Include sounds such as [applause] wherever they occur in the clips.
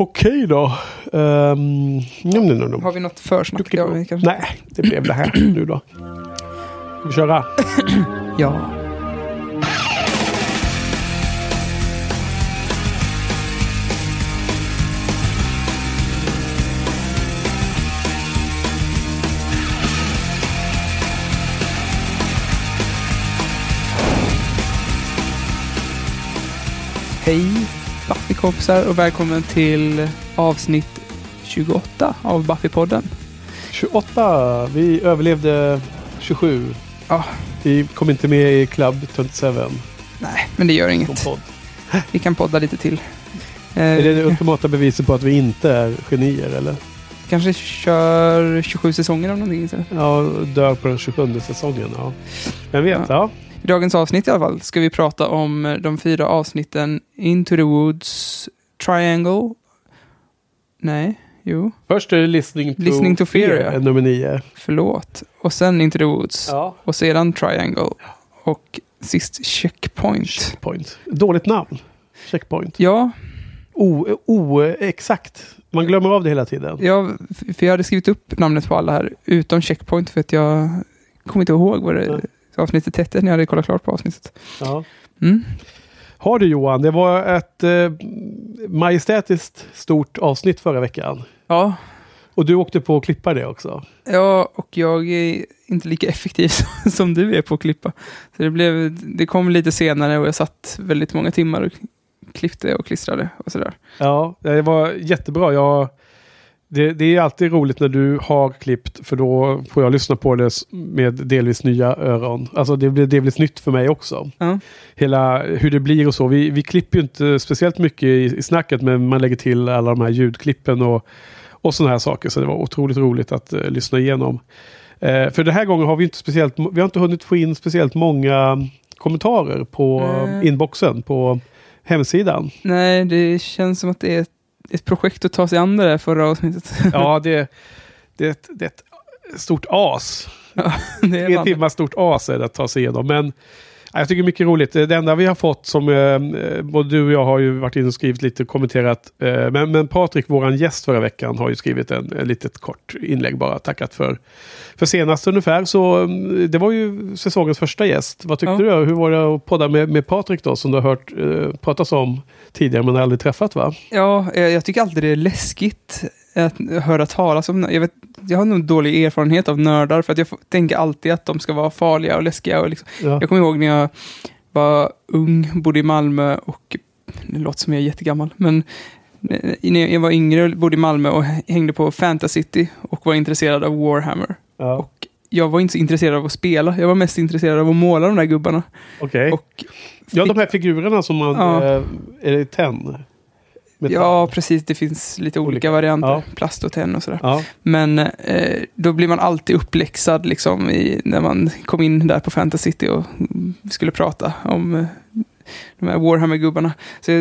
Okej då. Um, num, num, num. Har vi något försnack? Ja. Nej, det blev det här nu då. Ska vi köra? [clears throat] Ja. Hej Buffy-kompisar och välkommen till avsnitt 28 av Buffy-podden. 28. Vi överlevde 27. Ja. Vi kom inte med i Club 27 Nej, men det gör inget. [laughs] Vi kan podda lite till. Är det det Eh, ultimata beviset på att vi inte är genier eller? kanske kör 27 säsonger av någonting istället. Ja, dör på den 27 säsongen. Ja. Vem vet? Ja. I dagens avsnitt i alla fall ska vi prata om de fyra avsnitten Into the Woods, Triangle. Nej, jo, Först är det Listening to, Listening to Fear, är nummer nio. förlåt. Och sen Into the Woods. Ja. Och sedan Triangle. Och sist Checkpoint. Checkpoint. Dåligt namn. Checkpoint. Ja, Oexakt. Man glömmer av det hela tiden. ja, för jag hade skrivit upp namnet på alla här, utom Checkpoint, för att jag kommer inte ihåg vad det Nej. Avsnittet hette när jag hade kollat klart på avsnittet. Ja. Mm. Har du Johan, det var ett eh, majestätiskt stort avsnitt förra veckan. Ja, Och du åkte på att klippa det också. Ja, och jag är inte lika effektiv [laughs] som du är på att klippa. Så det, blev, det kom lite senare och jag satt väldigt många timmar och klippte och klistrade och sådär. Ja, det var jättebra. Jag, det, det är alltid roligt när du har klippt för då får jag lyssna på det med delvis nya öron. Alltså det blir delvis nytt för mig också. Ja. Hela hur det blir och så. Vi, vi klipper ju inte speciellt mycket i, i snacket men man lägger till alla de här ljudklippen och, och sådana här saker. Så det var otroligt roligt att eh, lyssna igenom. Eh, för den här gången har vi inte speciellt, vi har inte hunnit få in speciellt många kommentarer på Nej. inboxen på hemsidan. Nej, det känns som att det är ett, ett projekt att ta sig an det där förra avsnittet. [laughs] Ja, det, det, det är ett stort as. det är Tre timmar stort as är det att ta sig igenom. Men ja, jag tycker mycket roligt. Det enda vi har fått som eh, både du och jag har ju varit inne och skrivit lite och kommenterat. Eh, men, men Patrik, våran gäst förra veckan, har ju skrivit en, en litet kort inlägg bara. Tackat för, för senast ungefär. Så mm, det var ju säsongens första gäst. Vad tyckte Ja. du? Hur var det att podda med, med Patrik då? Som du har hört eh, pratas om tidigare men aldrig träffat va? Ja, jag, jag tycker alltid det är läskigt höra talas om jag, vet, jag har nog dålig erfarenhet av nördar för att jag tänker alltid att de ska vara farliga och läskiga. Och liksom. Ja. Jag kommer ihåg när jag var ung, bodde i Malmö och det låter som jag är jättegammal, men eh, när jag var yngre bodde i Malmö och hängde på Fantasy och var intresserad av Warhammer. Ja. Och jag var inte så intresserad av att spela, jag var mest intresserad av att måla de där gubbarna. Okej. Och Ja, de här figurerna som man... Ja. Eh, är det tenn? Metall? Ja, precis. Det finns lite olika, Olika. varianter. Ja. Plast och tenn och sådär. Ja. Men eh, då blir man alltid uppläxad liksom, i, när man kom in där på Fantasy City och skulle prata om eh, de här Warhammer-gubbarna. Så,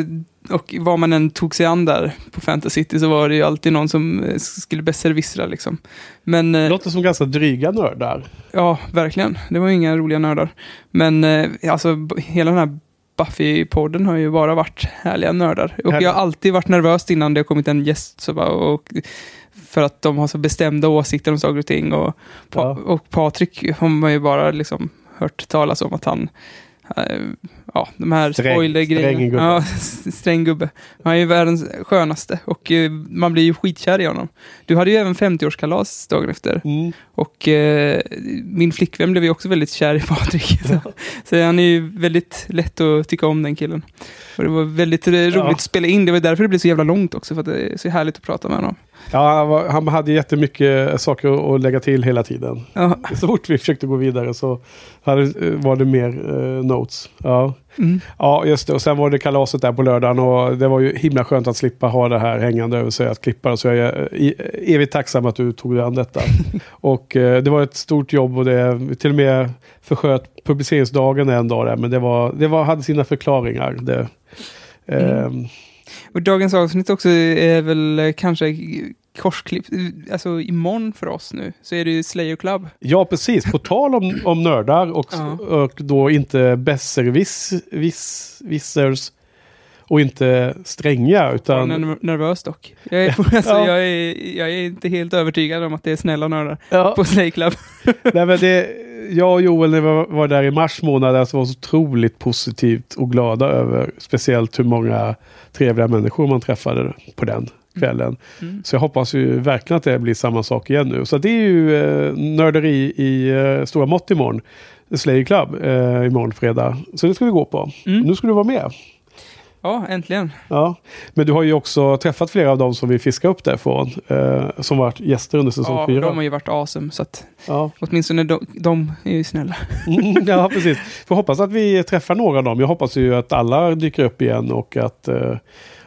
och vad man än tog sig an där på Fantasy City så var det ju alltid någon som eh, skulle besserwissra liksom. Men Det eh, låter som ganska dryga nördar. ja, verkligen. Det var inga roliga nördar. Men eh, alltså hela den här Buffy-podden har ju bara varit härliga nördar. Och jag har alltid varit nervös innan det har kommit en gäst. Så bara, och, för att de har så bestämda åsikter om saker och ting. Och, pa- Ja. och Patrik har man ju bara liksom hört talas om att han eh, Ja, de här Sträng- spoilergrejerna. Ja, [laughs] sträng gubbe. Han är ju världens skönaste och eh, man blir ju skitkär i honom. Du hade ju även 50-årskalas dagen efter. Mm. Och eh, min flickvän blev ju också väldigt kär i Patrik. [laughs] Så, så han är ju väldigt lätt att tycka om den killen. Och det var väldigt roligt Ja. att spela in. Det var därför det blev så jävla långt också. För att det är så härligt att prata med honom. Ja, han, var, han hade jättemycket saker att- lägga till hela tiden. Ja, Så fort vi försökte gå vidare så hade, var det mer eh, notes. Ja. mm. ja, just det. Och sen var det kalaset där på lördagen och det var ju himla skönt att slippa ha det här hängande över sig att klippa. Så jag är evigt tacksam att du tog dig an detta. [laughs] och eh, det var ett stort jobb och det till och med försköt publiceringsdagen en dag där. Men det, var, det var, hade sina förklaringar. Det, ehm, Och dagens avsnitt också är väl kanske korsklipp. Alltså imorgon för oss nu så är det ju Slayer Club. Ja, precis. På tal om, om nördar och, Ja. och då inte besserwissers Och inte stränga, utan... Jag är nervös dock. Jag är, [laughs] alltså, Ja. jag, är, jag är inte helt övertygad om att det är snälla nördar Ja. på Slay Club. [laughs] Nej, men det, jag och Joel när vi var, var där i mars månad alltså var så otroligt positivt och glada över speciellt hur många trevliga människor man träffade på den kvällen. Mm. Så jag hoppas ju verkligen att det blir samma sak igen nu. Så det är ju eh, nörderi i eh, stora mått imorgon. Slayer Club eh, imorgon fredag. Så det ska vi gå på. Mm. Nu ska du vara med. Ja, äntligen. Ja. Men du har ju också träffat flera av dem som vi fiskar upp därifrån. Eh, som varit gäster under säsong Ja, fyra. de har ju varit awesome, så att Ja. åtminstone de, de är ju snälla. Mm, ja, precis. Får hoppas att vi träffar några av dem. Jag hoppas ju att alla dyker upp igen och att eh,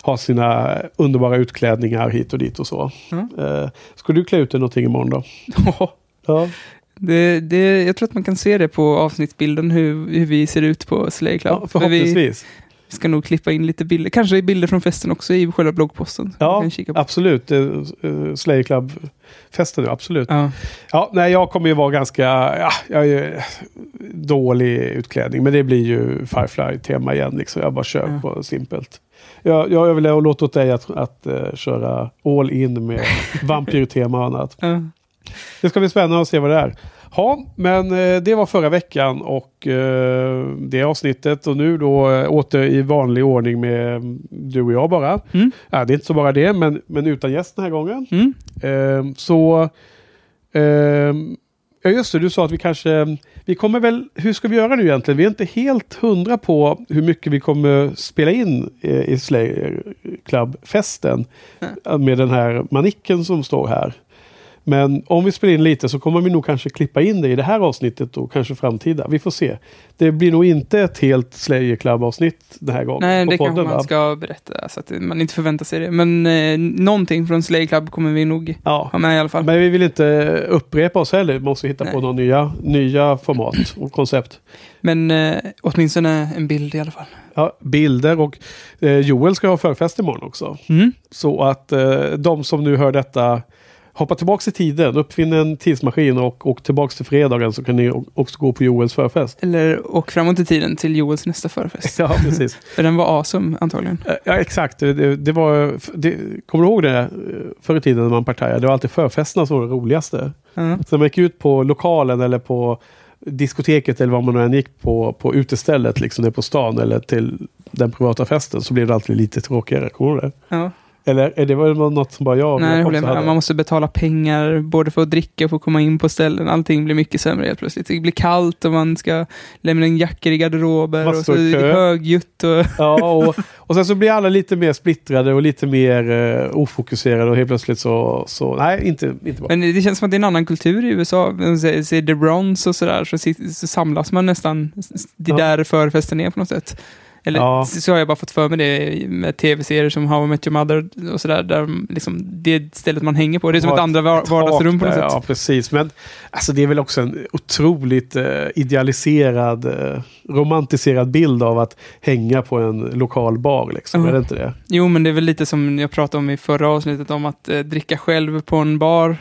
ha sina underbara utklädningar hit och dit och så. Mm. Eh, ska du klä ut dig någonting imorgon då? Ja. det, det, jag tror att man kan se det på avsnittsbilden hur, hur vi ser ut på Slay Club. ja, För vi förhoppningsvis. ska nog klippa in lite bilder, kanske bilder från festen också i själva bloggposten. som man Ja, absolut. Uh, uh, Slayer Club-festen, absolut. Ja. Ja, nej, jag kommer ju vara ganska... Ja, jag är dålig utklädning, men det blir ju Firefly-tema igen. Liksom. Jag bara kör Ja. på simpelt. Jag, jag vill låta åt dig att, att eh, köra all in med [laughs] vampyrtema och annat. Det ska bli spännande att se vad det är. Ja, men eh, det var förra veckan och eh, det avsnittet och nu då eh, åter i vanlig ordning med du och jag bara. Mm. Ja, det är inte så bara det, men, men utan gäst den här gången. Mm. Så... Ja, just det, du sa att vi kanske... Vi kommer väl... Hur ska vi göra nu egentligen? Vi är inte helt hundra på hur mycket vi kommer spela in i Slayer Club-festen. Med den här manicken som står här. Men om vi spelar in lite så kommer vi nog kanske klippa in det i det här avsnittet och kanske framtida. Vi får se. Det blir nog inte ett helt Slayer Club-avsnitt den här gången. Nej, på det kanske podden, man va? ska berätta så att man inte förväntar sig det. Men eh, någonting från Slay Club kommer vi nog Ja, ha med i alla fall. Men vi vill inte upprepa oss heller. Vi måste hitta på Nej. några nya, nya format och koncept. Men eh, åtminstone en bild i alla fall. Ja, bilder och eh, Joel ska ha förfest imorgon också. Mm. Så att eh, de som nu hör detta hoppa tillbaka i tiden, uppfinn en tidsmaskin och åk tillbaka till fredagen så kan ni också gå på Joels förfest. Eller åk framåt i tiden till Joels nästa förfest. [laughs] Ja, precis. För den var awesome antagligen. Eh, Ja, exakt. Det, det, var, det, kommer du ihåg det eh, förr i tiden när man partajade? Det var alltid förfesterna som var det roligaste. Ja. Så man gick ut på lokalen eller på diskoteket eller vad man än gick på, på utestället, liksom där på stan eller till den privata festen så blev det alltid lite tråkigare. Kommer du det? Ja. Eller är det var något som bara jag Nej, med. hade? Man måste betala pengar både för att dricka och för att komma in på ställen. Allting blir mycket sämre helt plötsligt. Det blir kallt och man ska lämna in jackor i garderober Man och så är kö. högljutt. Och... Ja, och, och sen så blir alla lite mer splittrade och lite mer eh, ofokuserade och helt plötsligt så, så nej, inte, inte bra. Men det känns som att det är en annan kultur i USA. Ser The Browns och sådär, så, så samlas man nästan. Det Ja. där förfesten är på något sätt. Eller Ja. så har jag bara fått för mig det med tv-serier som How I Met Your Mother och sådär. Där liksom, det stället man hänger på. Det är som Ja, ett andra var- vardagsrum på något där, sätt. Ja, precis. Men alltså, det är väl också en otroligt eh, idealiserad, eh, romantiserad bild av att hänga på en lokal bar. Liksom. Ja. Är det inte det? Jo, men det är väl lite som jag pratade om i förra avsnittet om att eh, dricka själv på en bar.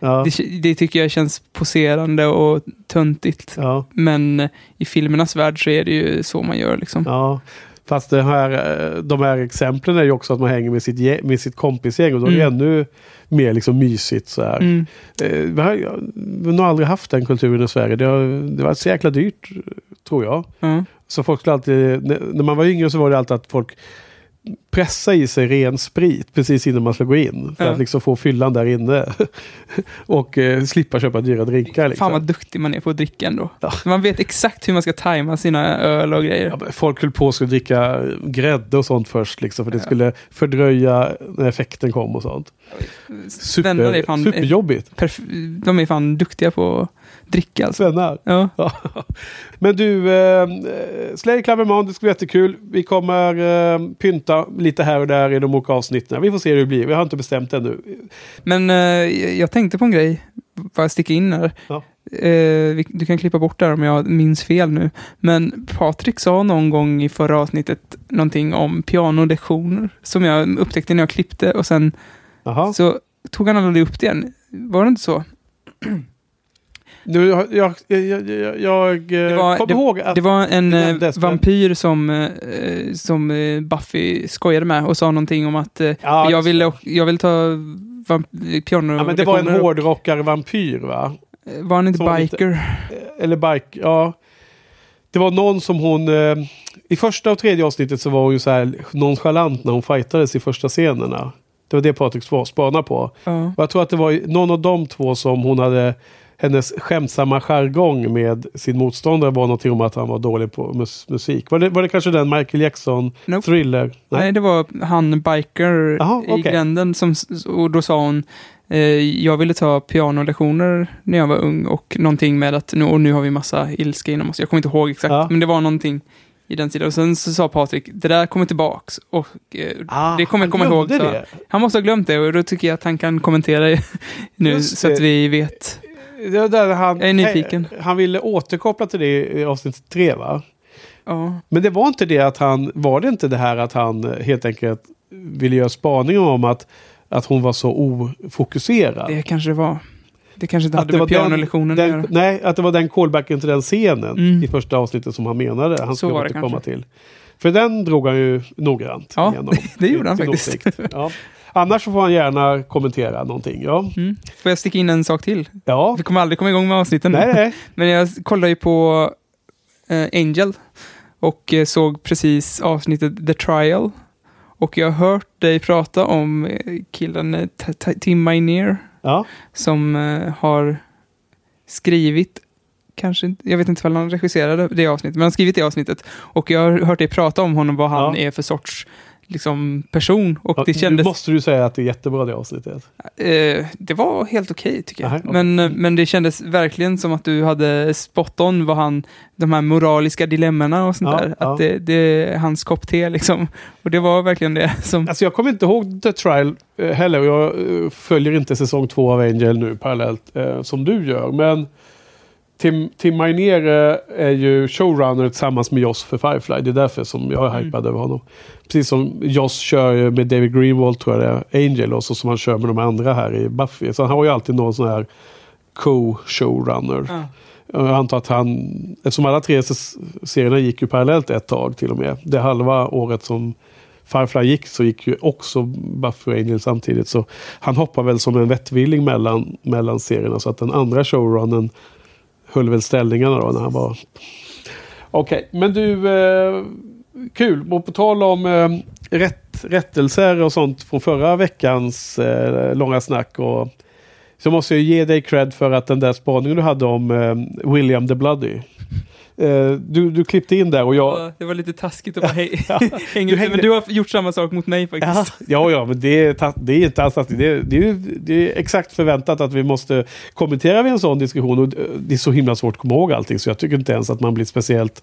Ja. Det, det tycker jag känns poserande och töntigt. Ja, Men eh, i filmernas värld så är det ju så man gör liksom. ja. Fast det här, eh, de här exemplen är ju också att man hänger med sitt, med sitt kompisgäng och då är det Mm. ännu mer liksom mysigt. Så här. Mm. Eh, Vi har, vi har aldrig haft den kulturen i Sverige. Det har, det var så jäkla dyrt, tror jag. Ja. Så folk skulle alltid, när man var yngre så var det alltid att folk pressa i sig ren sprit precis innan man ska gå in. För Ja. att liksom få fyllan där inne. [laughs] och eh, slippa köpa dyra drinkar. Liksom. Fan vad duktig man är på att dricka ändå. Ja. Man vet exakt hur man ska tajma sina öl och grejer. Ja, folk höll på att dricka grädde och sånt först. Liksom, för det skulle fördröja när effekten kom och sånt. Svennar är Super, fan, superjobbigt. perf- de är fan duktiga på att dricka alltså. Svennar. Ja. [laughs] Men du, eh, Slayer Club imorgon, det ska bli jättekul. Vi kommer eh, pynta lite här och där i de olika avsnitten. Vi får se hur det blir. Vi har inte bestämt ännu. Men eh, jag tänkte på en grej, bara sticka in här. Ja. Eh, du kan klippa bort det här om jag minns fel nu. Men Patrik sa någon gång i förra avsnittet någonting om pianolektioner som jag upptäckte när jag klippte och sen Jaha. så tog han aldrig upp det igen. Var det inte så? Nu, jag, jag, jag, jag, Det var, kommer det, ihåg att... det var en det eh, men- vampyr som, eh, som eh, Buffy skojade med och sa någonting om att eh, Ja, jag, det. jag vill ta piano Ja, men det var en lektioner. hårdrockare-vampyr va? Var han inte som var biker? Eller bike, ja. Det var någon som hon... Eh, I första och tredje avsnittet så var hon ju så här nonchalant när hon fightades i första scenerna. Det var det Patrik spa- spanade på. Ja. Och jag tror att det var någon av de två som hon hade... Hennes skämtsamma jargong med sin motståndare var någonting om att han var dålig på mus- musik. Var det, var det kanske den Michael Jackson Nope. thriller? Nej. det var han biker Jaha, i gränden som, och då sa hon eh, jag ville ta pianolektioner när jag var ung och någonting med att nu, och nu har vi massa ilska inom oss. Jag kommer inte ihåg exakt, Ja. men det var någonting i den sidan. Och sen så sa Patrik, det där kommer tillbaks. Och eh, Ah, det kommer jag komma ihåg. Så. det. Han måste ha glömt det och då tycker jag att han kan kommentera [laughs] nu så att vi vet. Det där han, Jag är nyfiken. Han ville återkoppla till det i avsnitt tre va? Ja, Men det var inte det att han, var det inte det här att han eh, helt enkelt ville göra spaning om att, att hon var så ofokuserad? det kanske det var. Det kanske inte Att hade det med var den- pianolektionen Den, göra. nej, att det var den callbacken till den scenen Mm. i första avsnittet som han menade. Han Så skulle återkomma till. För den drog han ju noggrant Ja, igenom. [laughs] det gjorde han faktiskt. Ja. [laughs] Annars får han gärna kommentera någonting. Ja, Mm. Får jag sticka in en sak till? ja. Vi kommer aldrig komma igång med avsnitten. nej, nej. [laughs] Men jag kollade ju på eh, Angel och eh, såg precis avsnittet The Trial. Och jag har hört dig prata om eh, killen eh, Tim Minear Ja. som eh, har skrivit, kanske jag vet inte om han regisserade det avsnittet, men han har skrivit det avsnittet. Och jag har hört dig prata om honom, vad han Ja. är för sorts liksom, person. Och Ja, det Nu kändes... måste du säga att det är jättebra det avsnittet. Eh, det var helt okej tycker jag. Aha, okej. men, eh, men det kändes verkligen som att du hade spot on vad han, de här moraliska dilemmorna och sånt Ja, där. Att det, det är hans kopp te liksom. Och det var verkligen det som... Alltså jag kommer inte ihåg The Trial eh, heller. Jag eh, följer inte säsong två av Angel nu parallellt eh, som du gör. Men Tim, Tim Minear eh, är ju showrunner tillsammans med Joss för Firefly. Det är därför som jag är Mm. hypad över honom. Precis som Joss kör med David Greenwald tror jag det är, Angel och så som han kör med de andra här i Buffy. Så han har ju alltid någon sån här co-showrunner. Ja. Jag antar att han, eftersom alla tre serierna gick ju parallellt ett tag till och med. Det halva året som Firefly gick så gick ju också Buffy och Angel samtidigt. Så han hoppar väl som en vettvilling mellan, mellan serierna. Så att den andra showrunnen höll väl ställningarna då när han var... Okej, men du, eh, kul. Och på tal om eh, rätt, rättelser och sånt från förra veckans eh, långa snack. Och, så måste jag ge dig cred för att den där spaningen du hade om eh, William the Bloody. Eh, du, du klippte in där och jag... Ja, Det var lite taskigt att bara hej, [laughs] Ja. [laughs] hänga Du men du har gjort samma sak mot mig faktiskt. ja, ja, men det är, det är inte alls att det, är- det, är, det är exakt förväntat att vi måste kommentera vid en sån diskussion. Och det är så himla svårt att komma ihåg allting så jag tycker inte ens att man blir speciellt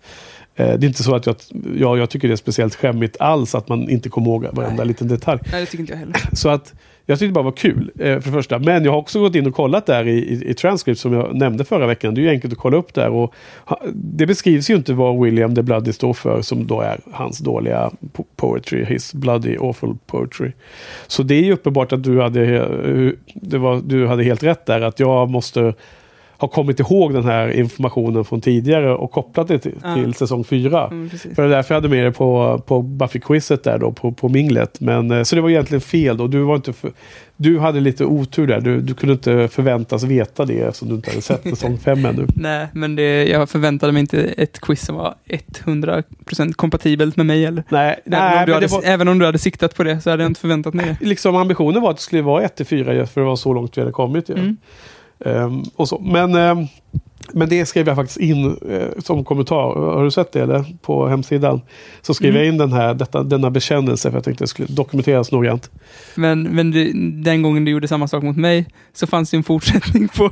eh, det är inte så att jag, ja, jag tycker det är speciellt skämmigt alls att man inte kommer ihåg varenda Nej. liten detalj. Nej, det tycker inte jag heller. Så att jag tyckte det bara var kul eh, för det första. Men jag har också gått in och kollat där i, i, i transcript som jag nämnde förra veckan. Det är ju enkelt att kolla upp där. Och ha, det beskrivs ju inte vad William the Bloody står för som då är hans dåliga po- poetry. His bloody awful poetry. Så det är ju uppenbart att du hade, eh, det var, du hade helt rätt där. Att jag måste ha kommit ihåg den här informationen från tidigare och kopplat det till, Ja. till säsong fyra. Mm, precis. För det är därför jag hade med det på, på Buffy-quizet där då, på, på minglet. Men, eh, så det var egentligen fel då. Du, var inte för, du hade lite otur där. Du, du kunde inte förväntas veta det eftersom du inte hade sett säsong [laughs] fem ännu. Nej, men det, jag förväntade mig inte ett quiz som var 100% kompatibelt med mig eller? Nej, Även, nej om du hade, var, även om du hade siktat på det så hade jag inte förväntat mig det. liksom ambitionen var att det skulle vara 1-4 för det var så långt vi hade kommit. Ju. Mm. Ehm, och så. Men, ehm, men det skrev jag faktiskt in eh, som kommentar. Har du sett det eller? På hemsidan. Så skrev Mm. jag in den här, detta, denna bekännelse för jag tänkte det skulle dokumenteras noggrant. Men, men du, den gången du gjorde samma sak mot mig så fanns det en fortsättning på,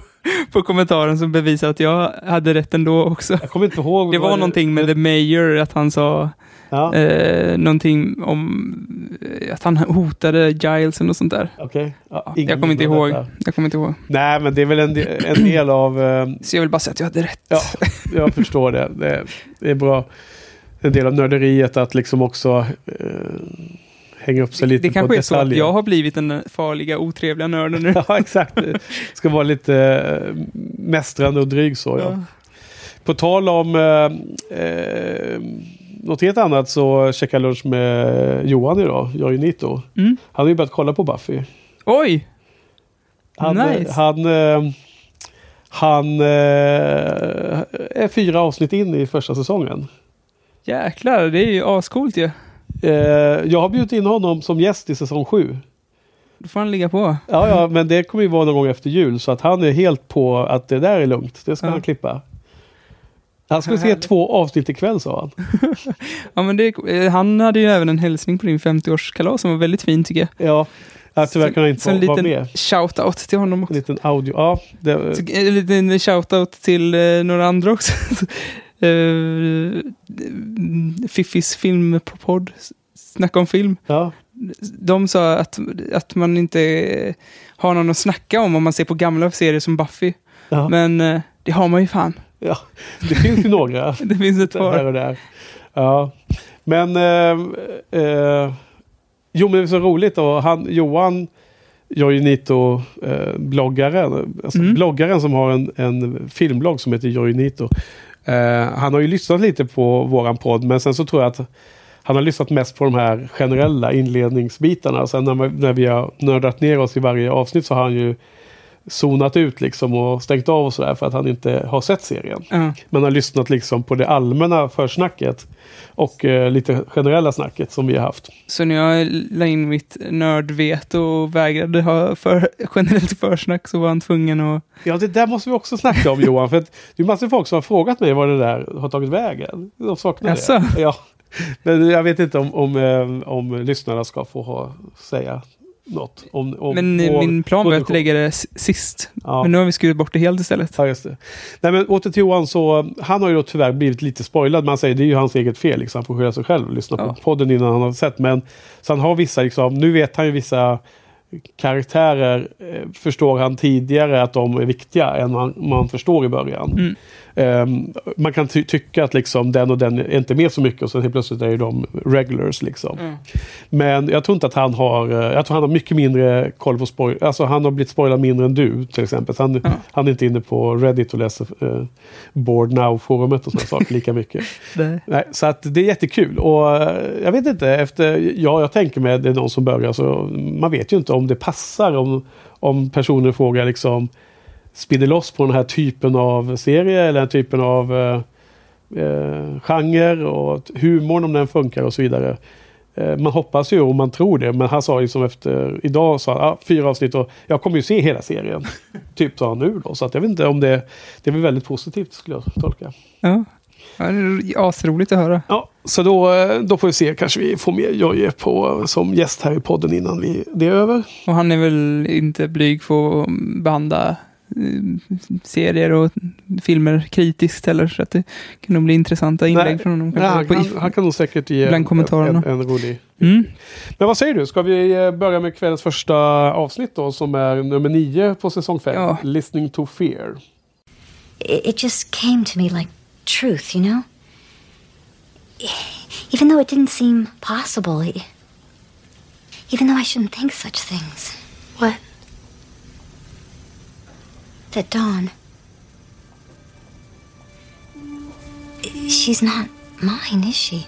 på kommentaren som bevisar att jag hade rätt ändå också. Jag kommer inte ihåg. Det var någonting med The Mayor, att han sa Ja, eh, någonting om eh, att han hotade Gilesen och sånt där. okej. Ja, jag kommer inte ihåg. detta. Jag kommer inte ihåg. Nej, men det är väl en, de- en del av... eh, Så jag vill bara säga att jag hade rätt. ja, jag förstår det. det. Det är bra. En del av nörderiet att liksom också eh, hänga upp sig lite Det på kanske är så att detaljer. jag har blivit den farliga, otrevliga nörden nu. [laughs] Ja, exakt. Det ska vara lite eh, mästrande och dryg så. Ja. Ja. På tal om eh, eh, något helt annat så checkade jag lunch med Johan idag, Jörgen Nito. Mm. Han har ju börjat kolla på Buffy. Oj! Han, Nice. han, eh, han eh, är fyra avsnitt in i första säsongen. Jäklar, det är ju ascoolt ju. Eh, jag har bjudit in honom som gäst i säsong sju. Då får han ligga på. Ja, ja, men det kommer ju vara någon gång efter jul så att han är helt på att det där är lugnt. Det ska Ja. han klippa. Han skulle se två avsnitt ikväll sa han. [laughs] Ja, men det, eh, han hade ju även en hälsning på din 50-årskalas som var väldigt fin tycker jag. Ja, tyvärr kan jag inte Så en vara vara liten med. shout-out till honom En också. liten audio. Ja, det, Så, En liten shout-out till eh, några andra också. uh, [laughs] Fiffis filmpodd, Snacka om film. ja, De sa att, att man inte har någon att snacka om om man ser på gamla serier som Buffy. ja, Men eh, det har man ju fan. Ja. Det finns ju några. [laughs] Det finns ett här par. och där. Ja, men... Eh, eh, jo, men det är så roligt. Och han, Johan Joinito, eh, alltså Mm. bloggaren som har en, en filmblogg som heter Joinito. Eh, han har ju lyssnat lite på våran podd, men sen så tror jag att han har lyssnat mest på de här generella inledningsbitarna. Sen när, när vi har nördat ner oss i varje avsnitt så har han ju zonat ut liksom och stängt av och sådär för att han inte har sett serien. Ja. Man har lyssnat liksom på det allmänna försnacket och eh, lite generella snacket som vi har haft. Så när jag la in mitt nördveto och vägrade ha för, generellt försnack så var han tvungen att... Ja, det där måste vi också snacka om Johan. För att det är massor av folk som har frågat mig vad det där har tagit vägen. De saknar Jaså? det. Ja. Men jag vet inte om, om, eh, om lyssnarna ska få ha, säga något. Om, om Men vår min plan var att lägga det sist. Ja. Men nu har vi skurit bort det helt istället. Ja, just det. Nej, men åter till Johan, så han har ju då tyvärr blivit lite spoilad. Man säger det är ju hans eget fel, liksom. han får skylla sig själv och lyssna Ja. på podden innan han har sett. Men så han har vissa, liksom, nu vet han ju vissa karaktärer, eh, förstår han tidigare att de är viktiga än man, man förstår i början. Mm. Ehm, man kan ty- tycka att liksom den och den är inte med så mycket och sen helt plötsligt är ju de regulars. Liksom. Mm. Men jag tror inte att han har, eh, jag tror han har mycket mindre koll på spoil. Alltså han har blivit spoilad mindre än du till exempel. Så han, Ja. han är inte inne på Reddit och läser eh, Board Now-forumet och sådana [laughs] saker lika mycket. Nej, så att det är jättekul. Och eh, jag vet inte, efter, ja jag tänker mig att det är någon som börjar så man vet ju inte om det passar om, om personer frågar liksom spinner loss på den här typen av serie eller den här typen av eh, eh, genre och humorn om den funkar och så vidare. Eh, man hoppas ju och man tror det, men han sa ju som efter idag, sa han, ah, fyra avsnitt och jag kommer ju se hela serien. [laughs] typ sa han nu då, så att jag vet inte om det, det är väl väldigt positivt skulle jag tolka. Ja. Ja, det är asroligt att höra. Ja, så då, eh, då får vi se, kanske vi får med Jojje på som gäst här i podden innan vi, det är över. Och han är väl inte blyg för att behandla eh, serier och filmer kritiskt heller. Så att det kan nog bli intressanta inlägg Nej, från honom. Nej, han, kan, if- han kan nog säkert ge bland kommentarerna. En, en rolig... Mm. Men vad säger du, ska vi eh, börja med kvällens första avsnitt då som är nummer nio på säsong fem? Ja. Listening to fear. it just came to me like truth, you know? Even though it didn't seem possible, even though I shouldn't think such things. What? That Dawn. She's not mine, is she?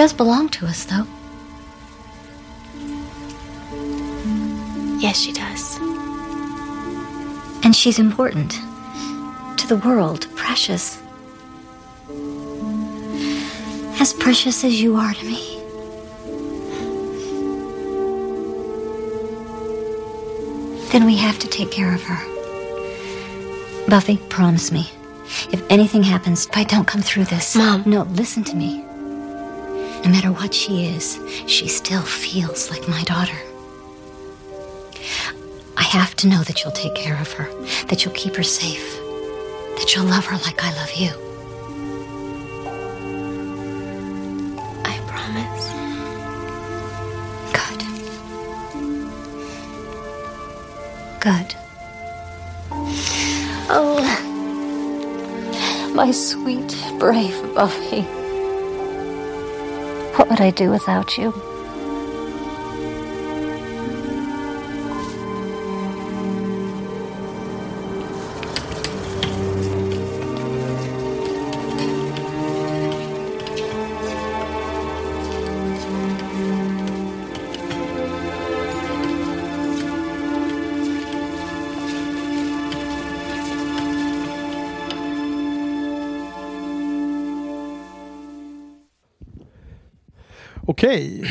Does belong to us, though. Yes, she does. And she's important. To the world, precious. As precious as you are to me. Then we have to take care of her. Buffy, promise me. If anything happens, if I don't come through this. Mom. No, listen to me. No matter what she is, she still feels like my daughter. I have to know that you'll take care of her, that you'll keep her safe, that you'll love her like I love you. I promise. Good. Good. Oh, my sweet, brave Buffy. What would I do without you? Okej,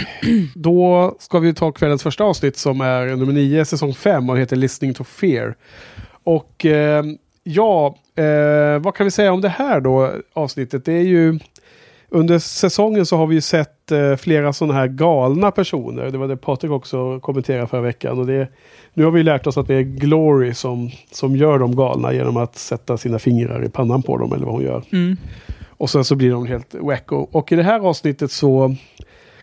då ska vi ta kvällens första avsnitt som är nummer 9, säsong 5 och heter Listening to Fear. Och eh, ja, eh, vad kan vi säga om det här då, avsnittet? Det är ju under säsongen så har vi ju sett eh, flera sådana här galna personer. Det var det Patrik också kommenterade förra veckan. Och det, nu har vi lärt oss att det är Glory som, som gör dem galna genom att sätta sina fingrar i pannan på dem eller vad hon gör. Mm. Och sen så blir de helt wacko. Och i det här avsnittet så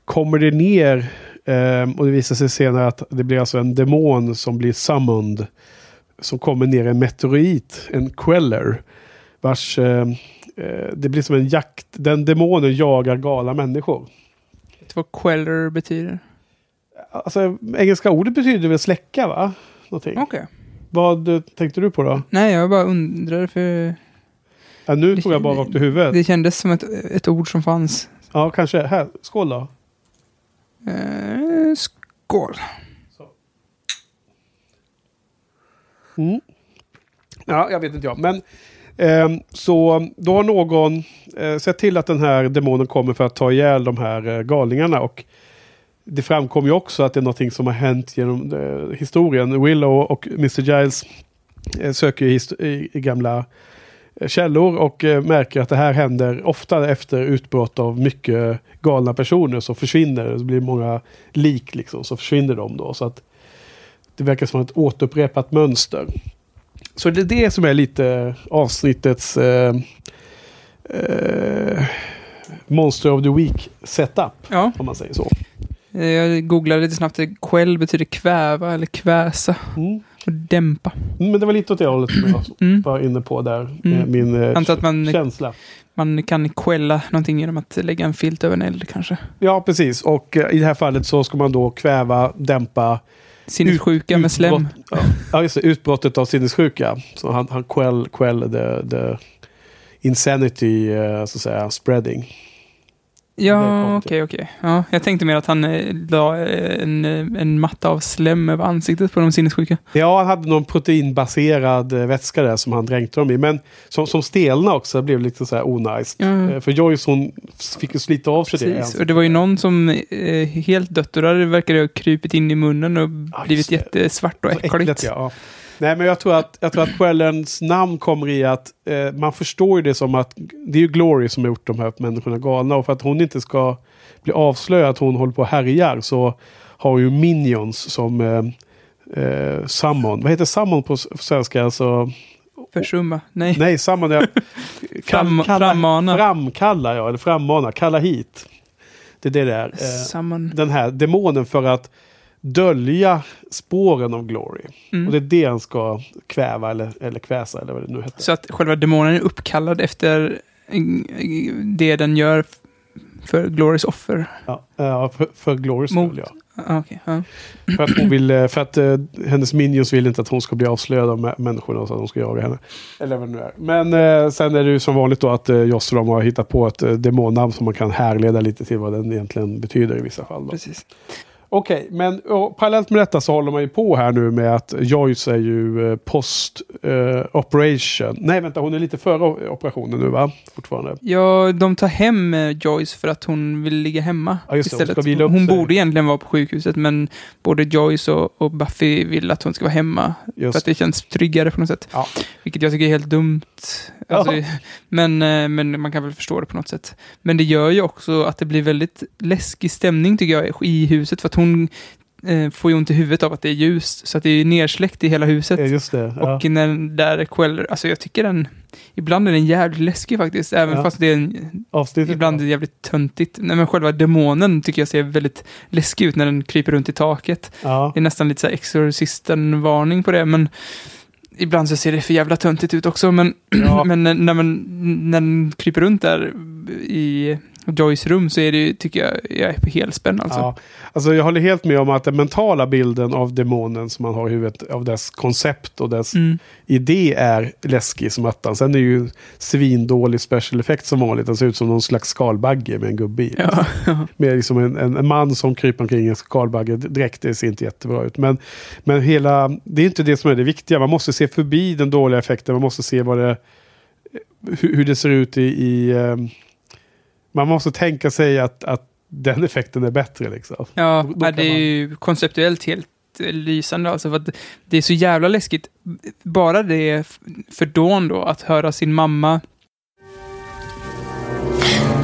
kommer det ner eh, och det visar sig senare att det blir alltså en demon som blir summoned. Som kommer ner en meteorit, en queller. Vars, eh, eh, det blir som en jakt. Den demonen jagar galna människor. Vet du vad queller betyder? Alltså engelska ordet betyder väl släcka va? Någonting. Okej. Vad eh, tänkte du på då? Nej, jag bara undrade för Ja, nu tog jag bara rakt i huvudet. det kändes som ett, ett ord som fanns. Ja, kanske. Här, skål då. Eh, skål. Mm. Ja, jag vet inte jag. Men eh, så då har någon eh, sett till att den här demonen kommer för att ta ihjäl de här eh, galningarna. Och det framkommer ju också att det är någonting som har hänt genom eh, historien. Willow och Mr. Giles eh, söker i, i, i gamla källor och eh, märker att det här händer ofta efter utbrott av mycket galna personer så försvinner det. Det blir många lik liksom, så försvinner de då. Så att det verkar som ett återupprepat mönster. Så det är det som är lite avsnittets eh, eh, Monster of the Week setup, Ja, om man säger så. eh, jag googlade lite snabbt. Quell betyder kväva eller kväsa Mm. Och dämpa. Men det var lite åt det hållet som jag [clears throat] Mm. var inne på där. Mm. Med min eh, Antar att man- känsla. Man kan quella någonting genom att lägga en filt över en eld kanske. Ja, precis. Och eh, i det här fallet så ska man då kväva, dämpa Sinnessjuka med slem. Ja, just det. Utbrottet av sinnessjuka. Så han, han quell, quell the, the insanity, eh, så att säga, spreading. Det Ja, okej, okej. Ja, jag tänkte mer att han eh, la eh, en, eh, en matta av slem över ansiktet på de sinnessjuka. Ja, han hade någon proteinbaserad eh, vätska där som han dränkte dem i. Men som, som stelna också, det blev lite så här onajs. Ja. Eh, För Joyce hon fick ju slita av sig det. Precis. ansiktet. Och det var ju någon som eh, helt dött och där verkade ha krupit in i munnen och Ja, blivit det. jättesvart och äckligt. äckligt, ja. Nej, men jag tror att, jag tror att Quellens namn kommer i att eh, man förstår ju det som att det är ju Glory som har gjort de här människorna galna. Och för att hon inte ska bli avslöjad att hon håller på och härjar så har ju Minions som eh, eh, Summon. Vad heter Summon på svenska? Alltså, Försumma. Nej. nej, Summon är... [laughs] Fram- frammana. Framkalla, ja. Eller frammana. Kalla hit. Det är det där. Eh, den här demonen för att dölja spåren av Glory. Mm. Och det är det han ska kväva eller, eller kväsa eller vad det nu heter. Så att själva demonen är uppkallad efter eh, det den gör för Glorys offer. Ja, ja, för, för Glorys Mot- skull, ja. Ah, okej, ja. För att, hon vill, eh, för att eh, hennes minions vill inte att hon ska bli avslöjad av mä- människorna så att de ska jaga henne. Eller vad det nu är. Men eh, sen är det ju som vanligt då att eh, Joss och de har hittat på ett eh, demonnamn som man kan härleda lite till vad den egentligen betyder i vissa fall. Då. Precis. Okej, men och, parallellt med detta så håller man ju på här nu med att Joyce är ju eh, post eh, operation. Nej, vänta, hon är lite före operationen nu va? Fortfarande. Ja, de tar hem eh, Joyce för att hon vill ligga hemma Ja, just det, hon istället. hon sig. borde egentligen vara på sjukhuset, men både Joyce och, och Buffy vill att hon ska vara hemma. Just För att det känns tryggare på något sätt. Ja. Vilket jag tycker är helt dumt. Alltså, Ja. [laughs] men, eh, men man kan väl förstå det på något sätt. Men det gör ju också att det blir väldigt läskig stämning tycker jag i huset. För att hon eh, får ju ont i huvudet av att det är ljust. Så att det är nersläckt i hela huset. Ja, just det. Ja. Och när den där Queller, alltså jag tycker den, ibland är den jävligt läskig faktiskt. Även Ja. fast det är en, Avsnittet. ibland är det jävligt töntigt. Nej men själva demonen tycker jag ser väldigt läskig ut när den kryper runt i taket. Ja. Det är nästan lite så Exorcisten-varning på det, men ibland så ser det för jävla töntigt ut också. Men, [clears throat] men när, när, man, när den kryper runt där i Joys rum så är det ju, tycker jag, jag är på helspänn alltså. Ja. Alltså jag håller helt med om att den mentala bilden av demonen som man har i huvudet, av dess koncept och dess Mm. idé är läskig som attan. Sen är det ju svindålig special effect som vanligt. Den ser ut som någon slags skalbagge med en gubbe i. Ja, Med liksom en, en, en man som kryper omkring en skalbagge direkt. Det ser inte jättebra ut. Men, men hela, det är inte det som är det viktiga. Man måste se förbi den dåliga effekten. Man måste se vad det, hur, hur det ser ut i... i ehm, man måste tänka sig att, att den effekten är bättre. Liksom. ja Då- då det är man- ju konceptuellt helt eh, lysande alltså. För att det är så jävla läskigt. Bara det för Dawn då, att höra sin mamma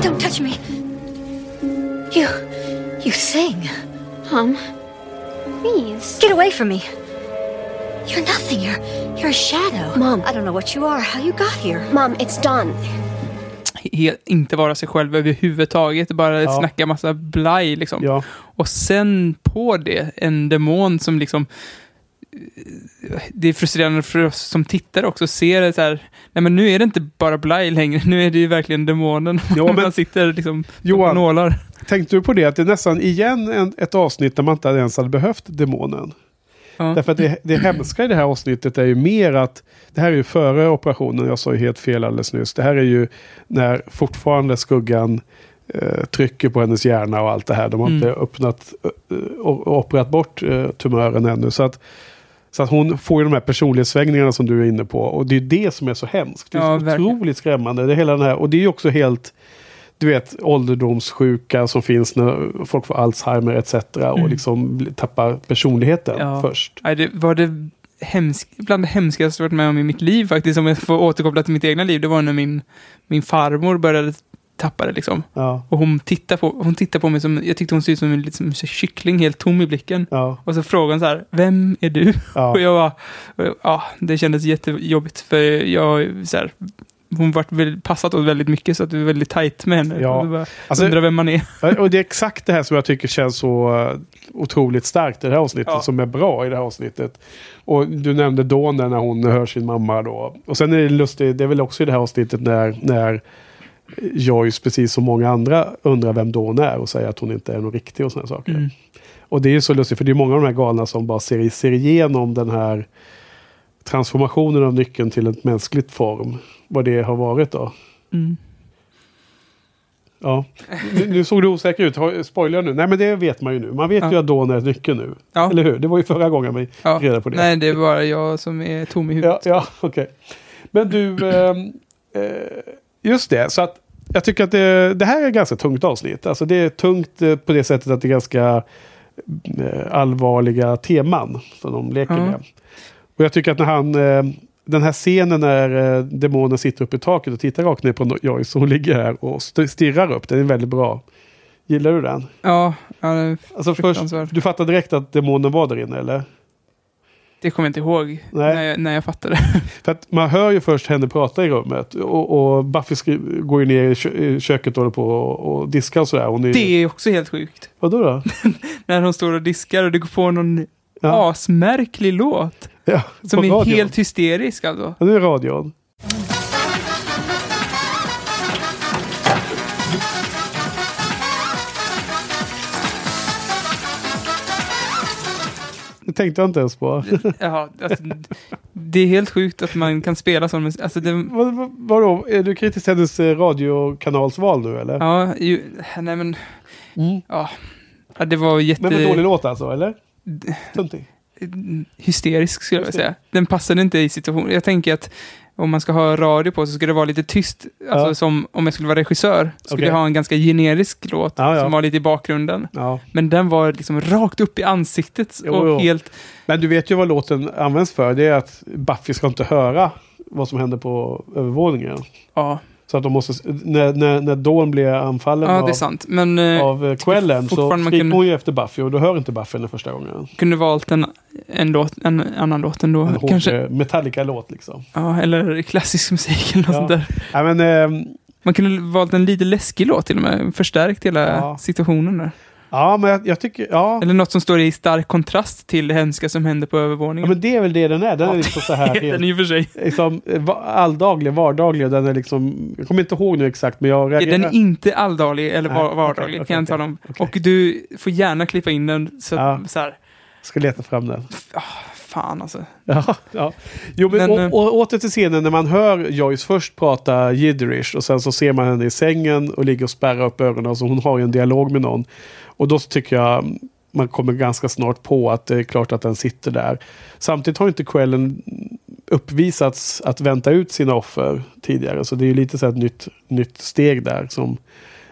Don't touch me. You. You sing. Mom, please. Get away from me. You're nothing. You're. You're a shadow. Mom. I don't know what you are, how you got here. Mom, it's done. Inte vara sig själv överhuvudtaget, bara Ja. snacka massa blaj liksom. Ja, Och sen på det, en demon som liksom... Det är frustrerande för oss som tittar också, ser det så här, nej men nu är det inte bara blaj längre, nu är det ju verkligen demonen. [laughs] Ja, men- Man sitter liksom Johan. på nålar. Tänkte du på det att det är nästan igen en, ett avsnitt där man inte ens hade behövt demonen? Ja. Därför att det, det hemska i det här avsnittet är ju mer att det här är ju före operationen, jag sa ju helt fel alldeles nyss. Det här är ju när fortfarande skuggan eh, trycker på hennes hjärna och allt det här. De har Mm. inte öppnat eh, och, och opererat bort eh, tumören ännu. Så att, så att hon får ju de här personlighetssvängningarna som du är inne på. Och det är det som är så hemskt. Det är Ja, så verkligen. otroligt skrämmande. Det är hela den här, och det är ju också helt du vet, ålderdomssjuka som finns när folk får Alzheimer etc. Och Mm. liksom bli- tappar personligheten Ja. först. Nej, det var det hemsk, bland det hemskaste jag varit med om i mitt liv faktiskt, om jag får återkoppla till mitt egna liv, det var när min, min farmor började tappa det liksom. Ja, Och hon tittar på, hon tittar på mig som, jag tyckte hon såg ut som en liksom, kyckling, helt tom i blicken. ja, Och så frågade hon så här, vem är du? ja. [laughs] Och jag bara, ja, det kändes jättejobbigt för jag, så här, hon väl passat oss väldigt mycket så att det var väldigt tajt med henne. Ja. Och bara, Alltså- undrar vem man är. Och det är exakt det här som jag tycker känns så eh, otroligt starkt i det här avsnittet. Ja. Som är bra i det här avsnittet. Och du nämnde där när hon hör sin mamma då. Och sen är det lustigt, det är väl också i det här avsnittet när, när Joyce, precis som många andra, undrar vem Dawn är och säger att hon inte är någon riktig och sådana saker. Mm. Och det är ju så lustigt för det är många av de här galna som bara ser, ser igenom den här transformationen av nyckeln till en mänskligt form. Vad det har varit då. Mm. Ja. Nu, nu såg du osäker ut. Jag nu? Nej men det vet man ju nu. Man vet Ja. ju att Dawn är nyckeln nu. Ja. Eller hur? Det var ju förra gången vi Ja. reda på det. Nej, det är bara jag som är tom i huvudet. Ja, ja okej. Men du, ehm, eh, just det. Så att jag tycker att det, det här är ett ganska tungt avsnitt. Alltså det är tungt eh, på det sättet att det är ganska eh, allvarliga teman som de leker Ja. med. Och jag tycker att när han, eh, den här scenen när eh, demonen sitter uppe i taket och tittar rakt ner på Joyce. Hon ligger här och st- stirrar upp. Den är väldigt bra. Gillar du den? Ja, ja det, Alltså först, du fattar direkt att demonen var där inne eller? det kommer jag inte ihåg Nej. när jag, när jag fattade. För att man hör ju först henne prata i rummet. Och, och Buffy skri- går ju ner i, kö i köket och håller på och, och diskar och sådär. Hon är, Det är också helt sjukt. Vadå då? [laughs] När hon står och diskar och det går på någon Ja. asmärklig låt. Ja, Som är radion. helt hysterisk alltså. Ja, nu är radion. Det tänkte jag inte ens på. Ja, alltså, det är helt sjukt att man kan spela sån musik. Alltså det, Vad, vad, vadå? Är du kritisk till hennes eh, radiokanalsval nu eller? ja, ju, nej men, Mm. ja. ja. Det var jätte... Men en dålig låt alltså, eller? Töntig. hysterisk skulle jag vilja säga. Den passade inte i situationen. Jag tänker att om man ska ha radio på så ska det vara lite tyst. Alltså Ja. som om jag skulle vara regissör. Skulle Okej. jag ha en ganska generisk låt Ja, ja. som var lite i bakgrunden. Men den var liksom rakt upp i ansiktet Jo, och jo. helt... Men du vet ju vad låten används för. Det är att Buffy ska inte höra vad som händer på övervåningen. Ja, Så att de måste, när, när, när Dawn blir anfallen Ja, av. Men eh, av eh, kvällen så skriker hon ju efter Buffy och då hör inte Buffy henne första gången. kunde valt en, en, låt, en annan låt ändå. En Kanske, eh, Metallica-låt liksom. ja, eller klassisk musik eller något Ja. sånt där. Ja, men, ehm, Man kunde valt en lite läskig låt till och med. Förstärkt hela situationen där. Ja, men jag, jag tycker, ja. Eller något som står i stark kontrast till det hemska som hände på ja, övervåningen. men det är väl det den är. Den är liksom så här den helt, i och för sig. liksom, eh, alldaglig, vardaglig. Den är liksom, jag kommer inte ihåg nu exakt, men jag reagerar. Den är inte alldaglig eller Nej, var- vardaglig, okej, kan jag tala om. okej. Och du får gärna klippa in den. Så, Ja. så här, ska leta fram den. fan alltså. Ja, ja. Jo, men, Men, och, och, åter till scenen när man hör Joyce först prata jidderish och sen så ser man henne i sängen och ligger och spärrar upp ögonen. Så hon har ju en dialog med någon. Och då tycker jag man kommer ganska snart på att det är klart att den sitter där. Samtidigt har inte kvällen uppvisats att vänta ut sina offer tidigare. Så det är ju lite så ett nytt, nytt steg där. Som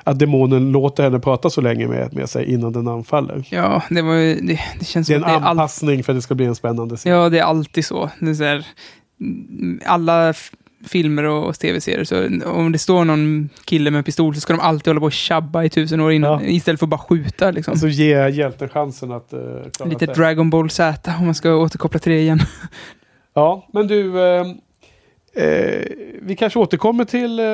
att demonen låter henne prata så länge med, med sig innan den anfaller. Ja, det var ju, det, det känns Det är en att det anpassning för att det ska bli en spännande scen. Ja, det är alltid så. Det är så här, alla filmer och, och tv-serier, så om det står någon kille med pistol så ska de alltid hålla på och tjabba i tusen år innan, Ja. istället för att bara skjuta. Liksom. Alltså ge hjälten chansen att uh, klara Lite sig. Dragon Ball Z, om man ska återkoppla till det igen. [laughs] Ja, men du. Eh, eh, vi kanske återkommer till eh,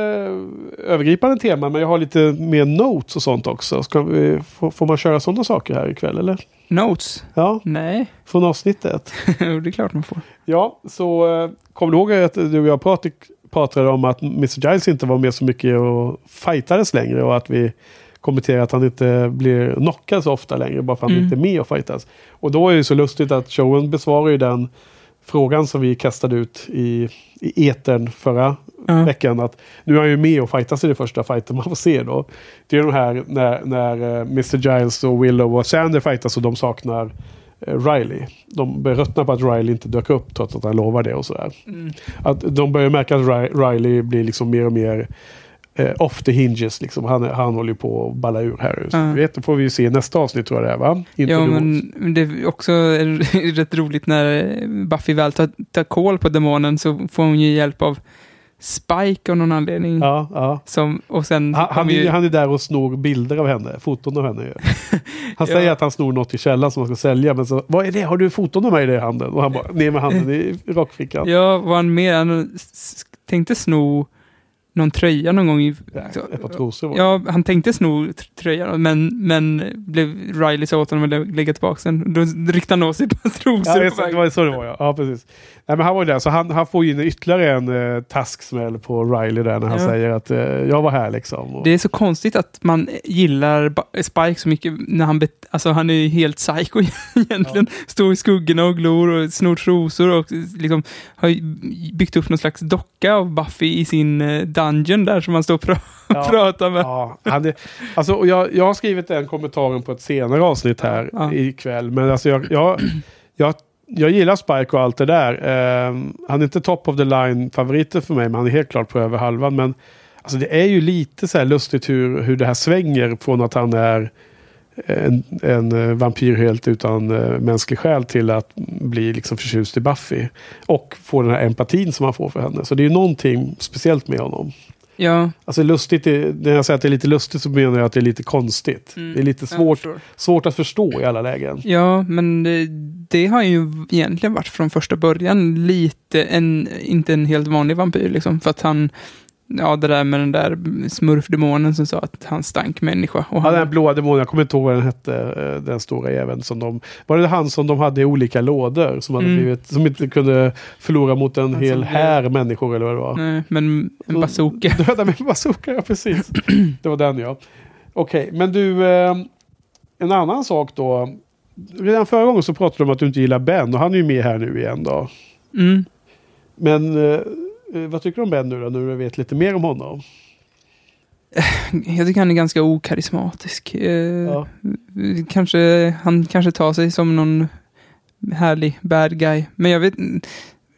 övergripande tema, men jag har lite mer notes och sånt också. Ska vi, får, får man köra sådana saker här ikväll, eller? Notes? Ja, Nej, från avsnittet. [laughs] det är klart man får. Ja, så eh, kommer du ihåg att du och jag prat, pratade om att Mr. Giles inte var med så mycket och fightades längre och att vi kommenterar att han inte blir knockad så ofta längre bara för att han Mm. inte är med och fightas. Och då är det så lustigt att showen besvarar ju den frågan som vi kastade ut i, i etern förra Ja. veckan. Att nu är han ju med och fightas i det första fighten man får se då. Det är de här när, när eh, Mr. Giles och Willow och Sander fightas och de saknar eh, Riley. De börjar ruttna på att Riley inte dök upp trots att han lovar det och sådär. Mm. Att de börjar märka att Ri- Riley blir liksom mer och mer eh, off the hinges. Liksom. Han, han håller ju på att balla ur här. Så Ja. vet, får vi ju se nästa avsnitt tror jag det är va? Inte Ja, men men det är också [laughs] rätt roligt när Buffy väl tar, tar koll på demonen så får hon ju hjälp av Spike av någon anledning. Ja, ja. Som, och sen Han, ju, är, han är där och snor bilder av henne, foton av henne. [laughs] Han Ja. säger att han snor något i källan som han ska sälja. Men så, vad är det? Har du foton av mig i handen? Och han bara, ner med handen i rockfickan. Ja, var han mer? Han tänkte sno någon tröja någon gång. I, Ja, ett par trosor var ja, han tänkte sno tr- tröjan, men, men blev Riley sa åt honom att lä- lägga tillbaka den. Då ryckte han av sig ett par trosor Ja, det, var så det var ja. ja precis. Nej, men han var ju där, så han, han får ju in ytterligare en eh, tasksmäll på Riley där när han Ja. säger att eh, jag var här liksom. Och, Det är så konstigt att man gillar Spike så mycket när han, bet- alltså han är ju helt psycho [laughs] egentligen. Står i skuggorna och glor och snor trosor och liksom har byggt upp någon slags docka av Buffy i sin eh, dungeon där som han står och pra- [laughs] Ja. pratar med. Ja, han är, alltså, jag, jag har skrivit den kommentaren på ett senare avsnitt här Ja. ikväll. Men alltså jag, jag, jag, jag gillar Spike och allt det där. Eh, han är inte top of the line favoriter för mig, men han är helt klart på över halvan. Men alltså, det är ju lite så här lustigt hur, hur det här svänger från att han är en, en eh, vampyr helt utan eh, mänsklig själ till att bli liksom förtjust i Buffy. Och få den här empatin som han får för henne. Så det är ju någonting speciellt med honom. Ja. Alltså lustigt, är- när jag säger att det är lite lustigt så menar jag att det är lite konstigt. Mm. Det är lite svårt, svårt att förstå i alla lägen. Ja, men det, det har ju egentligen varit från första början lite en, inte en helt vanlig vampyr liksom. För att han, ja det där med den där smurfdemonen som sa att han stank människa. Och Ja, han, den här blåa demonen, jag kommer inte ihåg vad den hette, eh, den stora jäveln som de... Var det han som de hade i olika lådor? Som, hade Mm. blivit, som inte kunde förlora mot en Han som hel blev- här människor eller vad det var. nej, men en bazooka. [laughs] Döda med en bazooka, ja precis. [clears throat] det var den ja. Okej, men du, eh, en annan sak då. Redan förra gången så pratade du om att du inte gillar Ben och han är ju med här nu igen då. Mm. Men eh, vad tycker du om Ben nu då, när du vet lite mer om honom? Jag tycker han är ganska okarismatisk. Eh, Ja. kanske, han kanske tar sig som någon härlig bad guy. Men jag vet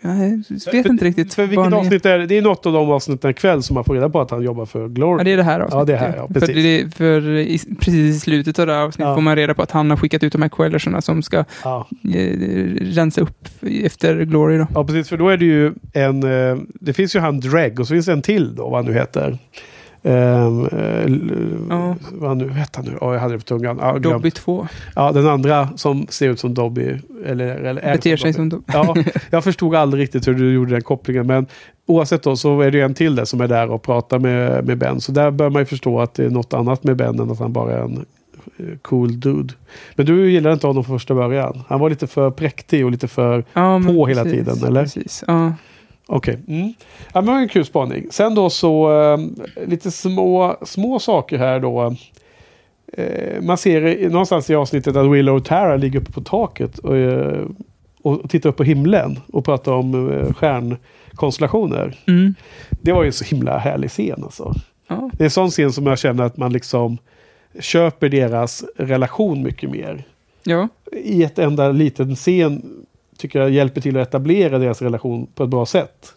Jag vet inte riktigt. För vilket avsnitt är det? Det är något av de avsnitten ikväll som man får reda på att han jobbar för Glory. Ja, det är det här avsnittet. Ja, det är här, ja, För, precis. det, för i, precis i slutet av det här avsnittet Ja. får man reda på att han har skickat ut de här quellerserna som ska Ja. eh, rensa upp efter Glory. Då. ja, precis. För då är det ju en... eh, Det finns ju han Dreg och så finns det en till då, vad han nu heter. Um, Ja. Vad nu hette han nu? Ja, jag hade det på tungan. Glömt. Dobby 2 Ja, den andra som ser ut som Dobby. Eller, eller är beter sig Dobby. som Dobby. Ja, [laughs] jag förstod aldrig riktigt hur du gjorde den kopplingen. Men oavsett då så är det ju en till där som är där och pratar med, med Ben. Så där bör man ju förstå att det är något annat med Ben än att han bara är en eh, cool dude. Men du gillade inte honom från första början. Han var lite för präktig och lite för... Ja, På hela precis, tiden, eller? Precis. Ja. Okej. Mm. Ja, men det var en kul spaning. Sen då så eh, lite små, små saker här då. Eh, man ser någonstans i avsnittet att Willow och Tara ligger uppe på taket och, eh, och tittar upp på himlen och pratar om eh, stjärnkonstellationer. Mm. Det var ju en så himla härlig scen alltså. Ja. Det är en sån scen som jag känner att man liksom köper deras relation mycket mer. ja. I ett enda liten scen tycker jag hjälper till att etablera deras relation på ett bra sätt.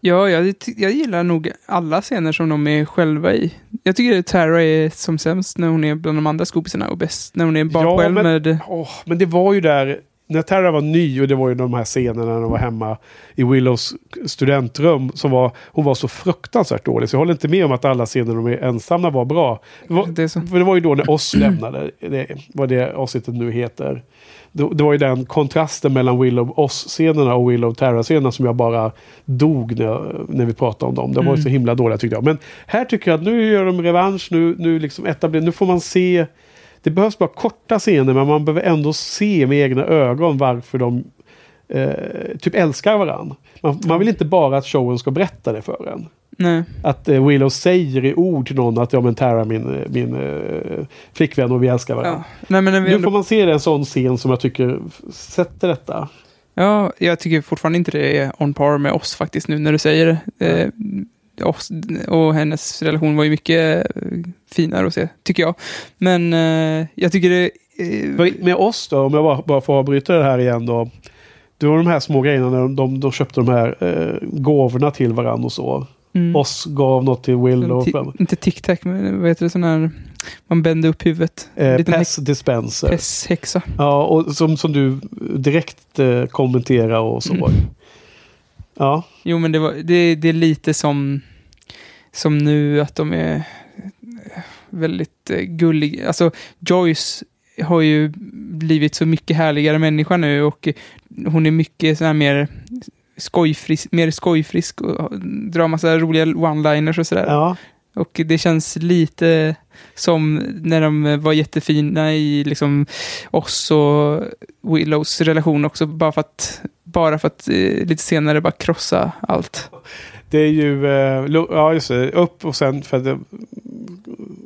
Ja, jag, jag gillar nog alla scener som de är själva i. Jag tycker att Tara är som sämst när hon är bland de andra skådisarna och bäst när hon är bara Ja, själv men- med... Åh, men det var ju där, när Tara var ny och det var ju de här scenerna när de var hemma i Willows studentrum. Som var, hon var så fruktansvärt dålig. Så jag håller inte med om att alla scener de är ensamma var bra. Det var, Det är så. för det var ju då när oss lämnade, det, vad det avsnittet nu heter. Det, det var ju den kontrasten mellan Willow oss-scenerna och Willow Tara-scenerna som jag bara dog när, när vi pratade om dem. De var ju så himla dåliga tyckte jag. Men här tycker jag att nu gör de revansch, nu, nu, liksom etabler, nu får man se det behövs bara korta scener men man behöver ändå se med egna ögon varför de eh, typ älskar varandra. Man, man vill inte bara att showen ska berätta det för en. Nej. Att eh, Willow säger i ord till någon att ja men Tara min, eh, min eh, flickvän och vi älskar varandra. Ja. Nej, men Nu ändå, får man se en sån scen som jag tycker sätter detta. ja, jag tycker fortfarande inte det är on par med oss faktiskt nu när du säger det. Eh, oss och hennes relation var ju mycket eh, finare att se, tycker jag. Men eh, jag tycker det... Eh, Med oss då, om jag bara, bara får avbryta det här igen då. Det var de här små grejerna när de, de, de köpte de här eh, gåvorna till varandra och så. Mm. Oss gav något till Willow. Ti- inte tic-tac, men vad heter det? Sån här... Man bänder upp huvudet. Eh, Pess dispenser. Pesshäxa. Ja, och som, som du direkt eh, kommenterar och så. Mm. Ja, Jo, men det, var, det, det är lite som, som nu att de är väldigt eh, gulliga. Alltså, Joyce har ju blivit så mycket härligare människa nu och hon är mycket så här mer skojfrisk, mer skojfrisk och drar massa roliga one-liners och sådär. ja. Och det känns lite som när de var jättefina i liksom oss och Willows relation också, bara för att, bara för att eh, lite senare bara krossa allt. Det är ju, eh, ja just det, upp och sen för att det,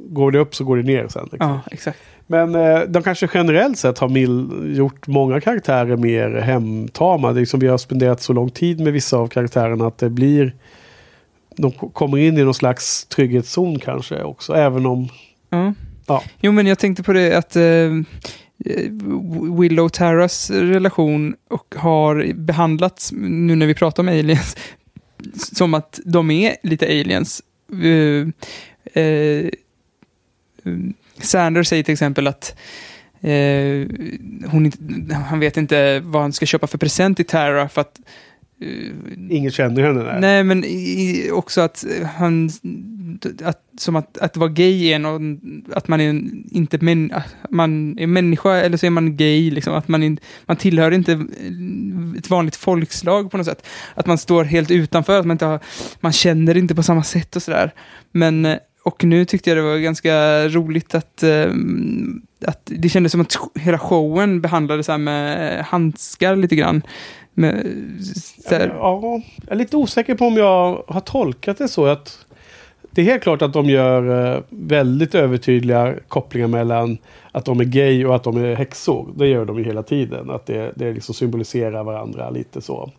går det upp så går det ner sen. Liksom. Ja, exakt. Men eh, de kanske generellt sett har mil, gjort många karaktärer mer hemtama. Det är liksom vi har spenderat så lång tid med vissa av karaktärerna att det blir de ko- kommer in i någon slags trygghetszon kanske också. Även om, Ja. Ja. Jo, men jag tänkte på det att eh, Willow och Taras relation och har behandlats, nu när vi pratar om aliens, [laughs] som att de är lite aliens. Uh, uh, Sanders säger till exempel att eh, hon han vet inte vad han ska köpa för present till Tara för att eh, ingen känner henne. Där. Nej, men i, också att han... Att, som att, att vara gay är någon, att man är en- inte men, man är människa eller så är man gay. Liksom, att man, in, man tillhör inte ett vanligt folkslag på något sätt. Att man står helt utanför, att man inte har, man känner inte på samma sätt och sådär. Men, eh, och nu tyckte jag det var ganska roligt att, eh, att det kändes som att hela showen behandlades här med handskar lite grann. Med, Ja, jag är lite osäker på om jag har tolkat det så. att Det är helt klart att de gör eh, väldigt övertydliga kopplingar mellan att de är gay och att de är häxor. Det gör de ju hela tiden. Att det, det liksom symboliserar varandra lite så.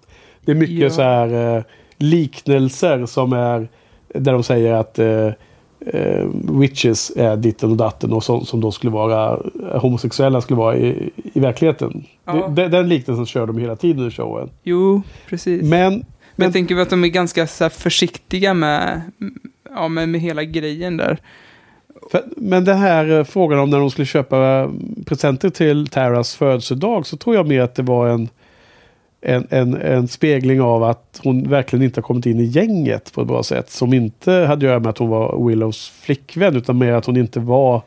Det är mycket Ja. så här eh, liknelser som är där de säger att eh, witches är ditten och datten och som, som då skulle vara homosexuella skulle vara i, i verkligheten. Ja. Det, den liknelsen kör de hela tiden i showen. Jo, precis. Men, Men, men jag tänker att de är ganska så försiktiga med, ja, med, med hela grejen där. För, men den här eh, frågan om när de skulle köpa eh, presenter till Taras födelsedag så tror jag mer att det var en, en, en, en spegling av att hon verkligen inte har kommit in i gänget på ett bra sätt. Som inte hade att göra med att hon var Willows flickvän utan mer att hon inte var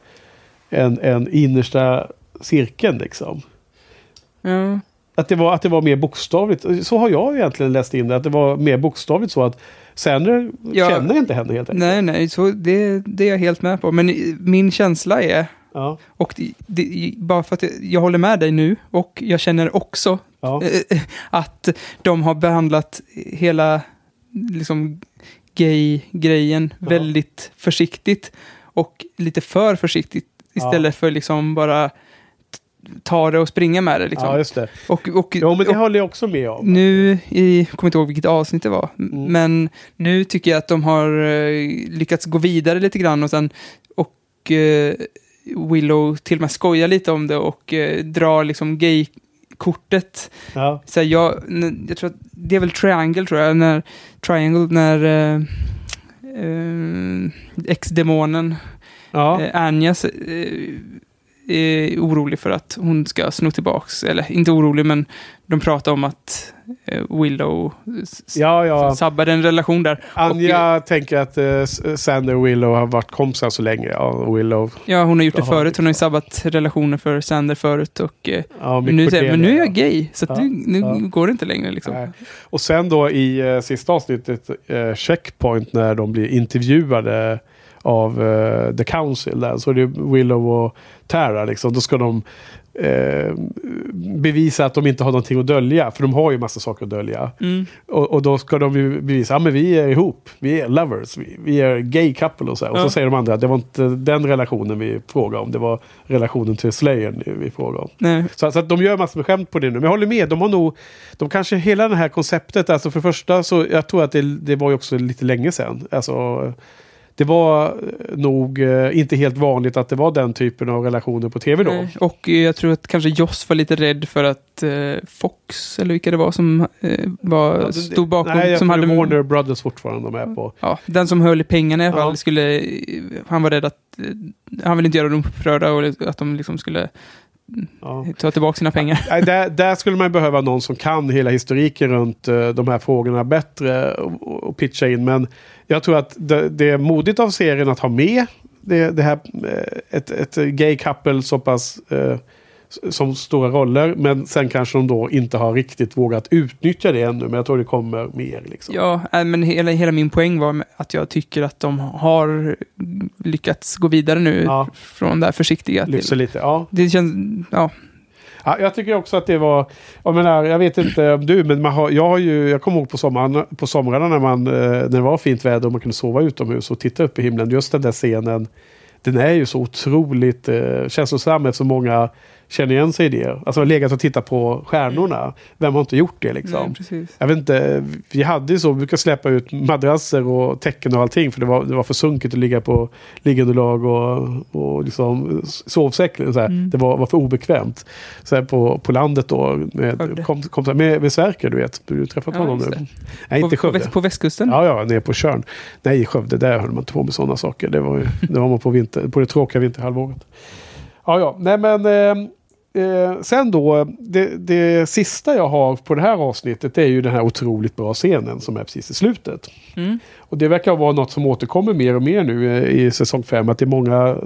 en, en innersta cirkeln liksom. Ja. Att det, var, att det var mer bokstavligt. Så har jag egentligen läst in det. Att det var mer bokstavligt så att Sander Ja. känner inte henne helt enkelt. Nej, nej, så det, det är jag helt med på. Men min känsla är, Ja, och det, det, bara för att jag, jag håller med dig nu, och jag känner också ja. eh, att de har behandlat hela liksom, gay-grejen Ja. väldigt försiktigt. Och lite för försiktigt istället för liksom bara ta det och springa med det. Liksom. ja, just det. och, och, Jo, men det och håller jag också med om. nu, i, jag kommer inte ihåg vilket avsnitt det var, Mm. men nu tycker jag att de har eh, lyckats gå vidare lite grann och sen och eh, Willow till och med skojar lite om det och eh, drar liksom gay-kortet. Ja, Så här, jag, jag tror att det är väl Triangle tror jag, när Triangle när eh, eh, ex-demonen ja. eh, Anja eh, är orolig för att hon ska sno tillbaks, eller inte orolig men de pratar om att eh, Willow ja, ja. sabbade en relation där. Anja tänker att eh, Sander och Willow har varit kompisar så länge. Ja, Willow. Ja, hon har gjort det förut. Hon har ju sabbat relationer för Sander förut. Och, eh, Ja, men, nu, säger, men nu är jag gay. så nu, nu går det inte längre. Liksom. Och sen då i eh, sista avsnittet, eh, Checkpoint, när de blir intervjuade av eh, The Council där, så är det Willow och Tara liksom. Då ska de eh, bevisa att de inte har någonting att dölja. För de har ju massa saker att dölja. Mm. Och, och då ska de bevisa att ja, men vi är ihop. Vi är lovers. Vi, vi är gay couple och så. här. Och Ja. så säger de andra att det var inte den relationen vi frågade om. Det var relationen till Slayern vi frågade om. Nej. Så, så att de gör massor med skämt på det nu. Men jag håller med, de har nog... De kanske hela det här konceptet, alltså för första så jag tror att det, det var ju också lite länge sedan. Alltså, det var eh, nog eh, inte helt vanligt att det var den typen av relationer på tv då. Nej. Och eh, jag tror att kanske Joss var lite rädd för att Fox, eller vilka det var som var, Ja, det- stod bakom. Nej, jag som hade, Warner Brothers fortfarande de är på. Ja, den som höll i pengarna i alla fall Ja. skulle... Han var rädd att... Han ville inte göra dem upprörda och att de liksom skulle Ja. ta tillbaka sina pengar. Nej, där, där skulle man behöva någon som kan hela historiken runt de här frågorna bättre och, och pitcha in. Men jag tror att det, det är modigt av serien att ha med det, det här, eh, ett, ett gay couple så pass eh, som stora roller. Men sen kanske de då inte har riktigt vågat utnyttja det ännu. Men jag tror det kommer mer. Liksom. Ja, äh, men hela, hela min poäng var att jag tycker att de har lyckats gå vidare nu Ja. från det här försiktiga till... lite. Ja. Det känns... Ja, Ja, jag tycker också att det var, jag menar, jag vet inte om du, men man har, jag har ju, jag kommer ihåg på, sommaren, på somrarna när, man, eh, när det var fint väder och man kunde sova utomhus och titta upp i himlen. Just den där scenen, den är ju så otroligt eh, känslosam eftersom många känner igen sig i det. Alltså legat och tittat på stjärnorna. Vem har inte gjort det liksom? nej. Jag vet inte, vi hade ju så, vi brukade släppa ut madrasser och täcken och allting för det var, det var för sunkigt att ligga på liggunderlag och, och liksom sovsäck. Så. Mm. Det var, var för obekvämt. Så på, på landet då, med, kom, kom, med, med Sverker du vet. Du har träffat Ja, honom nu. Nej, inte på, på, västkusten? Ja, ja, nere på Tjörn. Nej, i Skövde, där höll man inte på med sådana saker. Det var, ju, [laughs] det var man på, vinter, på det tråkiga vinterhalvåret. Ja, ja, nej men... Eh, eh, sen då, det, det sista jag har på det här avsnittet är ju den här otroligt bra scenen som är precis i slutet. Mm. Och det verkar vara något som återkommer mer och mer nu eh, i säsong 5. Att det är många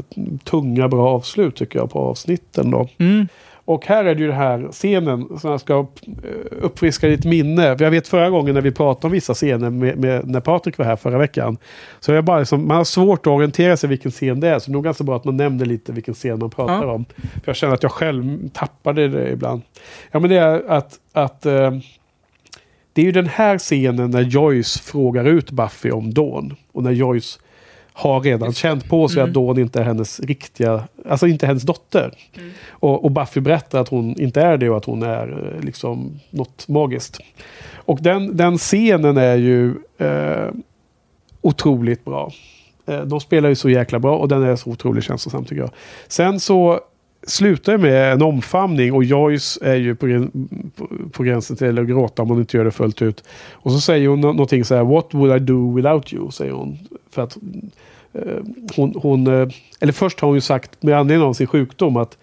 tunga bra avslut tycker jag på avsnitten då. Mm. Och här är det ju den här scenen som jag ska eh, uppfriska ditt minne. Jag vet förra gången när vi pratade om vissa scener med, med, när Patrik var här förra veckan. Så jag bara liksom, man har svårt att orientera sig vilken scen det är. Så det är nog ganska bra att man nämner lite vilken scen man pratar Ja. om. För jag känner att jag själv tappade det ibland. Ja men det är att, att eh, det är ju den här scenen när Joyce frågar ut Buffy om Dawn. Och när Joyce har redan känt på sig Mm. att Dawn inte är hennes riktiga, alltså inte hennes dotter. Och, och Buffy berättar att hon inte är det och att hon är eh, liksom något magiskt. Och den, den scenen är ju eh, otroligt bra. Eh, de spelar ju så jäkla bra och den är så otroligt känslosam tycker jag. Sen så slutar med en omfamning och Joyce är ju på, på, på gränsen till att gråta om hon inte gör det fullt ut. Och så säger hon någonting så här What would I do without you? Säger hon. För att eh, hon, hon eh, eller först har hon ju sagt med anledning av sin sjukdom att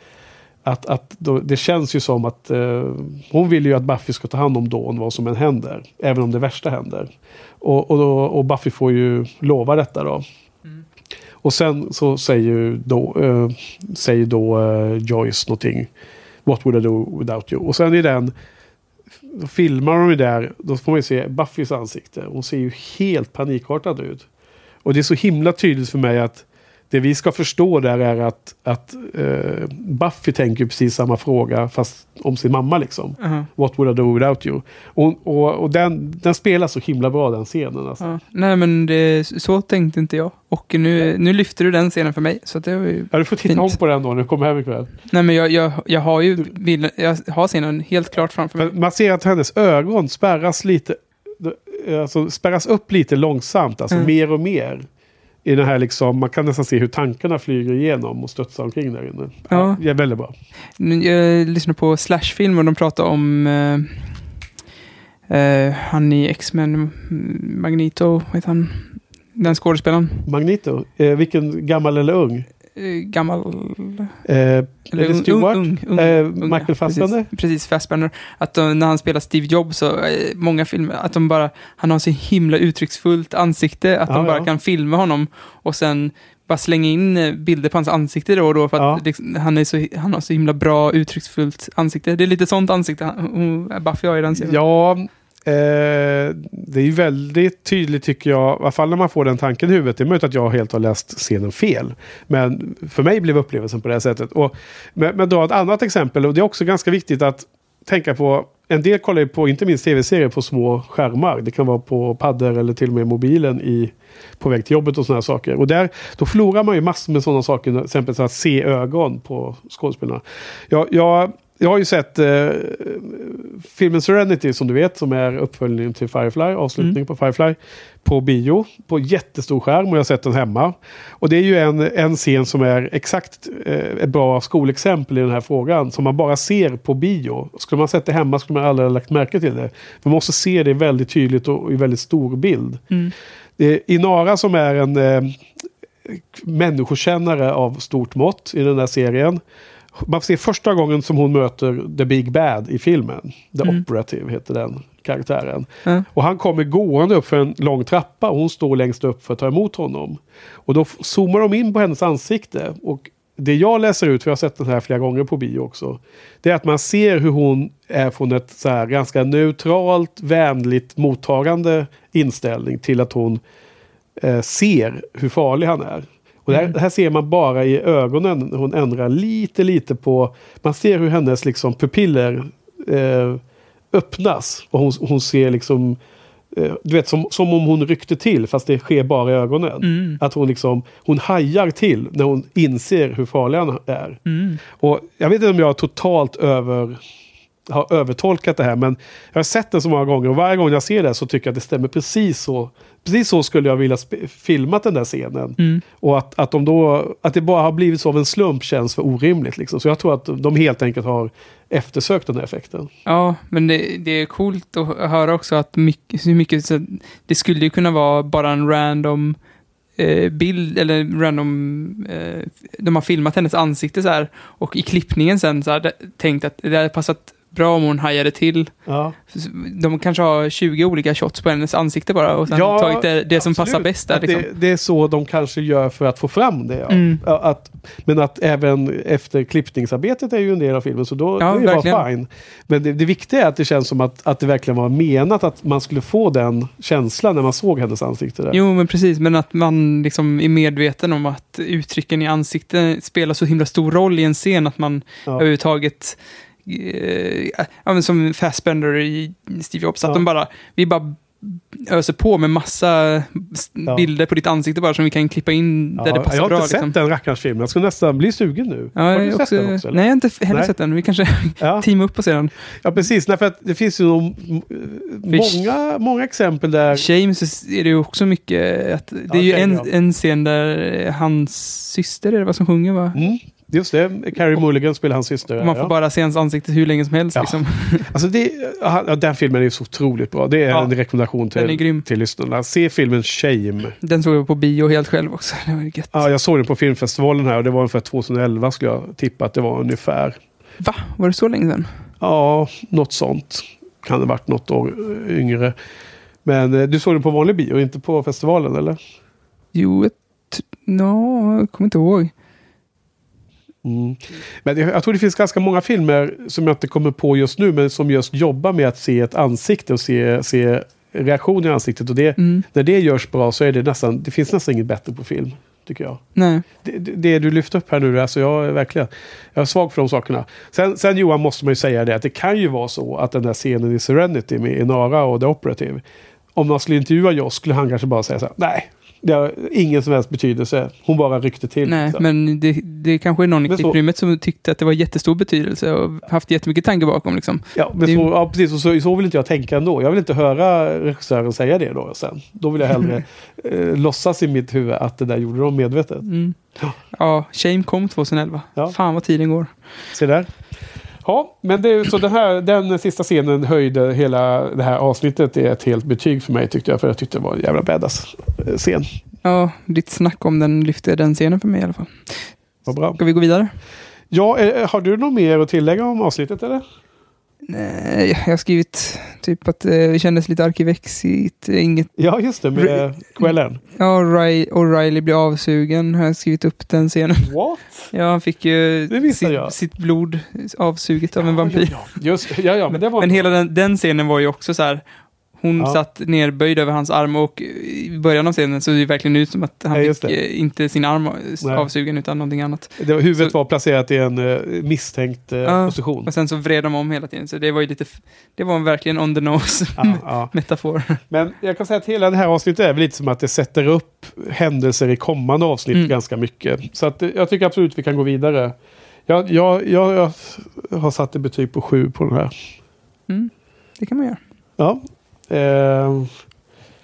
att, att då, det känns ju som att eh, hon vill ju att Buffy ska ta hand om Dawn vad som än händer. Även om det värsta händer. Och, och, då, och Buffy får ju lova detta då. Och sen så säger då, eh, säger då eh, Joyce någonting. What would I do without you? Och sen i den då filmar de ju där. Då får man ju se Buffys ansikte. Hon ser ju helt panikartad ut. Och det är så himla tydligt för mig att det vi ska förstå där är att, att eh, Buffy tänker precis samma fråga fast om sin mamma liksom. Aha. What would I do without you? Och, och, och den, den spelar så himla bra den scenen. Alltså. Ja. Nej, men det, så tänkte inte jag. Och nu, nu lyfter du den scenen för mig. Så det var ju... Ja, du får titta Fint. om på den då när du kommer hem ikväll. Nej, men jag, jag, jag har ju bilden, jag har scenen helt klart framför mig. Men man ser att hennes ögon spärras lite. Alltså spärras upp lite långsamt. Alltså Mm. mer och mer. I den här liksom, man kan nästan se hur tankarna flyger igenom och studsar omkring där inne. Ja. det är väldigt bra. Jag lyssnar på Slash-film och de pratar om eh, eh, han i X-Men, Magneto, vad heter han? Den skådespelaren. Magneto, eh, vilken gammal eller ung? Eh, gammal... Eh, det ung- Stewart? ung- ung- Eh, ung, Michael Fassbender? Precis, precis Fassbender. Att de, när han spelar Steve Jobs, så eh, många filmer, att de bara, han har så himla uttrycksfullt ansikte, att Ja, de bara ja. kan filma honom och sen bara slänga in eh, bilder på hans ansikte då och då för att Ja. liksom, han, är så, han har så himla bra uttrycksfullt ansikte. Det är lite sånt ansikte Buffy har i den serien. Ja, eh, det är ju väldigt tydligt tycker jag, i alla fall när man får den tanken i huvudet. Det är möjligt att jag helt har läst scenen fel. Men för mig blev upplevelsen på det här sättet. Och, men, men då ett annat exempel, och det är också ganska viktigt att tänka på. En del kollar ju på, inte minst tv-serier, på små skärmar. Det kan vara på paddor eller till och med mobilen i, på väg till jobbet och sådana saker. Och där, då förlorar man ju massor med sådana saker, till exempel så att se ögon på skådespelarna. Jag, jag, jag har ju sett eh, filmen Serenity som du vet, som är uppföljningen till Firefly, avslutningen på Firefly, på bio, på jättestor skärm och jag har sett den hemma. Och det är ju en, en scen som är exakt eh, ett bra skolexempel i den här frågan, som man bara ser på bio. Skulle man sett det hemma skulle man aldrig ha lagt märke till det. Man måste se det väldigt tydligt och i väldigt stor bild. Mm. Det är Inara som är en eh, människokännare av stort mått i den här serien. Man ser första gången som hon möter The Big Bad i filmen. The Mm. Operative heter den karaktären. Ja. Och han kommer gående upp för en lång trappa och hon står längst upp för att ta emot honom. Och då zoomar de in på hennes ansikte. Och det jag läser ut, för jag har sett den här flera gånger på bio också. Det är att man ser hur hon är från ett så här ganska neutralt, vänligt mottagande inställning till att hon eh, ser hur farlig han är. Och det, här, det här ser man bara i ögonen hon ändrar lite, lite på... Man ser hur hennes liksom, pupiller eh, öppnas. Och hon, hon ser liksom... Eh, du vet, som, som om hon ryckte till fast det sker bara i ögonen. Mm. Att hon liksom... Hon hajar till när hon inser hur farlig han är. Mm. Och jag vet inte om jag totalt över, har övertolkat det här men jag har sett den så många gånger och varje gång jag ser det så tycker jag att det stämmer precis så. Precis så skulle jag vilja filmat den där scenen. Mm. Och att, att, de då, att det bara har blivit så av en slump känns för orimligt. Liksom. Så jag tror att de helt enkelt har eftersökt den här effekten. Ja, men det, det är coolt att höra också att mycket, hur mycket, så, det skulle ju kunna vara bara en random eh, bild, eller random, eh, de har filmat hennes ansikte så här, och i klippningen sen så här, tänkt att det hade passat bra om hon hajade till. Ja. De kanske har 20 olika shots på hennes ansikte bara och sen Ja, tagit det, det som passar bäst där. Liksom. det, det är så de kanske gör för att få fram det. Ja. Mm. Att, men att även efter klippningsarbetet är ju en del av filmen så då Ja, det är det bara fine. Men det, det viktiga är att det känns som att, att det verkligen var menat att man skulle få den känslan när man såg hennes ansikte där. Jo, men precis. Men att man liksom är medveten om att uttrycken i ansiktet spelar så himla stor roll i en scen att man överhuvudtaget eh, som Fassbender i Steve Jobs, att Ja. de bara, vi bara öser på med massa Ja. bilder på ditt ansikte bara som vi kan klippa in där det jag passar har bra. inte sett liksom. den rackarns filmen. Jag ska nästan bli sugen nu. Ja, har jag du sett också, den också? eller? nej, jag har inte heller Nej. sett den. Vi kanske [laughs] Ja. teamar upp och ser den. ja, precis. Nej, för att det finns ju många, många exempel där... James är det ju också mycket att det är ju en, en scen där hans syster är det vad som sjunger va? Mm, just det. Carrie Mulligan spelar hans syster. Man får ja. bara se hans ansikte hur länge som helst. Ja. Liksom. [laughs] Alltså det, ja, den filmen är så otroligt bra. Det är en rekommendation till, till lyssnarna. Se filmen Shame. Den såg jag på bio helt själv också. [laughs] Det var gött. Ja, jag såg den på filmfestivalen här och det var ungefär 2011 skulle jag tippa att det var ungefär. Va? Var det så länge sedan? Ja, något sånt. Kan det varit något år yngre. Men eh, du såg den på vanlig bio, inte på festivalen eller? Jo, ett... No, jag kommer inte ihåg. Mm. Men jag, tror det finns ganska många filmer som jag inte kommer på just nu, men som just jobbar med att se ett ansikte och se, se reaktion i ansiktet. Och det, Mm. när det görs bra så är det nästan, det finns nästan inget bättre på film, tycker jag. Nej. Det, det, du lyft upp här nu, alltså jag är verkligen jag är svag för de sakerna. Sen, sen Johan måste man ju säga det att det kan ju vara så att den där scenen i Serenity med Inara och The Operative, om man skulle intervjua Joss skulle han kanske bara säga så här, nej, det har ingen som helst betydelse. Hon bara ryckte till. Nej, liksom. men det, det kanske är någon i så- klipprummet som tyckte att det var jättestor betydelse och haft jättemycket tanke bakom. Liksom. Ja, men Det så, ja, precis. Och så, så vill inte jag tänka ändå. Jag vill inte höra regissören säga det då sen. Då vill jag hellre [laughs] eh, låtsas i mitt huvud att det där gjorde de medvetet. Mm. Ja. Ja, Shame kom 2011. Ja. Fan vad tiden går. Se där. Ja, men det, är så den här den sista scenen höjde hela det här avsnittet till ett helt betyg för mig tyckte jag. För jag tyckte det var en jävla badass eh, scen. Ja, ditt snack om den lyfte den scenen för mig i alla fall. Vad bra. Ska vi gå vidare? Ja, eh, har du något mer att tillägga om avsnittet eller? Nej, jag har skrivit typ att eh, det kändes lite arkivexigt. Inget, Ja, just det, med kvällen. ja, O'Reilly blir avsugen. Har jag skrivit upp den scenen. What? Ja, han fick ju sitt, sitt blod avsuget av en vampyr. Ja, ja. Just, ja, ja, men det var... Men hela den, den scenen var ju också så här. Hon Ja. satt nerböjd över hans arm och i början av scenen såg det verkligen ut som att han Ja, fick eh, inte sin arm Nej. avsugen utan någonting annat. det var, huvudet Så- var placerat i en eh, misstänkt eh, Ja. position. Och sen så vred de om hela tiden. Så det var ju lite, det var verkligen on the nose [laughs] metafor. Men jag kan säga att hela det här avsnittet är väl lite som att det sätter upp händelser i kommande avsnitt Mm. ganska mycket. Så att jag tycker absolut vi kan gå vidare. Jag, jag, jag, jag har satt ett betyg på sju på den här. Mm, det kan man göra. Ja. Eh,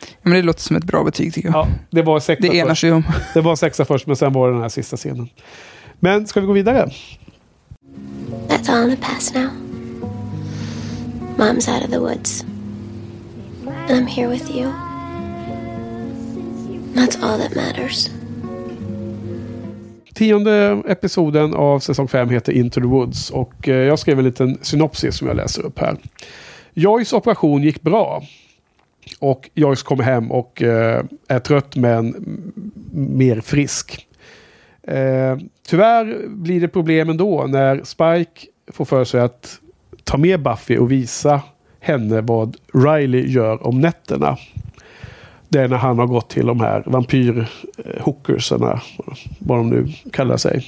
Ja, men det låter som ett bra betyg tycker jag. ja, det var sexa det enar först. sig om. Det var sexa först, men sen var det den här sista scenen. Men ska vi gå vidare? That's all in the past now. Mom's out of the woods. And I'm here with you. That's all that matters. Tionde episoden av säsong 5 heter Into the Woods och eh, jag skrev en liten synopsis som jag läser upp här. Joys operation gick bra. Och Joyce kommer hem och eh, är trött men mer frisk. Eh, tyvärr blir det problem ändå när Spike får för sig att ta med Buffy och visa henne vad Riley gör om nätterna. Det är när han har gått till de här vampyrhookersarna, vad de nu kallar sig.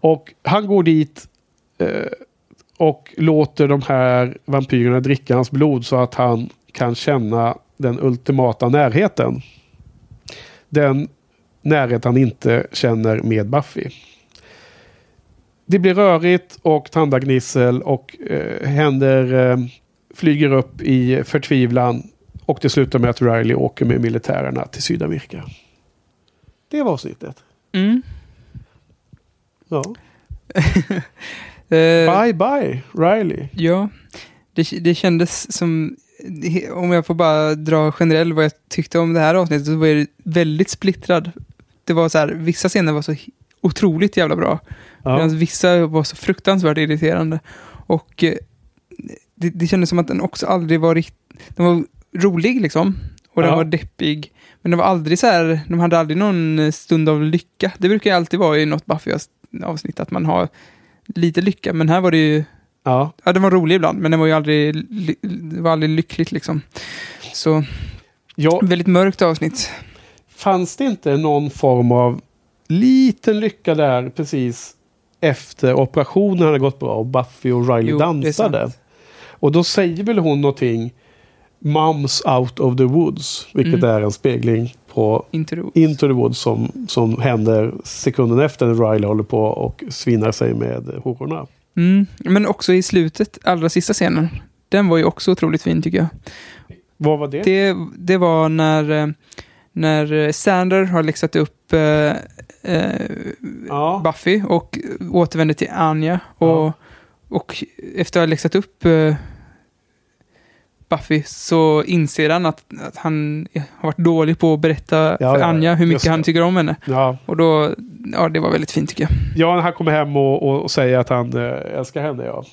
Och han går dit eh, och låter de här vampyrerna dricka hans blod så att han kan känna den ultimata närheten. Den närhet han inte känner med Buffy. Det blir rörigt och tandagnissel och eh, händer eh, flyger upp i förtvivlan och det slutar med att Riley åker med militärerna till Sydamerika. Det var avsnittet. Mm. Ja. [laughs] Eh, Bye bye Riley. Ja, det, det kändes som, om jag får bara dra generellt vad jag tyckte om det här avsnittet, så var det väldigt splittrad. Det var så här, vissa scener var så otroligt jävla bra, Ja. medan vissa var så fruktansvärt irriterande. Och eh, det, det kändes som att den också aldrig var riktigt, den var rolig liksom, och den Ja. var deppig. Men den var aldrig så här, de hade aldrig någon stund av lycka. Det brukar ju alltid vara i något Buffy-avsnitt, att man har lite lycka, men här var det ju Ja. Ja, den var rolig ibland, men den var ju aldrig, det var aldrig lyckligt liksom. Så, ja. väldigt mörkt avsnitt. Fanns det inte någon form av liten lycka där precis efter operationen hade gått bra och Buffy och Riley Jo, dansade? Och då säger väl hon någonting Mums Out of the Woods. Vilket Mm. är en spegling på Into the Woods. Into the Woods som, som händer sekunden efter när Riley håller på och svinnar sig med hororna. Mm. Men också i slutet, allra sista scenen. Den var ju också otroligt fin tycker jag. Vad var det? Det, det var när, eh, när Sander har läxat upp eh, eh, ja. Buffy och återvänder till Anja. Och, Ja. och efter att ha läxat upp eh, Buffy så inser han att, att han har varit dålig på att berätta Ja, för ja, Anja hur mycket han tycker om henne. ja. Och då, ja det var väldigt fint tycker jag. Ja, han kommer hem och, och, säger att han äh, älskar henne. Ja.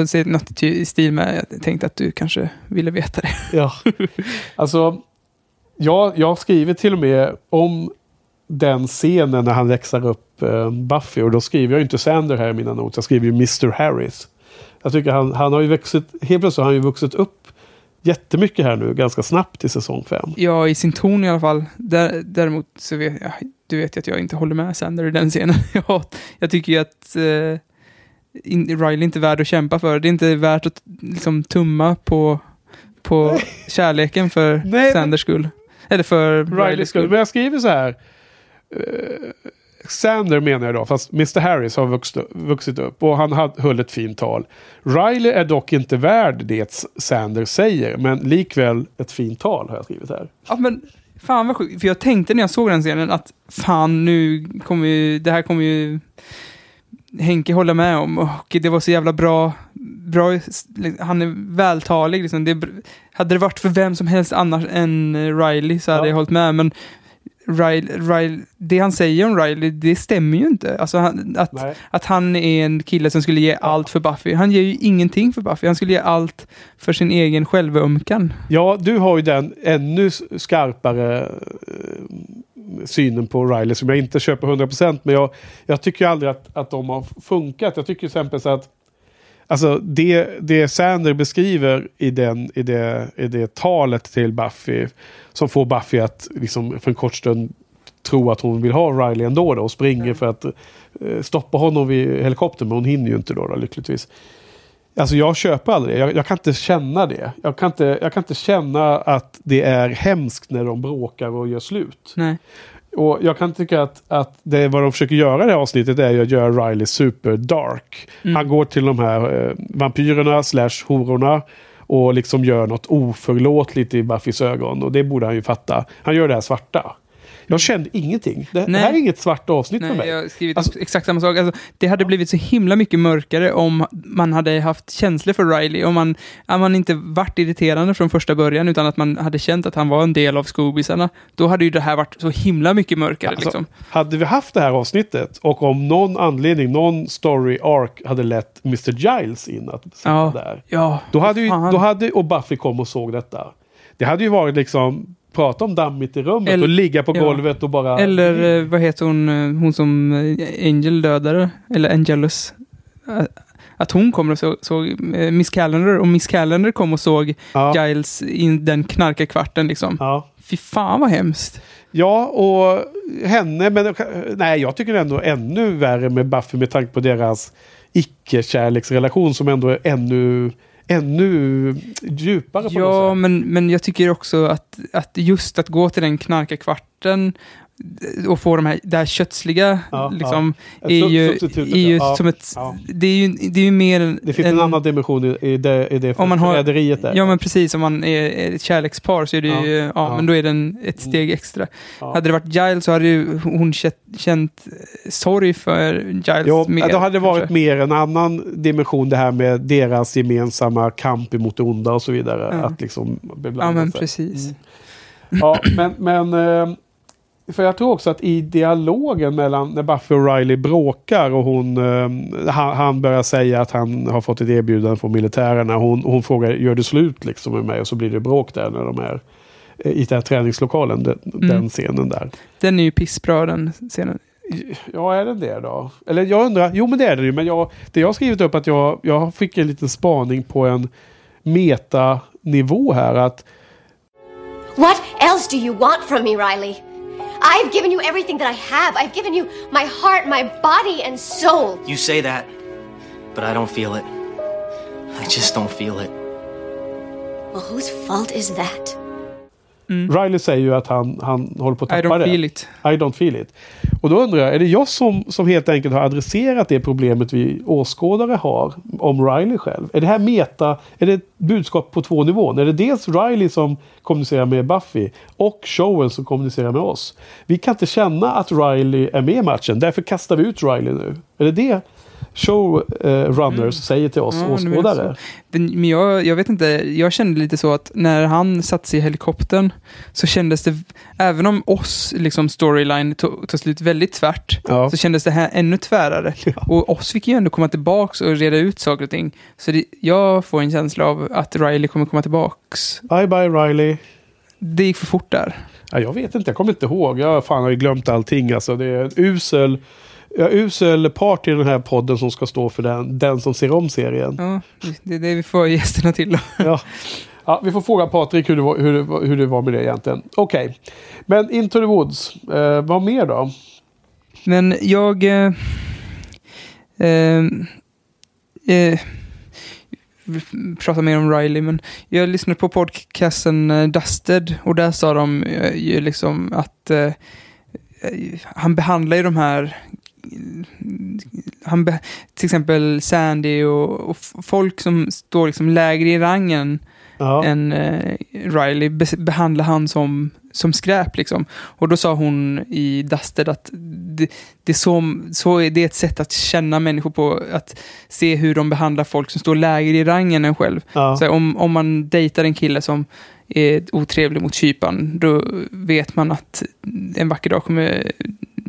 Och säger något i stil med, jag tänkte att du kanske ville veta det. [laughs] Ja. alltså, jag, jag har skrivit till och med om den scenen när han läxar upp eh, Buffy. Och då skriver jag inte Sander här i mina noter. Jag skriver ju Mr. Harris. Jag tycker han, han har ju vuxit, helt plötsligt har han ju vuxit upp jättemycket här nu, ganska snabbt i säsong 5. Ja, i sin ton i alla fall. Där, däremot så vet jag, du vet att jag inte håller med Sander i den scenen. [laughs] jag, jag tycker ju att eh, in, Riley inte är värd att kämpa för. Det är inte värt att liksom tumma på, på [laughs] kärleken för Nej, Sanders skull. Eller för Riley Rileys skull. men jag skriver så här. Sander menar jag då, fast Mr. Harris har vuxit, vuxit upp och han hade, höll ett fint tal. Riley är dock inte värd det Sander säger, men likväl ett fint tal har jag skrivit här. Ja, men fan vad sjukt. För jag tänkte när jag såg den scenen att fan nu kommer ju, det här kommer ju Henke hålla med om. Och det var så jävla bra. bra han är vältalig. Liksom. Det, hade det varit för vem som helst annars än Riley så hade Ja. jag hållit med. Men Riley, Riley, det han säger om Riley, det stämmer ju inte. Alltså han, att, Nej. att han är en kille som skulle ge allt för Buffy. Han ger ju ingenting för Buffy. Han skulle ge allt för sin egen självömkan. Ja, du har ju den ännu skarpare eh, synen på Riley som jag inte köper 100% men jag, jag tycker aldrig att, att de har funkat. Jag tycker till exempel så att Alltså det, det Sander beskriver i, den, i, det, i det talet till Buffy som får Buffy att liksom för en kort stund tro att hon vill ha Riley ändå då, och springer för att eh, stoppa honom vid helikoptern men hon hinner ju inte då, då lyckligtvis. Alltså jag köper aldrig det. Jag, jag kan inte känna det. Jag kan inte, jag kan inte känna att det är hemskt när de bråkar och gör slut. Nej. Och jag kan tycka att, att det vad de försöker göra i det här avsnittet är ju att göra Riley super dark. Mm. Han går till de här eh, vampyrerna slash hororna och liksom gör något oförlåtligt i Buffys ögon. Och det borde han ju fatta. Han gör det här svarta. Jag kände ingenting. Det, det här är inget svart avsnitt för Nej, mig. jag har skrivit Alltså- exakt samma sak. Alltså, det hade blivit så himla mycket mörkare om man hade haft känslor för Riley. Om man, om man inte varit irriterande från första början, utan att man hade känt att han var en del av Scoobiesarna. Då hade ju det här varit så himla mycket mörkare. Alltså, liksom. Hade vi haft det här avsnittet och om någon anledning, någon story arc hade lett Mr. Giles in att sitta Ja. där. Ja, Då hade, ju, då hade och Buffy kom och såg detta. Det hade ju varit liksom prata om dammigt i rummet Eller- och ligga på ja. golvet och bara... Eller eh, vad heter hon, eh, hon som eh, Angel dödade? Eller Angelus? Att hon kommer och såg, såg Miss Calendar och Miss Calendar kom och såg ja. Giles i den knarkarkvarten liksom. Ja. Fy fan vad hemskt. ja, och henne, men nej, jag tycker ändå ännu värre med Buffy med tanke på deras icke-kärleksrelation som ändå är ännu, ännu djupare på Ja, något sätt. men, men jag tycker också att, att just att gå till den knarkarkvarten och få de här, det här köttsliga, Ja, liksom, Ett är ju, är ju ja. som ett... Ja. Det är ju, det är ju mer en... Det finns en, annan dimension i, det, i det Om man har- där. Ja, men precis. Om man är ett kärlekspar så är det Ja, ju... Ja, ja. men då är det en, ett steg extra. Ja. Hade det varit Giles så hade ju hon känt, känt sorg för Giles Jo, mer. då hade det varit kanske. mer en annan dimension det här med deras gemensamma kamp emot det onda och så vidare. Ja. Att liksom beblanda Ja, men sig. precis. Mm. Ja, men, men eh, för jag tror också att i dialogen mellan när Buffy och Riley bråkar och hon, eh, han, han börjar säga att han har fått ett erbjudande från militärerna. Hon, hon frågar, gör du slut liksom med mig? Och så blir det bråk där när de är eh, i den här träningslokalen, den, Mm. den scenen där. Den är ju pissbra den scenen. Ja, är den det då? Eller jag undrar, jo men det är det ju, men jag, det jag har skrivit upp att jag, jag fick en liten spaning på en metanivå här att What else do you want from me, Riley? I've given you everything that I have. I've given you my heart, my body, and soul. You say that, but I don't feel it. I just don't feel it. Well, whose fault is that? Riley säger ju att han, han håller på att I tappa don't det. feel it. I don't feel it. Och då undrar jag, är det jag som, som helt enkelt har adresserat det problemet vi åskådare har om Riley själv? Är det här meta, är det ett budskap på två nivåer? Är det dels Riley som kommunicerar med Buffy och showen som kommunicerar med oss? Vi kan inte känna att Riley är med i matchen, därför kastar vi ut Riley nu. Är det det showrunners säger till oss Mm. Ja, åskådare? Men jag, jag vet inte, jag kände lite så att när han satte sig i helikoptern så kändes det, även om oss liksom storyline tog, tog slut väldigt tvärt, Ja. så kändes det här ännu tvärare. Och oss fick ju ändå komma tillbaks och reda ut saker och ting. Så det, jag får en känsla av att Riley kommer komma tillbaks. Bye bye Riley. Det gick för fort där. Ja, jag vet inte, jag kommer inte ihåg. Jag fan har ju glömt allting. Alltså, det är en usel, ja, usel part i den här podden som ska stå för den, den som ser om serien. Ja, det är det vi får gästerna till då. Ja. Ja, vi får fråga Patrik hur det var, hur det, hur det var med det egentligen. Okej, men Into the Woods. Eh, vad mer då? Men jag... Eh, eh, eh, vi pratar mer om Riley, men jag lyssnade på podcasten eh, Dusted och där sa de eh, ju liksom att eh, han behandlar ju de här han till exempel Sandy och, och folk som står liksom lägre i rangen Ja. än eh, Riley be behandlar han som, som skräp. Liksom. Och då sa hon i Dusted att det, det, är så, så är det ett sätt att känna människor på, att se hur de behandlar folk som står lägre i rangen än själv. Ja. Så om, om man dejtar en kille som är otrevlig mot kypan, då vet man att en vacker dag kommer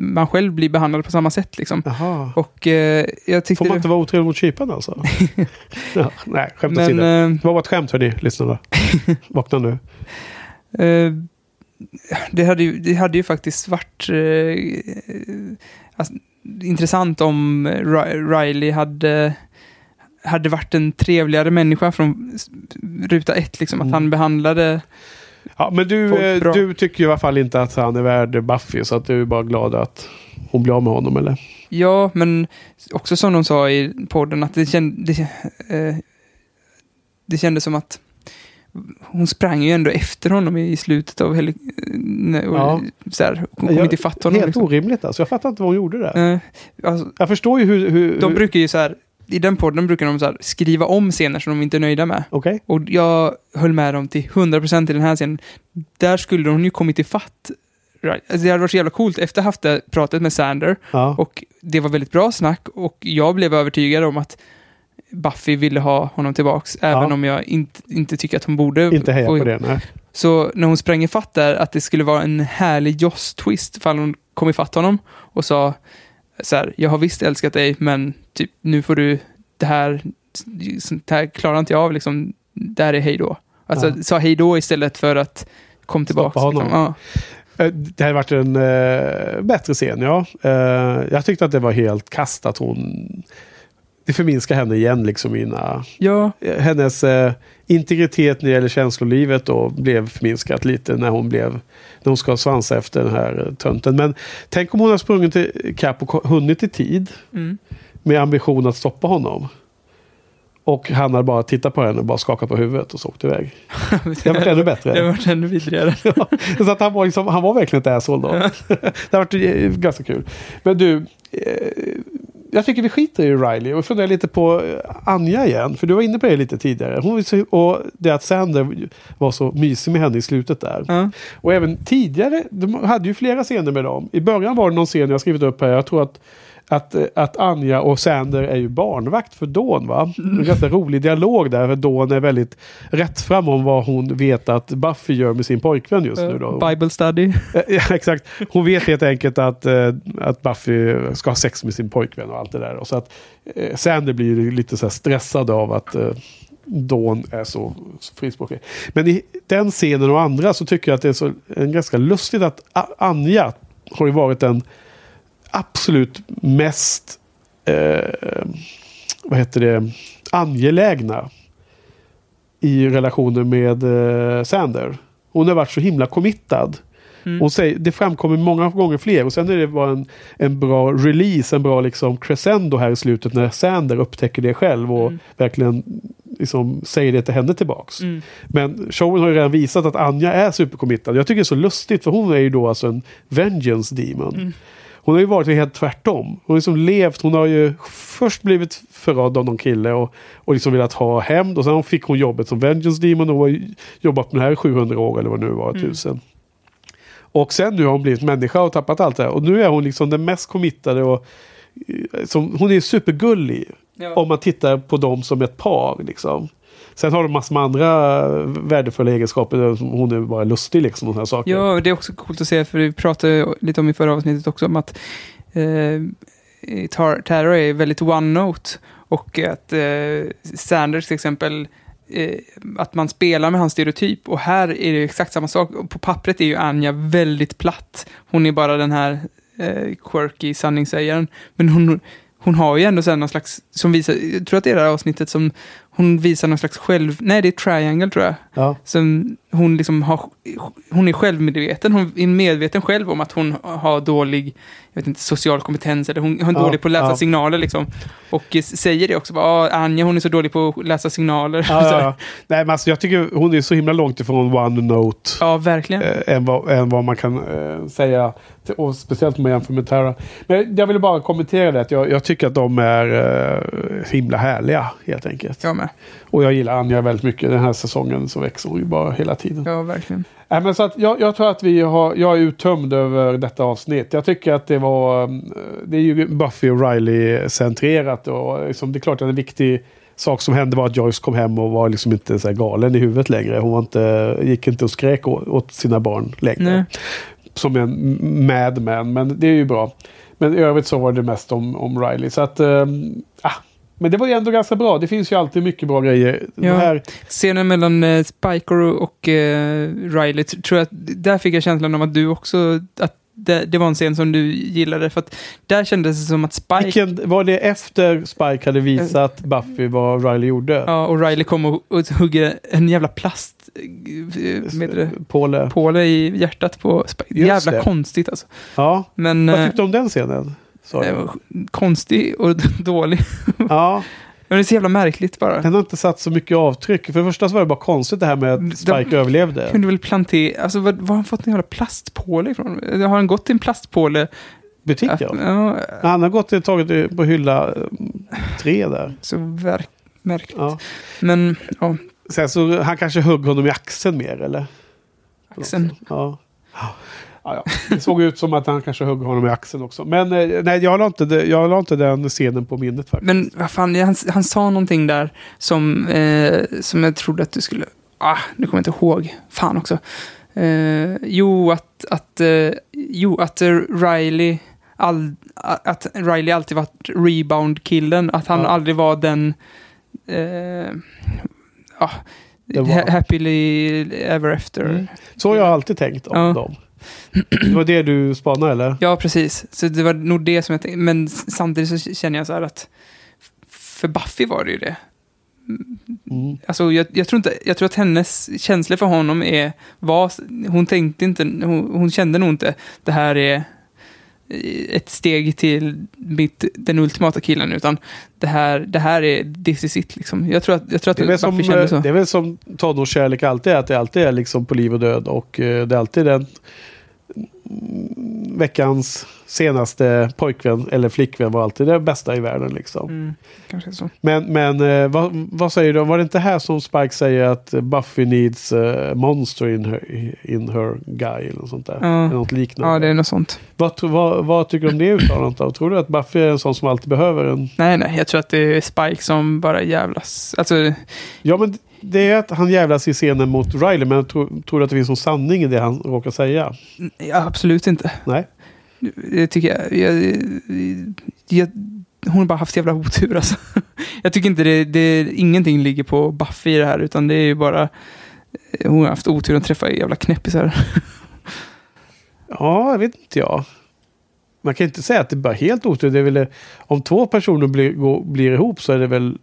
man själv bli behandlad på samma sätt. Liksom. Jaha. Och eh, jag tyckte... Får man inte vara otrevlig mot kyparen alltså? [laughs] ja, nej, skämt åsido. eh, Det var bara ett skämt hörni, lyssnarna. [laughs] Vakna nu. Eh, det, hade ju, det hade ju faktiskt varit eh, alltså, intressant om Ri- Riley hade, hade varit en trevligare människa från ruta ett. Liksom, Mm. Att han behandlade... Ja, men du, eh, du tycker ju i alla fall inte att han är värd Buffy, så att du är bara glad att hon blir av med honom, eller? Ja, men också som de sa i podden att det, känd, det, eh, det kändes som att hon sprang ju ändå efter honom i slutet av nej, och Ja. så här, Hon kom Jag- inte ifatt honom. Helt Liksom. orimligt alltså. Jag fattar inte vad hon gjorde där. Eh, alltså, Jag förstår ju hur... hur, De hur... brukar ju så här, i den podden brukar de så skriva om scener som de inte är nöjda med. Okej. Och jag höll med dem till 100% i den här scenen. Där skulle hon ju kommit i fatt. Right. Alltså det hade varit så jävla coolt efter haft det pratet med Sander. Ja. Och det var väldigt bra snack och jag blev övertygad om att Buffy ville ha honom tillbaks. Även om jag inte, inte tycker att hon borde. inte heja på det. Nej. Så när hon sprang i fatt där, att det skulle vara en härlig Joss-twist ifall hon kom i fatt honom och sa så här, jag har visst älskat dig, men typ nu får du, det här, sånt här klarar inte jag av, liksom, det här är hej då. Alltså, Ja. sa hej då istället för att kom tillbaka. Liksom. Ja. Eh, Det hade varit en eh, bättre scen, ja. Eh, jag tyckte att det var helt kast att hon... Det förminskar henne igen, liksom mina... ja, Hennes eh, integritet när det gäller känslolivet då blev förminskat lite när hon blev... När hon ska svansa efter den här eh, tönten. Men tänk om hon har sprungit till Cap och hunnit i tid mm. med ambition att stoppa honom. Och han hade bara tittat på henne och bara skakat på huvudet och så åkt iväg. [laughs] Det hade varit ännu bättre. det har varit ännu vidrigare. [laughs] Ja, så att han, var liksom, han var verkligen ett asshole då. [laughs] det har varit eh, ganska kul. Men du, eh, jag tycker vi skiter i Riley och funderar lite på eh, Anja igen. För du var inne på det lite tidigare. Hon, och det att Sander var så mysig med henne i slutet där. Ja. Och även tidigare, de hade ju flera scener med dem. I början var det någon scen jag skrivit upp här. Jag tror att att, eh, att Anja och Sander är ju barnvakt för Dawn va? En ganska rolig dialog där. För Dawn är väldigt rättfram om vad hon vet att Buffy gör med sin pojkvän just nu. Då. Bible study. [laughs] Eh, Ja, exakt. Hon vet helt enkelt att, eh, att Buffy ska ha sex med sin pojkvän och allt det där. Och så att eh, Sander blir lite så stressad av att eh, Dawn är så, så frispråkig. Men i den scenen och andra så tycker jag att det är så en ganska lustigt att Anja har ju varit den absolut mest eh, vad heter det, angelägna i relationen med eh, Sander. Hon har varit så himla committad. Mm. Hon säger, det framkommer många gånger fler och sen är det bara en, en bra release, en bra liksom crescendo här i slutet när Sander upptäcker det själv och Mm. verkligen liksom säger det till henne tillbaks. Mm. Men showen har ju redan visat att Anja är supercommittad. Jag tycker det är så lustigt för hon är ju då alltså en vengeance demon. Hon har ju varit helt tvärtom. Hon har liksom levt, hon har ju först blivit förrådd av någon kille och, och liksom velat ha hämnd. Och sen fick hon jobbet som vengeance demon och har jobbat med det här i 700 år eller vad det nu var, Mm. tusen. Och sen nu har hon blivit människa och tappat allt det här. Och nu är hon liksom den mest committade och eh, som, hon är supergullig. Ja. Om man tittar på dem som ett par. Liksom. Sen har de massor med andra värdefulla egenskaper. Hon är bara lustig liksom. Och såna saker. Ja, det är också coolt att se, för vi pratade lite om i förra avsnittet också, om att eh, Tar- Terror är väldigt one-note. Och att eh, Sanders till exempel, eh, att man spelar med hans stereotyp. Och här är det exakt samma sak. På pappret är ju Anja väldigt platt. Hon är bara den här eh, quirky sanningssägaren. Men hon, hon har ju ändå sen någon slags, som visar, jag tror att det är det här avsnittet som hon visar någon slags själv, nej det är Triangle tror jag. Ja. Som hon liksom har, hon är självmedveten, hon är medveten själv om att hon har dålig, jag vet inte, social kompetens eller hon, hon är Ja, dålig på att läsa ja. signaler liksom. Och säger det också, bara, "Ah, Anja hon är så dålig på att läsa signaler. [laughs] Ja. Nej, men alltså, jag tycker hon är så himla långt ifrån one note. ja verkligen. eh, än, vad, än vad man kan eh, säga. Och speciellt om man jämför med Terra. Men jag ville bara kommentera det. Att jag, jag tycker att de är eh, himla härliga helt enkelt. Jag med. Och jag gillar Anja väldigt mycket. Den här säsongen så växer hon ju bara hela tiden. Ja, verkligen. Nej, men så att jag, jag tror att vi har, jag är uttömd över detta avsnitt. Jag tycker att det var, eh, det är ju Buffy och Riley-centrerat. Och liksom, det är klart att en viktig sak som hände var att Joyce kom hem och var liksom inte så här galen i huvudet längre. Hon var inte, gick inte och skrek åt sina barn längre. Nej. Som en madman, men det är ju bra. Men i övrigt så var det mest om, om Riley. Så att, ah, men det var ju ändå ganska bra. Det finns ju alltid mycket bra grejer. Ja. Här, Scenen mellan eh, Spiker och eh, Riley, tror jag, att- där fick jag känslan av att du också, att det, det var en scen som du gillade. För att där kändes det som att Spike vilken, var det efter Spike hade visat Buffy vad Riley gjorde? Ja, och Riley kom och, och hugger en jävla plast... eh, Påle. påle i hjärtat på Spike. Just Jävla det. konstigt alltså. Ja. Men... Vad eh, tyckte du om den scenen? Sa eh, du? konstig och [laughs] dålig. Ja, Men det är så jävla märkligt bara. den har inte satt så mycket avtryck. För det första så var det bara konstigt det här med att Spike De- överlevde. Kunde väl plantera... Alltså vad, vad har han fått en jävla plastpåle ifrån? Har han gått till en plastpåle? Butik ja. ja Han har gått och tagit det på hylla eh, tre där. så verk, märkligt. Ja. Men, ja, Sen så han kanske högg honom i axeln mer eller? axeln. Ja. Ja, ja. Det såg ut som att han kanske högg honom i axeln också. Men eh, nej, jag la inte, jag la inte den scenen på minnet faktiskt. Men vad fan, han, han sa någonting där som, eh, som jag trodde att du skulle... Ah, nu kommer jag inte ihåg. Fan också. Eh, jo, att, att, eh, jo, att Riley... All, att Riley alltid varit rebound-killen. Att han Ja. aldrig var den... Eh, ah, happily ever after. Mm. Så har jag alltid tänkt om Ja. dem. Det var det du spanade eller? Ja, precis. Så det var nog det som jag tänkte. Men samtidigt så känner jag så här att för Buffy var det ju det. Mm. Alltså, jag, jag, tror inte, jag tror att hennes känslor för honom är... Var, hon tänkte inte... Hon, hon kände nog inte det här är ett steg till mitt, den ultimata killen, utan det här, det här är this is it. Liksom. Jag tror att, jag tror att Det är, som, det är väl som tonårskärlek alltid är. Att det alltid är liksom på liv och död. Och eh, det är alltid den veckans senaste pojkvän eller flickvän var alltid det bästa i världen. Liksom. Mm, kanske så. Men, men eh, vad, vad säger du? Var det inte här som Spike säger att Buffy needs a monster in her, in her guy? Eller något sånt där. Ja. Eller något liknande. Ja, det är något sånt. vad, vad, vad tycker du om det uttalandet? då? Tror du att Buffy är en sån som alltid behöver en... Nej, nej, jag tror att det är Spike som bara jävlas. Alltså, Ja, men det är att han jävlas i scenen mot Riley. Men tror, tror att det finns någon sanning i det han råkar säga? ja, absolut inte. Nej. Det tycker jag, jag, jag... Hon har bara haft jävla otur alltså. [laughs] Jag tycker inte det, det... Ingenting ligger på Buffy i det här, utan det är ju bara... Hon har haft otur att träffa jävla knäppisar. [laughs] Ja, jag vet inte jag. Man kan inte säga att det är bara helt otur. Det är väl, om två personer blir, går, blir ihop så är det väl...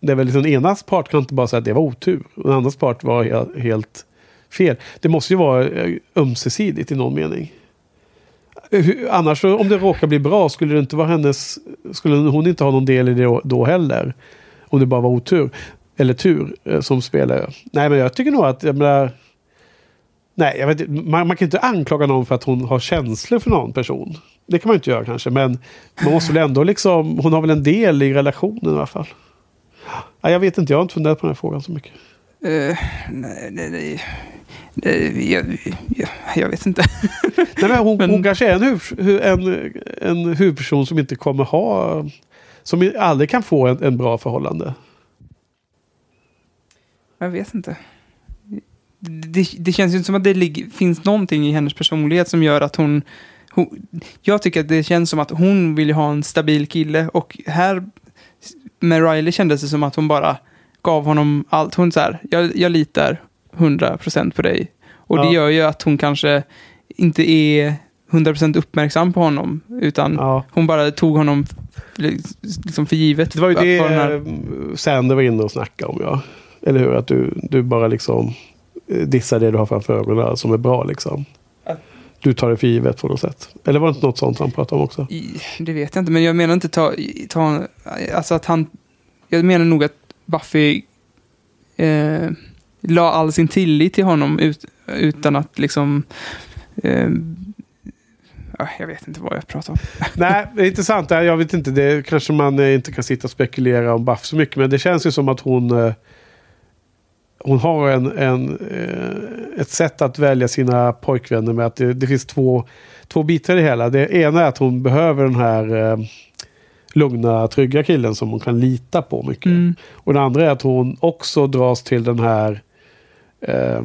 Det är väl liksom enas part kan inte bara säga att det var otur. Och den andras part var he- helt fel. Det måste ju vara eh, ömsesidigt i någon mening. Eh, annars om det råkar bli bra skulle det inte vara hennes... Skulle hon inte ha någon del i det då- heller. Om det bara var otur. eller tur eh, som spelare. Nej, men jag tycker nog att, jag menar, Nej, jag vet, man, man kan inte anklaga någon för att hon har känslor för någon person. Det kan man inte göra kanske, men man måste väl ändå liksom, hon har väl en del i relationen i alla fall. Nej, jag vet inte, jag har inte funderat på den här frågan så mycket. Uh, nej, nej, nej. nej jag, jag, jag, vet inte. [laughs] nej, men hon, men... hon kanske är en, huv, en, en huvudperson som inte kommer ha... Som aldrig kan få en, en bra förhållande. Jag vet inte. Det, det, känns ju inte som att det finns någonting i hennes personlighet som gör att hon, hon... Jag tycker att det känns som att hon vill ha en stabil kille och här med Riley kändes det som att hon bara gav honom allt. Hon så här, jag, jag litar 100% på dig. Och ja. det gör ju att hon kanske inte är 100% uppmärksam på honom. Utan ja. hon bara tog honom liksom för givet. Det var ju det här... Sander var inne och snackade om ja. Eller hur? Att du, du bara liksom eh, dissar det du har framför ögonen som är bra liksom. Du tar det för givet på något sätt. Eller var det inte något sånt han pratade om också? Det vet jag inte, men jag menar inte ta, ta alltså att han, jag menar nog att Buffy eh, la all sin tillit till honom ut, utan att liksom eh, jag vet inte vad jag pratar om. [laughs] Nej, det är intressant. Jag vet inte, det kanske man inte kan sitta och spekulera om Buff så mycket. Men det känns ju som att hon eh, hon har en, en, eh, ett sätt att välja sina pojkvänner med att det, det finns två, två bitar i det hela. Det ena är att hon behöver den här eh, lugna, trygga killen som hon kan lita på mycket. Mm. Och det andra är att hon också dras till den här eh,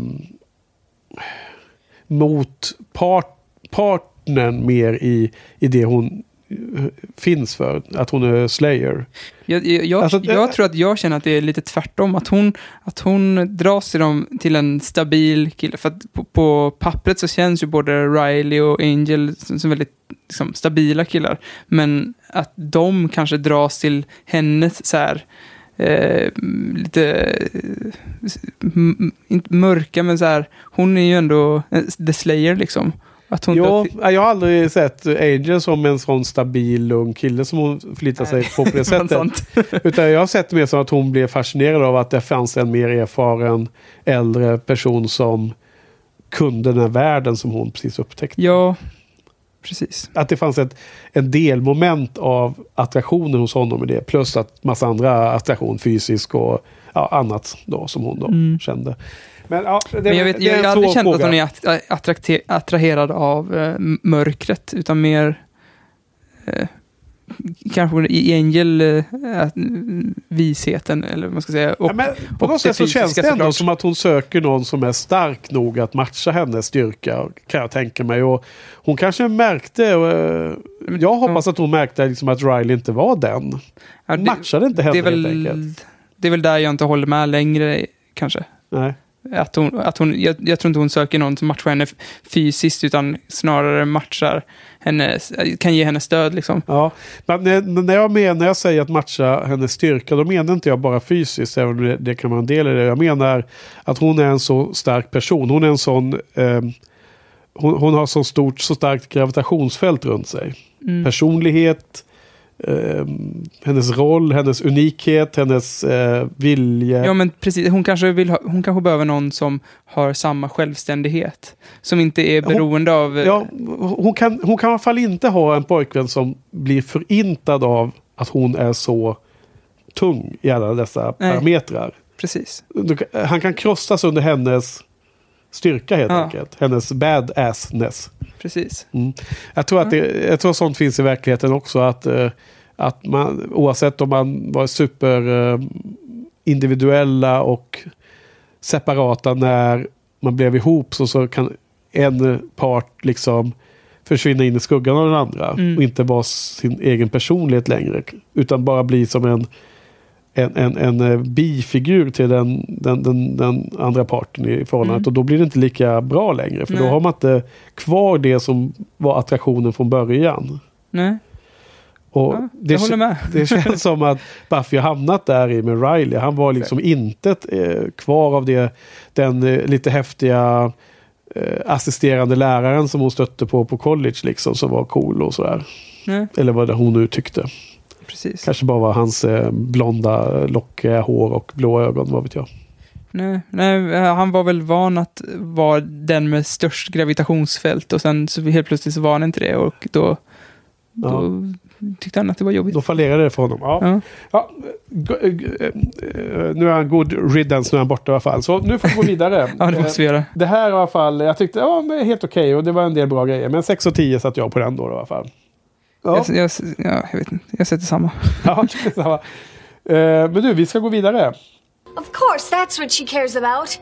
mot part, partnern mer i, i det hon finns för. Att hon är slayer. Jag, jag, alltså, jag tror att jag känner att det är lite tvärtom. Att hon, att hon dras till, dem, till en stabil kille. För att på, på pappret så känns ju både Riley och Angel som, som väldigt liksom, stabila killar. Men att de kanske dras till hennes så här, eh, lite, eh, inte mörka, men så här, hon är ju ändå the slayer liksom. Att hon ja, jag har aldrig sett Angel som en sån stabil, lugn kille som hon förlitar sig på på det [laughs] sättet. [laughs] Utan jag har sett det mer som att hon blev fascinerad av att det fanns en mer erfaren äldre person som kunde den här världen som hon precis upptäckte. Ja, precis. Att det fanns ett en delmoment av attraktioner hos honom i det. Plus att massa andra attraktion, fysisk och ja, annat då som hon då mm. kände. Men, ja, det, Men jag, vet, jag, jag har aldrig känt fråga. att hon är attraherad av uh, mörkret, utan mer uh, kanske i Angel uh, visheten, eller vad man ska säga. Och, ja, men på något sätt så känns det ändå som att hon söker någon som är stark nog att matcha hennes styrka, kan jag tänka mig. Och hon kanske märkte, och, jag hoppas att hon märkte liksom att Riley inte var den. Ja, det, Matchade inte henne det väl, helt enkelt. Det är väl där jag inte håller med längre, kanske. Nej. Att hon, att hon, jag, jag, tror inte hon söker någon som matchar henne fysiskt, utan snarare matchar henne, kan ge henne stöd. Liksom. Ja, men när jag, menar, när jag säger att matcha hennes styrka, då menar inte jag bara fysiskt, även om det, det kan vara en del i det. Jag menar att hon är en så stark person. Hon är en sån... Eh, hon, hon, har så stort, så starkt gravitationsfält runt sig. Mm. Personlighet, eh, hennes roll, hennes unikhet, hennes eh, vilja. Ja, men precis. Hon kanske, vill ha, hon kanske behöver någon som har samma självständighet. Som inte är beroende hon, av... Ja, hon kan, hon kan i alla fall inte ha en pojkvän som blir förintad av att hon är så tung i alla dessa Nej. parametrar. Precis. Han kan krossas under hennes styrka helt ja. enkelt. Hennes badassness. Precis. Mm. Jag, tror att det, jag tror sånt finns i verkligheten också. Att, uh, att man, oavsett om man var super uh, individuella och separata när man blev ihop så, så kan en part liksom försvinna in i skuggan av den andra. Mm. Och inte vara sin egen personlighet längre. Utan bara bli som en en, en, en eh, bifigur till den, den, den, den andra parten i förhållandet. Mm. Och då blir det inte lika bra längre. För Nej. då har man inte kvar det som var attraktionen från början. Nej. Och ja, det, det känns [laughs] som att Buffy har hamnat där i med Riley. Han var liksom inte eh, kvar av det, den eh, lite häftiga eh, assisterande läraren som hon stötte på på college liksom. Som var cool och sådär. Nej. Eller vad det hon nu tyckte. Precis. Kanske bara var hans eh, blonda lockiga hår och blå ögon, vad vet jag. Nej, nej, eh, han var väl van att vara den med störst gravitationsfält och sen så helt plötsligt så var han inte det och då, då tyckte han att det var jobbigt. Då fallerade det för honom. Ja. Ja. Ja, g- eh, nu är han god riddance, nu är han borta i alla fall. Så nu får vi gå vidare. [laughs] Ja, det måste vi göra. Eh, Det här i alla fall, jag tyckte ja, men helt okej och det var en del bra grejer. Men 6 och 10 satt jag på den då i alla fall. Ja, Jag, jag, ja, jag vet inte, jag sätter samma. [laughs] ja det är samma. Eh, Men du, vi ska gå vidare. Of course, that's what she cares about.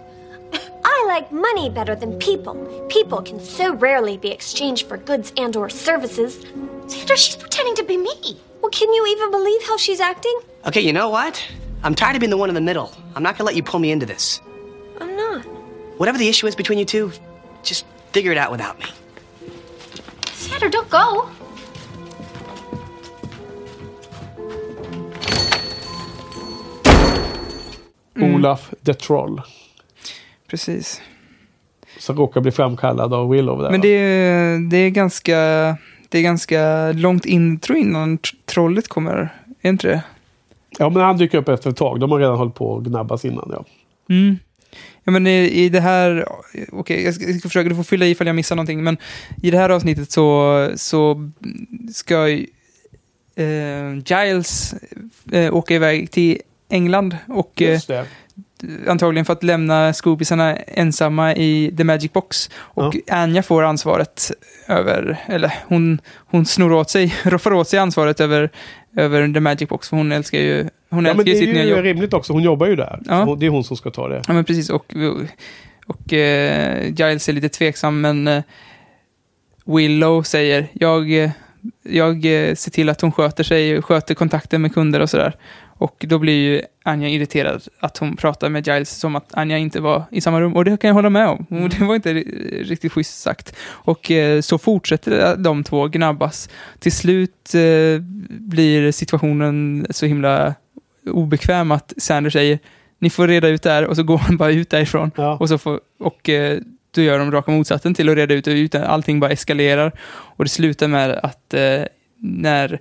I like money better than people. People can so rarely be exchanged for goods and or services. Sandra, she's pretending to be me. Well, can you even believe how she's acting? Okay, you know what? I'm tired of being the one in the middle. I'm not gonna let you pull me into this. I'm not. Whatever the issue is between you two, just figure it out without me. Sandra, don't go. Olaf the Troll. Precis. Som råkar bli framkallad av Willow. Där, Men det, är- det är ganska, det är ganska långt intro innan tr- trollet kommer. Är inte det? Ja, men han dyker upp efter ett tag. De har redan hållit på att gnabbas innan. Ja. Mm. Ja, men i, i det här, okej, jag, ska, jag ska försöka, du får fylla i ifall jag missar någonting, men i det här avsnittet så, så ska eh, Giles eh, åka iväg till England och eh, det. antagligen för att lämna Scoobisarna ensamma i The Magic Box. Och Anja får ansvaret över, eller hon, hon snor åt sig, [laughs] roffar åt sig ansvaret över, över The Magic Box, för hon älskar ju, hon Ja, men älskar det ju sitt är nya ju jobb. rimligt också. Hon jobbar ju där. Ja. Det är hon som ska ta det. Ja, men precis. Och, och eh, Giles är lite tveksam, men eh, Willow säger jag, eh, jag eh, ser till att hon sköter sig, sköter kontakten med kunder och sådär. Och då blir ju Anja irriterad att hon pratar med Giles som att Anja inte var i samma rum. Och det kan jag hålla med om. Och Det var inte ri- riktigt schysst sagt. Och eh, så fortsätter de två gnabbas. Till slut eh, blir situationen så himla obekväm att Sander säger ni får reda ut det här och så går han bara ut därifrån. Ja. Och, så får, och eh, då gör de raka motsatsen till att reda ut det. Utan allting bara eskalerar. Och det slutar med att eh, när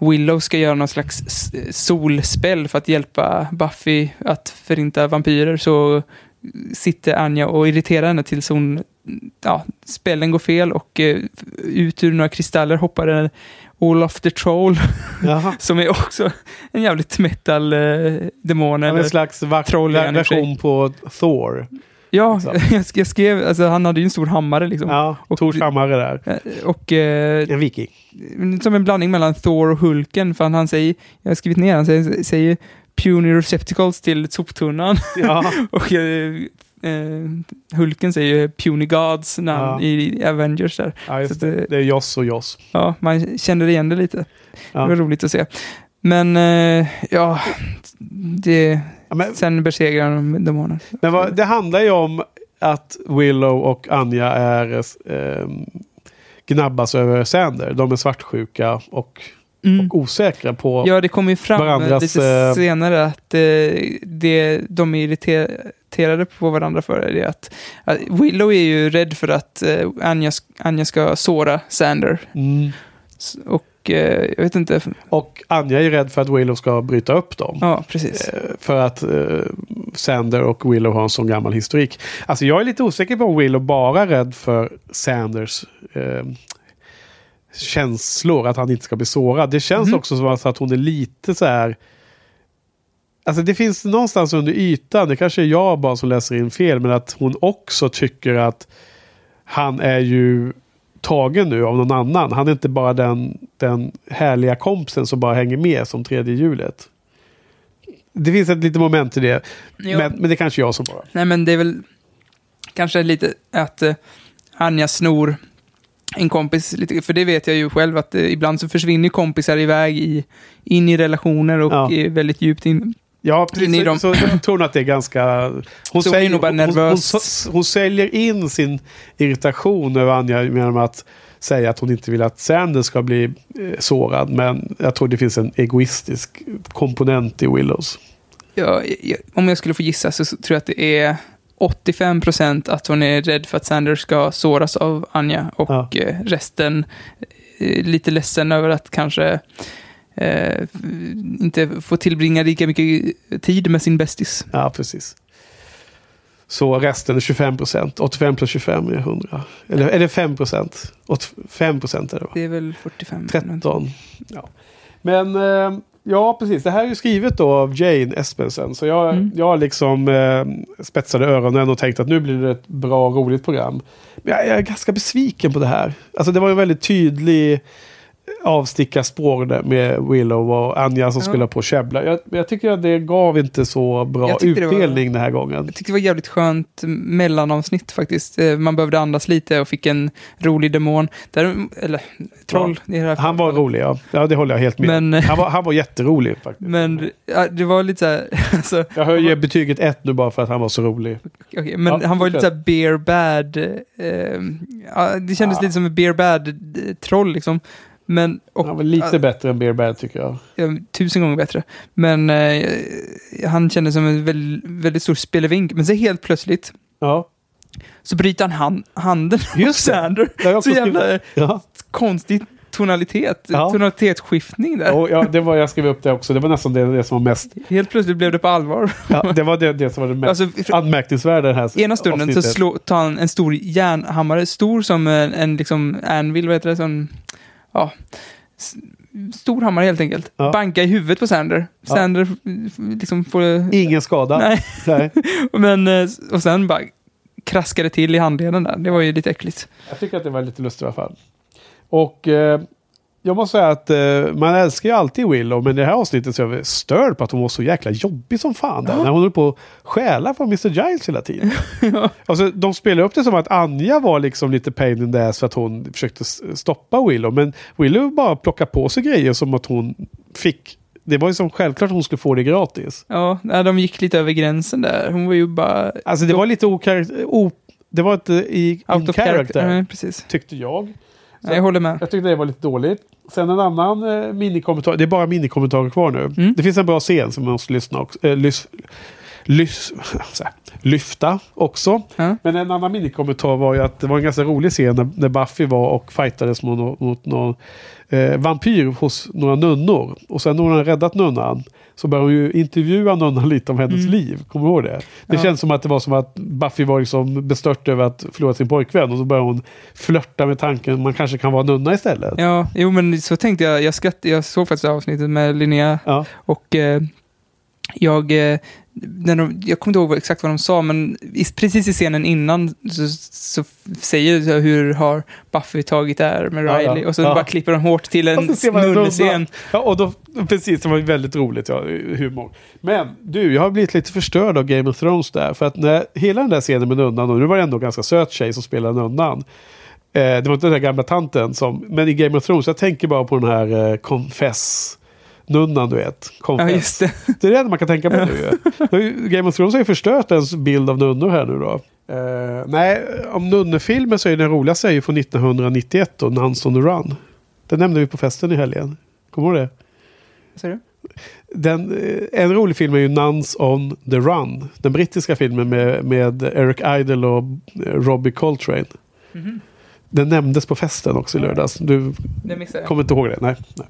Willow ska göra någon slags solspel för att hjälpa Buffy att förinta vampyrer så sitter Anja och irriterar henne tills hon, ja, spelen går fel och eh, ut ur några kristaller hoppar en Olaf the Troll [laughs] som är också en jävligt metal-demon. Är en slags va- troll är han i och för sig. version på Thor. Ja, Så. [laughs] jag, jag skrev, alltså han hade ju en stor hammare liksom. Ja, Och- Tors hammare där. Eh, Och eh, En viking. som en blandning mellan Thor och Hulken, för han, han säger, jag har skrivit ner, han säger, säger puny receptacles till soptunnan. Ja. [laughs] och eh, eh, Hulken säger ju puny gods namn Ja. i Avengers där. Ja, just det. det- det är Joss och Joss. Ja, man kände igen det lite. Ja. Det var roligt att se. Men eh, ja, det, Ja, men sen besegrar de demoner. men vad, det handlar ju om att Willow och Anja är eh, gnabbas över Sander. De är svartsjuka och, Mm. och osäkra på... Ja, det kommer ju fram varandras, lite eh, senare att eh, det de är irriterade på varandra för det att, att Willow är ju rädd för att eh, Anja, Anja ska såra Sander. Mm. S- Och eh, jag vet inte. Och Anja är rädd för att Willow ska bryta upp dem. Ja, precis. Eh, För att eh, Sander och Willow har en sån gammal historik. Alltså jag är lite osäker på om Willow bara är rädd för Sanders eh, känslor, att han inte ska bli sårad. Det känns Mhm. också som att hon är lite så här... Alltså det finns någonstans under ytan, det kanske är jag bara som läser in fel, men att hon också tycker att han är ju tagen nu av någon annan. Han är inte bara den, den härliga kompisen som bara hänger med som tredje hjulet. Det finns ett litet moment i det. Jo. Men, men det kanske är jag som bara. Nej, men det är väl kanske lite att eh, Anja snor en kompis, lite, för det vet jag ju själv att eh, ibland så försvinner kompisar iväg i, in i relationer och Ja. är väldigt djupt in. Ja, precis. In i Så, dem. så jag tror nog att det är ganska... Hon, Så hon bara hon, hon, nervös. hon, hon säljer in sin irritation över Anja genom att säga att hon inte vill att Sander ska bli eh, sårad. Men jag tror det finns en egoistisk komponent i Willows. Ja, jag, om jag skulle få gissa så tror jag att det är 85% att hon är rädd för att Sander ska såras av Anja och Ja. eh, resten eh, lite ledsen över att kanske eh, inte får tillbringa lika mycket tid med sin bästis. Ja, precis. Så resten är 25 procent. 85 plus 25 är 100. Eller är det 5 procent? 5 procent är det va? Det är väl 45. 13. Ja. Men eh, ja, precis. Det här är ju skrivet då av Jane Espensen. Så jag, Mm. jag liksom eh, spetsade öronen och tänkte att nu blir det ett bra, roligt program. Men jag, jag är ganska besviken på det här. Alltså det var en väldigt tydlig avstickarspår där med Willow och Anja som Ja. skulle på käbbla. Jag, jag tycker att det gav inte så bra det var- utdelning den här gången. Jag tyckte det var jävligt skönt mellanavsnitt faktiskt. Eh, Man behövde andas lite och fick en rolig demon. Där, eller troll. här Han var rolig, ja. ja det håller jag helt med Men- han, var, han var jätterolig faktiskt. Men ja, det var lite så här... [laughs] Alltså, jag höjer betyget ett nu bara för att han var så rolig. okej, men Ja, han var lite så här beer bad. Eh, ja, det kändes Ja. lite som en beer bad eh, troll liksom. Men, och, Han var lite ja, bättre än Bear Bad tycker jag. ja, tusen gånger bättre. Men eh, han kändes som en väldigt, väldigt stor spelevink. Men så helt plötsligt Ja, så bryter han hand, handen Just det. Sander. Det Så jävla ja. konstig tonalitet. Ja. Tonalitetsskiftning där. Och ja, det var, jag skrev upp det också. Det var nästan det, det som var mest... Helt plötsligt blev det på allvar. Ja, det var det, det som var det mest Alltså, anmärkningsvärda här Ena stunden så avsnittet. slå, tar han en stor järnhammare, stor som en, en liksom anvil, vad heter det, sån, ja, s- stor hammare helt enkelt. Ja. Banka i huvudet på Sander. Sander liksom får... Ingen skada. Nej, Nej. [laughs] men eh, och sen bara kraskade till i handleden där. Det var ju lite äckligt. Jag tycker att det var lite lustigt i alla fall. Och eh, jag måste säga att eh, man älskar ju alltid Willow, men i det här avsnittet så är jag störd på att hon var så jäkla jobbig som fan. Där, när hon höll på att stjäla från Mr. Giles hela tiden. [laughs] alltså, de spelar upp det som att Anja var liksom lite pain in the ass för att hon försökte stoppa Willow. Men Willow bara plockade på sig grejer som att hon fick. Det var ju som självklart hon skulle få det gratis. Ja, de gick lite över gränsen där. Hon var ju bara Alltså det var lite okaraktär... O, det var inte i in out character, character. Nej, precis. tyckte jag. Nej, jag håller med. Jag tyckte det var lite dåligt. Sen en annan eh, minikommentar. Det är bara minikommentarer kvar nu. Mm. Det finns en bra scen som man måste lyssna också, eh, lys, [laughs] här, lyfta också. Ja. Men en annan minikommentar var ju att det var en ganska rolig scen när, när Buffy var och fightades mot, mot någon eh, vampyr hos några nunnor. Och sen när hon har räddat nunnan så börjar hon ju intervjua nunnan [laughs] lite om hennes liv. Kommer du ihåg det? Det Mm. Ja. känns som att det var som att Buffy var liksom bestört över att förlora sin pojkvän. Och så börjar hon flörta med tanken man kanske kan vara nunna istället. Ja, jo men så tänkte jag. Jag, skratt, jag såg faktiskt avsnittet med Linnea Ja. och eh, jag, eh, när de, jag kommer inte ihåg exakt vad de sa, men precis i scenen innan så, så säger det hur har Buffy tagit här med Ja, ja. Riley och så Ja. bara klipper de hårt till en nunnescen. Ja, och då, precis, det var väldigt roligt, ja, humor. Men du, jag har blivit lite förstörd av Game of Thrones där. För att när hela den där scenen med nunnan, och nu var det ändå en ganska söt tjej som spelade nunnan. Eh, det var inte den där gamla tanten som, men i Game of Thrones, jag tänker bara på den här eh, Confess. Nunnan du vet. Ja, just det. Det är det enda man kan tänka på nu ju. [laughs] Game of Thrones har ju förstört ens bild av nunnor här nu då. Eh, nej, om nunnefilmer så är den roligaste är ju från 1991 då, Nuns on the Run. Den nämnde vi på festen i helgen. Kommer du ihåg det? Vad säger du? Den, eh, en rolig film är ju Nuns on the Run. Den brittiska filmen med, med Eric Idle och Robbie Coltrane. Den nämndes på festen också i lördags. Du. Kommer inte ihåg det? Nej. nej.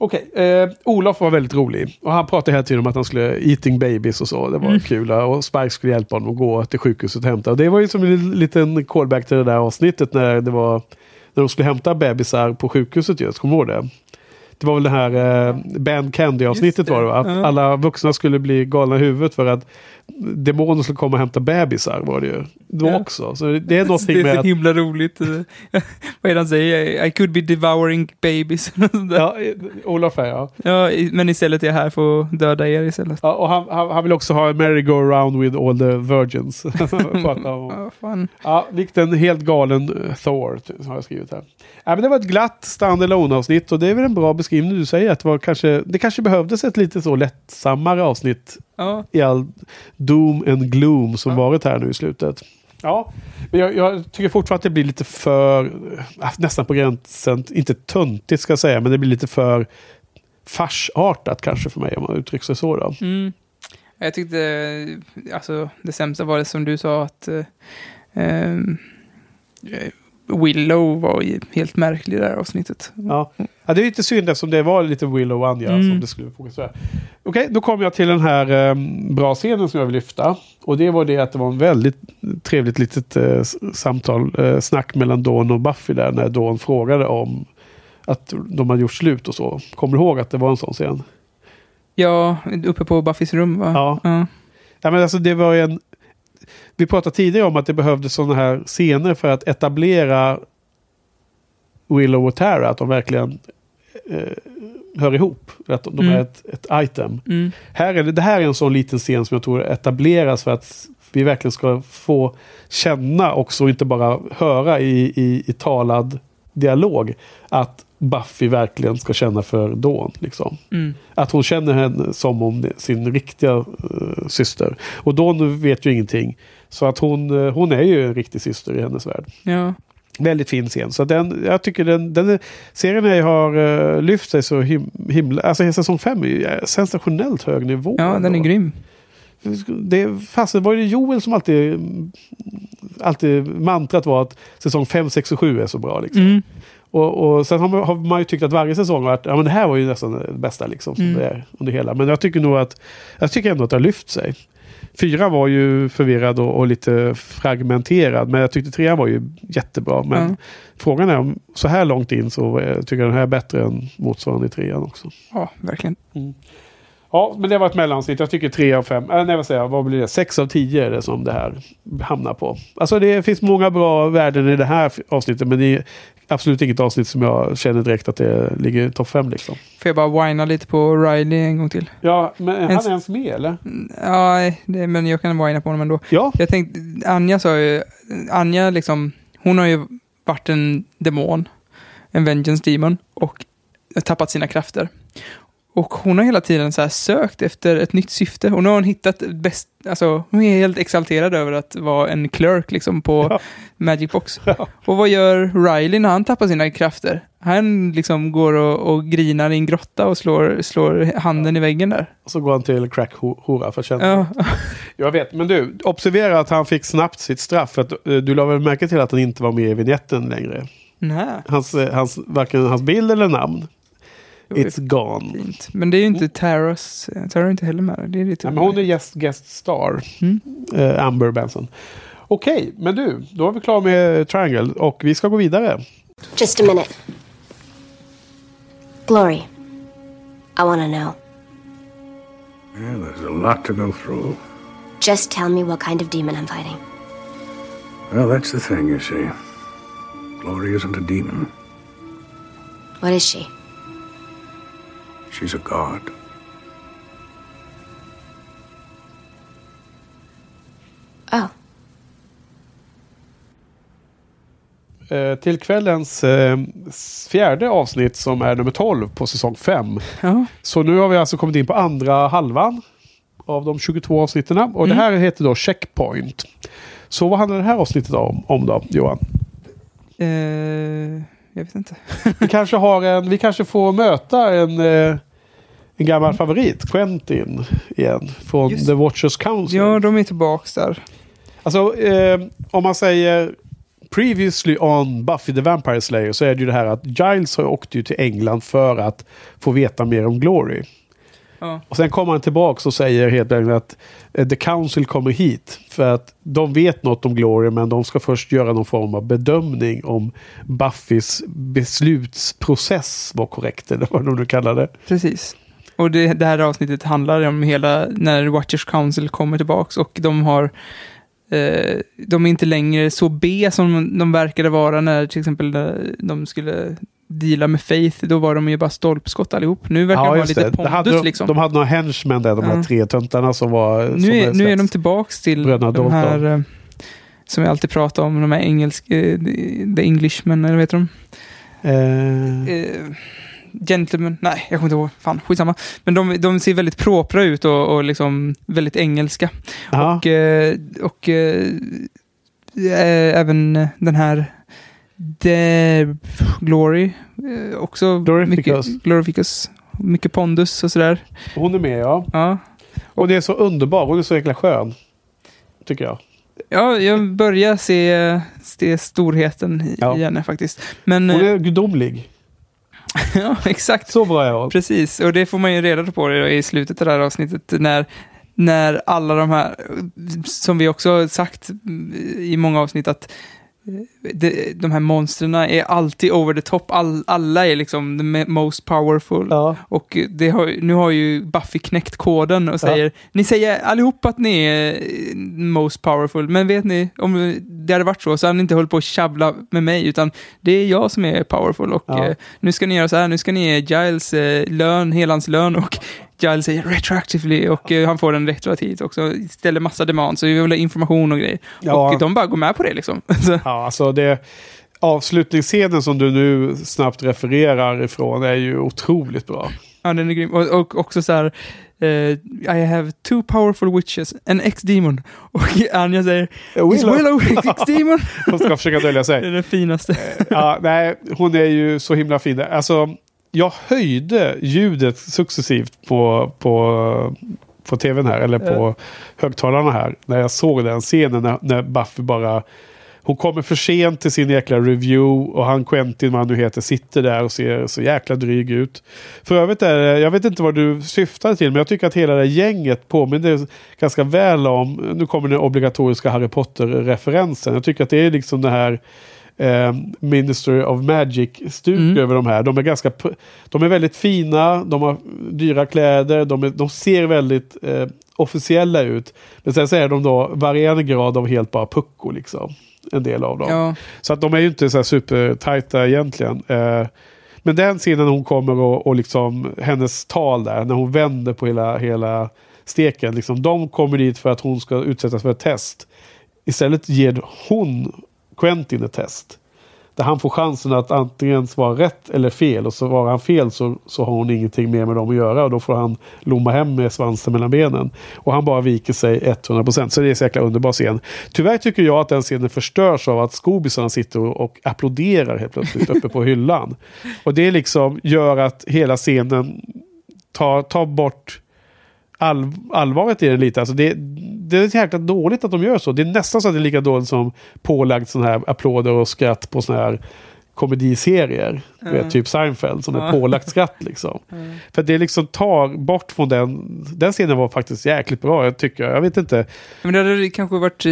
Okej, eh, Olof var väldigt rolig. Och han pratade hela tiden om att han skulle eating babies och så. Det var kul. Och Spike skulle hjälpa honom att gå till sjukhuset och hämta. Och det var ju som en liten callback till det där avsnittet när det var när de skulle hämta bebisar på sjukhuset just. Kommer du ihåg det? Det var väl det här eh, Ben Candy-avsnittet var det va? Att Ja. alla vuxna skulle bli galna i huvudet för att demonen skulle komma och hämta bebisar var det ju. Då Ja. också. Så det är [laughs] någonting det är med så att himla roligt. [laughs] vad är det han säger? I could be devouring babies. [laughs] Ja, eh, Olof här ja. ja, men istället är jag här för att döda er istället. Ja, och han, han, han vill också ha en merry-go-round with all the virgins. Om. Ja, fan. ja, likt en helt galen eh, Thor, har jag skrivit här. Ja, men det var ett glatt stand avsnitt och det är väl en bra beskrivning du säger. Att det, var kanske, det kanske behövdes ett lite så lättsammare avsnitt Ja, i all doom and gloom som Ja. varit här nu i slutet. Ja, men jag, jag tycker fortfarande att det blir lite för, äh, nästan på gränsen, inte töntigt ska jag säga, men det blir lite för farsartat kanske för mig om man uttrycker sig så. Då. Mm. Jag tyckte, alltså det sämsta var det som du sa att eh, ehm, eh, Willow var ju helt märklig i det här avsnittet. Ja. Ja, det är lite synd eftersom det var lite Willow och Anja Mm. som det skulle fokusera. Okej, då kommer jag till den här eh, bra scenen som jag vill lyfta. Och det var det att det var en väldigt trevligt litet eh, samtal, eh, snack mellan Dawn och Buffy där när Dawn frågade om att de hade gjort slut och så. Kommer du ihåg att det var en sån scen? Ja, uppe på Buffys rum va? Ja. ja. Ja, men alltså det var ju en... Vi pratade tidigare om att det behövdes sådana här scener för att etablera Willow och Tara. Att de verkligen hör ihop. Att de Mm. är ett, ett item. Mm. Här är det, det här är en sån liten scen som jag tror etableras för att vi verkligen ska få känna också, inte bara höra i, i, i talad dialog, att Buffy verkligen ska känna för Dawn. Liksom. Mm. Att hon känner henne som om sin riktiga eh, syster. Och Dawn vet ju ingenting. Så att hon, eh, hon är ju en riktig syster i hennes värld. ja. Väldigt fin scen. Så den, jag tycker den, den serien har uh, lyft sig så him, himla... Alltså säsong 5 är ju eh, sensationellt hög nivå. ja, den är ändå. grym. Det, fast det var ju Joel som alltid, alltid mantrat var att säsong 5, 6 och 7 är så bra. Liksom. Mm. Och, och sen har man, har man ju tyckt att varje säsong har varit, ja men det här var ju nästan det bästa liksom. Som Mm. under hela. Men jag tycker nog att, jag tycker ändå att det har lyft sig. Fyra var ju förvirrad och, och lite fragmenterad. Men jag tyckte trean var ju jättebra. Men Ja. frågan är om så här långt in så eh, tycker jag den här är bättre än motsvarande trean också. Ja, verkligen. Ja, men det var ett mellansnitt. Jag tycker tre av fem, äh, nej vad säger jag, vad blir det? Sex av tio är det som det här hamnar på. Alltså det finns många bra värden i det här avsnittet, men det är absolut inget avsnitt som jag känner direkt att det ligger i topp fem liksom. Får jag bara whina lite på Riley en gång till? Ja, men är han Ens- med eller? Ja, det, men jag kan whina på honom ändå. Ja, Jag tänkte, Anja sa ju, Anja liksom, hon har ju varit en demon, en vengeance demon och tappat sina krafter. Och hon har hela tiden så sökt efter ett nytt syfte. Och nu har hon hittat bäst, alltså hon är helt exalterad över att vara en clerk liksom på Ja. Magic Box. Och vad gör Riley när han tappar sina krafter? Han liksom går och, och grinar i en grotta och slår, slår handen i väggen där. och så går han till crack-hora för att känna. Ja, Jag vet, men du, observera att han fick snabbt sitt straff. För att, eh, du la väl märke till att han inte var med i vignetten längre? nej. Hans, eh, hans, varken hans bild eller namn. It's gone. Fint. Men det är ju inte Taras, Tara är inte heller med. Det är lite Ja, men hon är guest, guest star. Mm. Eh, Amber Benson. Okej, men du, då är vi klara med Triangle och vi ska gå vidare. Just a minute. Glory, I want to know. Yeah, there's a lot to go through. Just tell me what kind of demon I'm fighting. Well, that's the thing, you see. Glory isn't a demon. What is she? She's a god. Oh, Eh, till kvällens eh, fjärde avsnitt som är nummer 12 på säsong 5. Ja, Så nu har vi alltså kommit in på andra halvan av de 22 avsnitten. Och Mm. det här heter då Checkpoint. Så vad handlar det här avsnittet om, om då, Johan? eh, jag vet inte. Vi [laughs] kanske, har en, vi kanske får möta en, eh, en gammal favorit, Quentin, igen. Från Just- The Watchers Council. Ja, de är tillbaks där. Alltså, eh, om man säger previously on Buffy the Vampire Slayer så är det ju det här att Giles har åkt ju till England för att få veta mer om Glory. Ja. Och sen kommer han tillbaka och säger helt enkelt att eh, The Council kommer hit för att de vet något om Glory men de ska först göra någon form av bedömning om Buffys beslutsprocess var korrekt eller vad de nu kallar det. Precis. Och det, det här avsnittet handlar om hela, när Watchers Council kommer tillbaks och de har eh, de är inte längre så B som de verkade vara när till exempel när de skulle deala med Faith. Då var de ju bara stolpskott allihop. Nu verkar de ha lite det. pondus hade de, liksom. de hade några henchmen där, de här Ja. tre töntarna som var... som nu, är, nu är de släpps. tillbaks till Bröderna de här eh, som vi alltid pratar om, de här engelska, eh, The Englishmen, eller vad heter de? Eh, eh, gentlemen, nej, jag kommer inte ihåg. Fan, skitsamma. Men de, de ser väldigt propra ut och, och liksom väldigt engelska. ja. Och, eh, och eh, även den här The Glory, eh, också Glorificus. mycket, Glorificus, mycket pondus och sådär. Hon är med ja. Ja. Och det är så underbar. Hon är så jäkla skön. Tycker jag. ja, jag börjar se, se storheten i, Ja. i henne faktiskt. Men Hon eh, är gudomlig. [laughs] ja, exakt. Så bra är hon. Precis, och det får man ju reda på i slutet av det här avsnittet när, när alla de här, som vi också har sagt i många avsnitt, att de, de här monstren är alltid over the top. All, alla är liksom the most powerful. Ja. Och det har, nu har ju Buffy knäckt koden och säger, ni säger allihop att ni är eh, most powerful, men vet ni, om det hade varit så, så hade ni inte hållit på att tjabbla med mig, utan det är jag som är powerful och Ja. eh, nu ska ni göra så här, nu ska ni ge Giles eh, lön, hela hans lön och Giles säger retroactively och eh, han får den retroaktivt också, ställer massa demands och vi vill ha information och grejer. Ja. Och de bara går med på det liksom. [laughs] Så, Ja, alltså det... Avslutningsscenen som du nu snabbt refererar ifrån är ju otroligt bra. Ja, den är grym. Och, och också så här, eh, I have two powerful witches, an ex-demon. [laughs] Och Anja säger, Is Willow [laughs] ex-demon? Hon ska försöka dölja [laughs] det sig. är den finaste. Ja, nej, hon är ju så himla fin. Alltså, jag höjde ljudet successivt på, på, på tvn här, eller på högtalarna här, när jag såg den scenen när, när Buffy bara... Hon kommer för sent till sin jäkla review och han Quentin, vad han nu heter, sitter där och ser så jäkla dryg ut. För övrigt är det, jag vet inte vad du syftade till, men jag tycker att hela det gänget påminner ganska väl om, nu kommer den obligatoriska Harry Potter-referensen. Jag tycker att det är liksom det här eh, Ministry of Magic-stuk Mm. över de här. De är, ganska, de är väldigt fina, de har dyra kläder, de, är, de ser väldigt eh, officiella ut. Men sen så är de då varierande grad av helt bara pucko liksom. En del av dem. Ja, Så att de är ju inte så här supertajta egentligen. Eh, men den scenen hon kommer och, och liksom hennes tal där, när hon vänder på hela, hela steken. Liksom, de kommer dit för att hon ska utsättas för ett test. Istället ger hon Quentin ett test. Där han får chansen att antingen svara rätt eller fel. Och svarar han fel så, så har hon ingenting mer med dem att göra. Och då får han lomma hem med svansen mellan benen. Och han bara viker sig 100%. Så det är en så jäkla underbar scen. Tyvärr tycker jag att den scenen förstörs av att skobisarna sitter och, och applåderar helt plötsligt uppe på hyllan. Och det liksom gör att hela scenen tar, tar bort all, allvaret i den lite. Alltså det, det är så jäkla dåligt att de gör så. Det är nästan så att det är lika dåligt som pålagt sån här applåder och skratt på såna här komediserier. Du vet, typ Seinfeld som är pålagt skratt liksom. [laughs] För det liksom tar bort från den. Den scenen var faktiskt jäkligt bra, jag tycker. Jag vet inte. men det hade kanske varit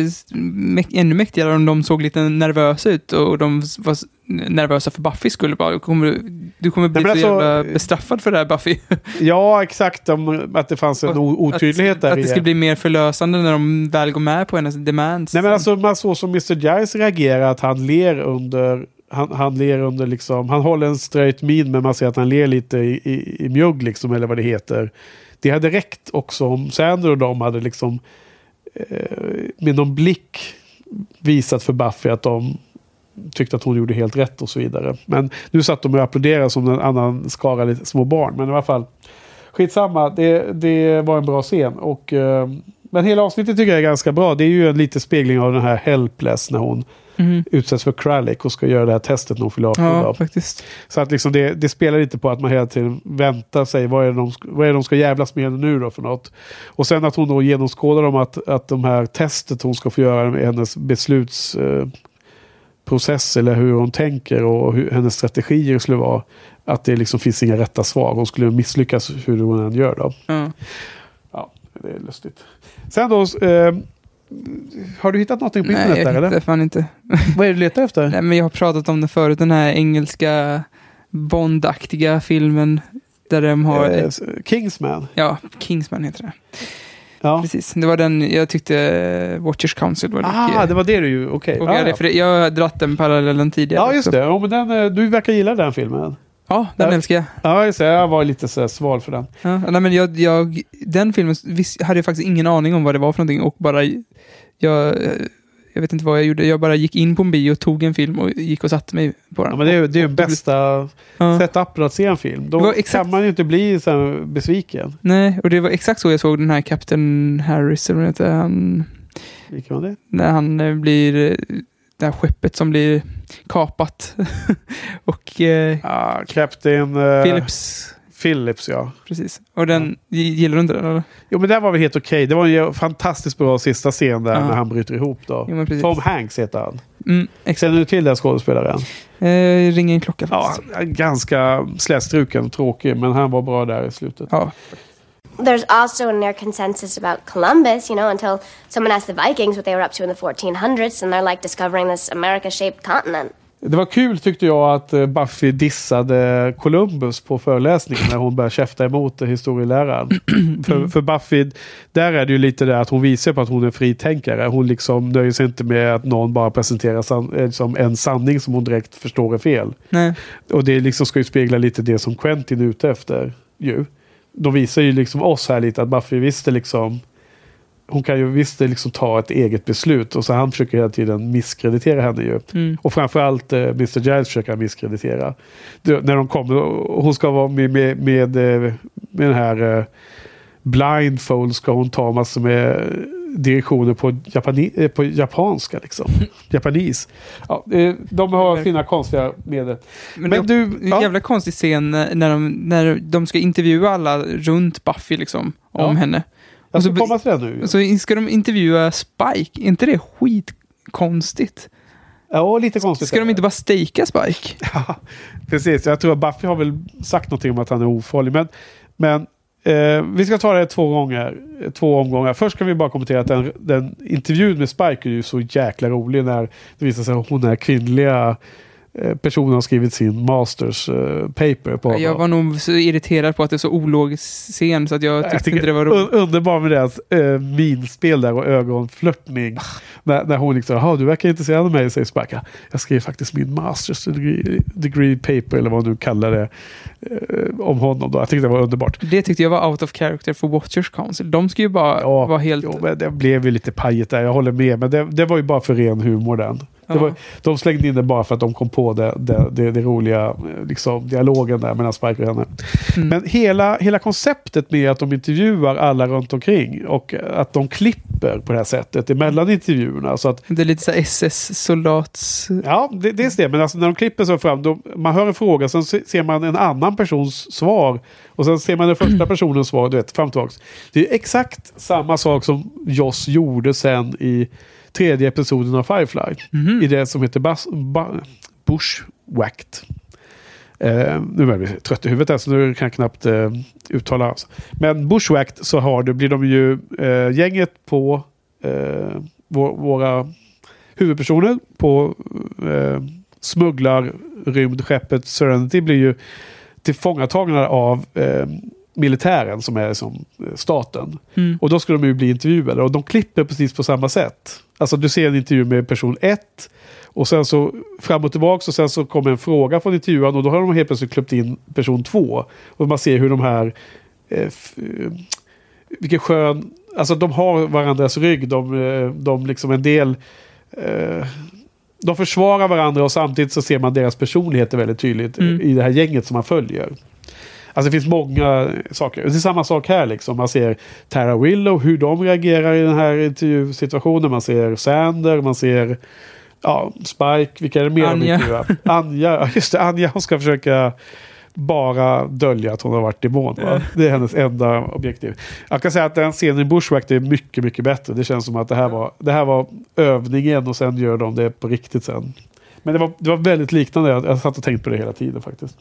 ännu mäktigare om de såg lite nervösa ut och de var nervösa för Buffy skulle bara, du kommer, du kommer bli så alltså- jävla bestraffad för det här Buffy. [laughs] Ja, exakt. Om, att det fanns en otydlighet att, där Att det i- skulle bli mer förlösande när de väl går med på hennes demands. Nej men alltså man såg som Mr. Giles reagerar att han ler under han, han ler under liksom, han håller en straight min men man ser att han ler lite i, i, i mjugg liksom eller vad det heter. Det hade räckt också om Sander och de hade liksom eh, med någon blick visat för Buffy att de tyckte att hon gjorde helt rätt och så vidare. Men nu satt de och applåderade som en annan skara lite små barn. Men i alla fall, skitsamma, det, det var en bra scen. Och, eh, men hela avsnittet tycker jag är ganska bra. Det är ju en liten spegling av den här Helpless när hon Mhm. utsätts för Kralik och ska göra det här testet när hon fyller 18 Ja, faktiskt. Så att liksom det, det spelar lite på att man hela tiden väntar sig vad är, de, vad är det de ska jävlas med nu då för något. Och sen att hon då genomskådar dem att, att de här testet hon ska få göra med hennes besluts eh, process eller hur hon tänker och hur hennes strategier skulle vara. Att det liksom finns inga rätta svar. Hon skulle misslyckas hur hon än gör då. Ja. Ja, det är lustigt. Sen då, eh, har du hittat någonting på Nej, internet jag där hittar eller? fan inte. Vad är det du letar efter? Nej, men jag har pratat om det förut, den här engelska Bondaktiga filmen där de har... Eh, Kingsman. Ja, Kingsman heter det. Ja. Precis, det var den jag tyckte eh, Watchers Council var Ah, mycket... det var det du ju, okej. och Ah, jag, ja. jag har dratt den parallellen tidigare. Ja, just också. det. Ja, men den, eh, du verkar gilla den filmen. Ja, den Ja. älskar jag. Ja, just det. Jag var lite så sval för den. Ja, nej, men jag, jag, den filmen vis, hade jag faktiskt ingen aning om vad det var för någonting och bara... Jag, jag vet inte vad jag gjorde. Jag bara gick in på en bio, tog en film och gick och satte mig på den. Ja, men det är ju det är ju bästa Ja. setupen att se en film. Då exakt- kan man ju inte bli så besviken. Nej, och det var exakt så jag såg den här Captain Harris, eller vad han? Vilken var det? När han eh, blir... eh, Det här skeppet som blir kapat. [laughs] och eh, Ja, Captain eh, Philips. Phillips, ja. Precis. Och den, gillar du inte den eller? Jo, men den var väl helt okej. Det var en ju fantastiskt bra sista scen där Ja. när han bryter ihop då. Jo. Tom Hanks heter han. Mm, exakt. Känner du till den skådespelaren? Eh, ringer en klocka Ja, faktiskt. ganska slätstruken och tråkig, men han var bra där i slutet. Ja. There's also a near consensus about Columbus, you know, until someone asked the Vikings what they were up to in the 1400s, and they're like discovering this America shaped continent. Det var kul tyckte jag att eh, Buffy dissade Columbus på föreläsningen när hon började käfta emot historieläraren. [clears throat] för, för Buffy, där är det ju lite det att hon visar på att hon är fritänkare. Hon liksom nöjer sig inte med att någon bara presenterar san, eh, som en sanning som hon direkt förstår är fel. Nej. Och det liksom ska ju spegla lite det som Quentin är ute efter. Ju. De visar ju liksom oss här lite att Buffy visste liksom hon kan ju visst liksom ta ett eget beslut och så han försöker hela tiden misskreditera henne ju. Mm. Och framförallt eh, Mr Giles försöker han misskreditera. Det, när de kommer, hon ska vara med, med, med, eh, med den här eh, blindfold ska hon ta massor med direktioner på, japani, eh, på japanska liksom. [laughs] Japanis. Ja, eh, de har sina konstiga medel. Men, Men du, en ja. jävla konstig scen när de, när de ska intervjua alla runt Buffy liksom, om Ja. henne. Jag ska Och så- komma till det nu. Så ska de intervjua Spike. Är inte det skitkonstigt? Ja, lite konstigt. Ska de inte bara stejka Spike? [laughs] Ja, precis. Jag tror att Buffy har väl sagt någonting om att han är ofarlig. Men, men eh, vi ska ta det två gånger. Två omgångar. Först kan vi bara kommentera att den, den intervjun med Spike är ju så jäkla rolig när det visar sig att hon är kvinnliga personen har skrivit sin masters eh, paper på Jag var nog så irriterad på att det är så ologisk scen så att jag tyckte inte det var roligt. un- Underbar med deras äh, minspel där och ögonflörtning. när, när hon liksom, jaha du verkar intresserad av mig, säger Spike. Jag skrev faktiskt min masters degree, degree paper, eller vad nu kallar det, eh, om honom. Då. Jag tyckte det var underbart. Det tyckte jag var out of character för Watchers Council. De ska ju bara Ja, vara helt... Jo, men det blev ju lite pajigt där, jag håller med. Men det, det var ju bara för ren humor den. Det var, de slängde in det bara för att de kom på det, det, det, det roliga liksom, dialogen där mellan Spike och henne. Mm. Men hela, hela konceptet med att de intervjuar alla runt omkring och att de klipper på det här sättet emellan intervjuerna. Så att, Det är lite så SS-soldats... ja, det, dels det, men alltså när de klipper så fram, då, man hör en fråga, sen se- ser man en annan persons svar och sen ser man den första [clears throat] personens svar, du vet, fram tillbaks. Det är exakt samma sak som Joss gjorde sen i tredje episoden av Firefly. I det som heter Bas, ba, Bushwhacked. Eh, nu är jag trött i huvudet här så nu kan jag knappt eh, uttala. Alltså. Men Bushwhacked så har det, blir de ju eh, gänget på eh, vår, våra huvudpersoner på eh, smugglarrymdskeppet Serenity blir ju tillfångatagna av eh, militären som är som eh, staten. Mm. Och då ska de ju bli intervjuade och de klipper precis på samma sätt. Alltså du ser en intervju med person 1 och sen så fram och tillbaka och sen så kommer en fråga från intervjuaren och då har de helt plötsligt klippt in person 2. Och man ser hur de här eh, eh, vilken skön... Alltså de har varandras rygg. De, eh, de liksom en del... Eh, de försvarar varandra och samtidigt så ser man deras personligheter väldigt tydligt Mm. i det här gänget som man följer. Alltså det finns många saker. Det är samma sak här liksom. Man ser Tara Willow, hur de reagerar i den här intervjusituationen. Man ser Sander, man ser ja, Spike, vilka är det mer de Anja. intervjuar? Anja, ja, just det, Anja hon ska försöka bara dölja att hon har varit demon. Va? Det är hennes enda objektiv. Jag kan säga att den scenen i Bushwack är mycket, mycket bättre. Det känns som att det här var, det här var övningen och sen gör de det på riktigt sen. Men det var, det var väldigt liknande. Jag, jag satt och tänkt på det hela tiden faktiskt.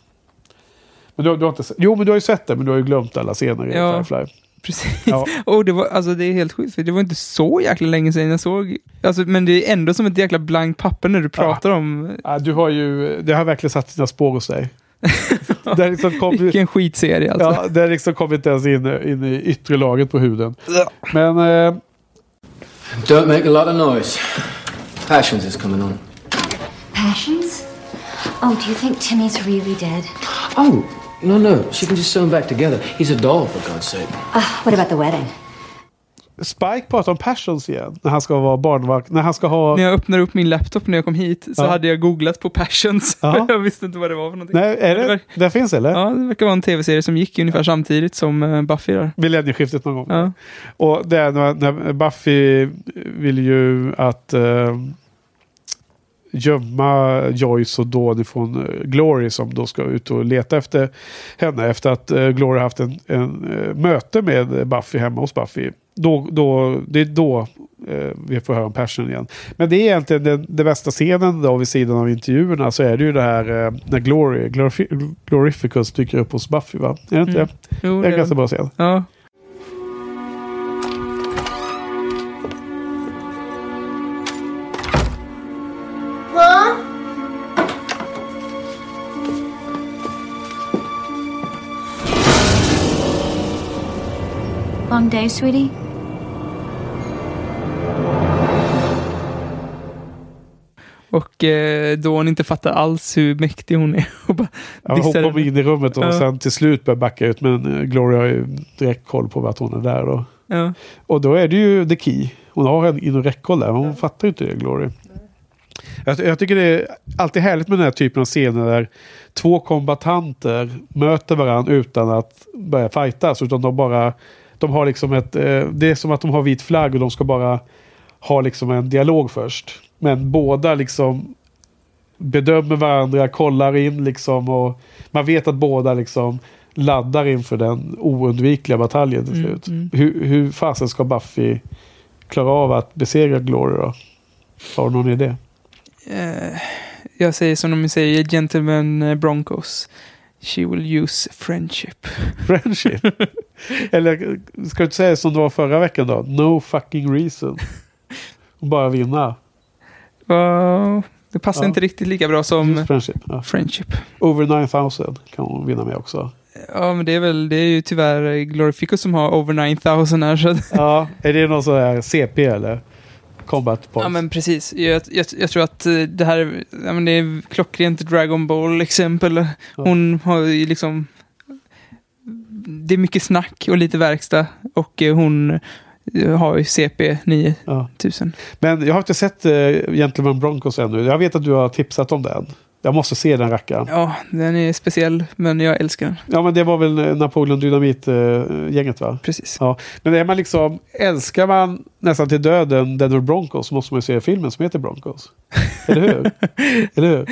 Men du, du har inte jo, men du har ju sett det, men du har ju glömt alla scener i Ja. Firefly. Precis. Ja. [laughs] Och det, var, alltså, det är helt sjukt, för det var inte så jäkla länge sedan jag såg... Alltså, men det är ändå som ett jäkla blankt papper när du pratar om... Ja, du har ju, det har verkligen satt sina spår hos dig. [laughs] det har liksom kommit, Vilken skitserie alltså. ja, det har liksom kommit ens in, in i yttre laget på huden. Men eh, Don't make a lot of noise. Passions is coming on. Passions? Oh, do you think Timmy's really dead? Oh, no, no. She can just sew him back together. He's a doll, for God's sake. Uh, what about the wedding? Spike pratar om passions igen. När han ska vara barnvakt. När han ska ha... När jag öppnade upp min laptop när jag kom hit så Ja. hade jag googlat på Passions. Ja. [laughs] jag visste inte vad det var för någonting. Nej, är Det det? finns eller? Ja, det verkar vara en tv-serie som gick ungefär samtidigt som eh, Buffy där. Millennieskiftet någon gång. Ja. Och det är när, när Buffy vill ju att eh, gömma Joyce och Dawn ifrån eh, Glory som då ska ut och leta efter henne efter att eh, Glory haft en, en eh, möte med Buffy hemma hos Buffy. Då, då, det är då eh, vi får höra om Passion igen. Men det är egentligen den, den bästa scenen då vid sidan av intervjuerna så är det ju det här eh, när Glory, Glorifi- Glorificus dyker upp hos Buffy va? Är det inte Mm. det? Jo, Det är en ganska bra scen. Ja. Long day, sweetie? Och eh, då hon inte fattar alls hur mäktig hon är. [laughs] Och bara Ja, kommer in i rummet och Ja. sen till slut börjar backa ut. Men eh, Glory har ju direkt koll på att hon är där. Och, Ja. och då är det ju the key. Hon har en inom räckhåll där. Hon fattar ju inte det, Glory. Jag, jag tycker det är alltid härligt med den här typen av scener där två kombatanter möter varandra utan att börja fightas. Utan de bara, de har liksom ett, eh, det är som att de har vit flagg och de ska bara ha liksom en dialog först. Men båda liksom bedömer varandra, kollar in liksom och man vet att båda liksom laddar inför den oundvikliga bataljen till Mm, slut. mm. Hur, hur fasen ska Buffy klara av att besegra Glory då? Har du någon idé? Eh, jag säger som de säger, Gentleman eh, Broncos. She will use friendship. Friendship? [laughs] Eller ska du inte säga som det var förra veckan då? No fucking reason. Och bara vinna. Ja, det passar Ja. inte riktigt lika bra som friendship. Ja. friendship. Over 9000 kan hon vinna med också. Ja, men det är väl, det är ju tyvärr Glorificus som har over 9000 här. Så [laughs] Ja, är det någon sån här CP eller? Combat points? ja, men precis. Jag, jag, jag tror att eh, det här ja, men det är klockrent Dragon Ball exempel. Hon har ju liksom... Det är mycket snack och lite verkstad. Och eh, hon eh, har ju CP 9000. Ja. Men jag har inte sett uh, Gentleman Broncos ännu. Jag vet att du har tipsat om den. Jag måste se den rackaren. Ja, den är speciell, men jag älskar den. Ja men det var väl Napoleon Dynamit-gänget va? Precis. Ja. Men är man liksom, älskar man nästan till döden Denver Broncos så måste man ju se filmen som heter Broncos. Eller hur? [laughs] Eller hur?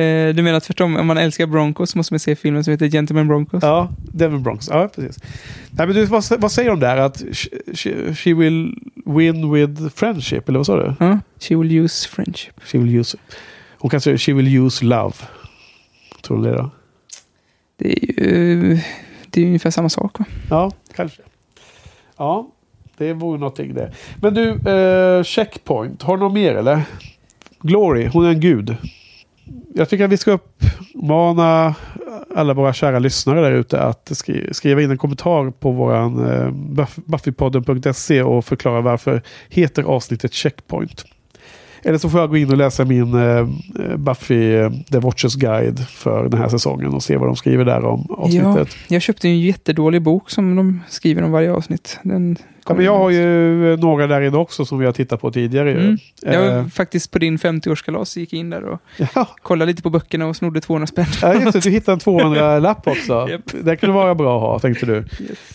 Eh, du menar tvärtom, om man älskar Broncos måste man se filmen som heter Gentleman Broncos? Ja, Denver Broncos. Ja, precis. Nej, men du, vad, vad säger de där? Att she, she, will win with friendship, eller vad sa du? Ja, she will use friendship. She will use... Hon kan säga she will use love. Tror du det då? Det är ju det är ungefär samma sak va? Ja, kanske. Ja, det vore någonting det. Men du, eh, checkpoint. Har du något mer eller? Glory, hon är en gud. Jag tycker att vi ska uppmana alla våra kära lyssnare där ute att skri skriva in en kommentar på våran eh, buffypodden.se och förklara varför heter avsnittet checkpoint. Eller så får jag gå in och läsa min eh, eh Buffy eh, The Watchers Guide för den här säsongen och se vad de skriver där om avsnittet. Ja, jag köpte en jättedålig bok som de skriver om varje avsnitt. Den Ja, men jag har ju eh, några där inne också som vi har tittat på tidigare. Mm. Jag var Eh, faktiskt på din 50-årskalas gick in där och ja, kollade lite på böckerna och snodde 200 spänn. ja, just det, du hittade en 200-lapp också. [laughs] Japp. Det kunde vara bra att ha, tänkte du.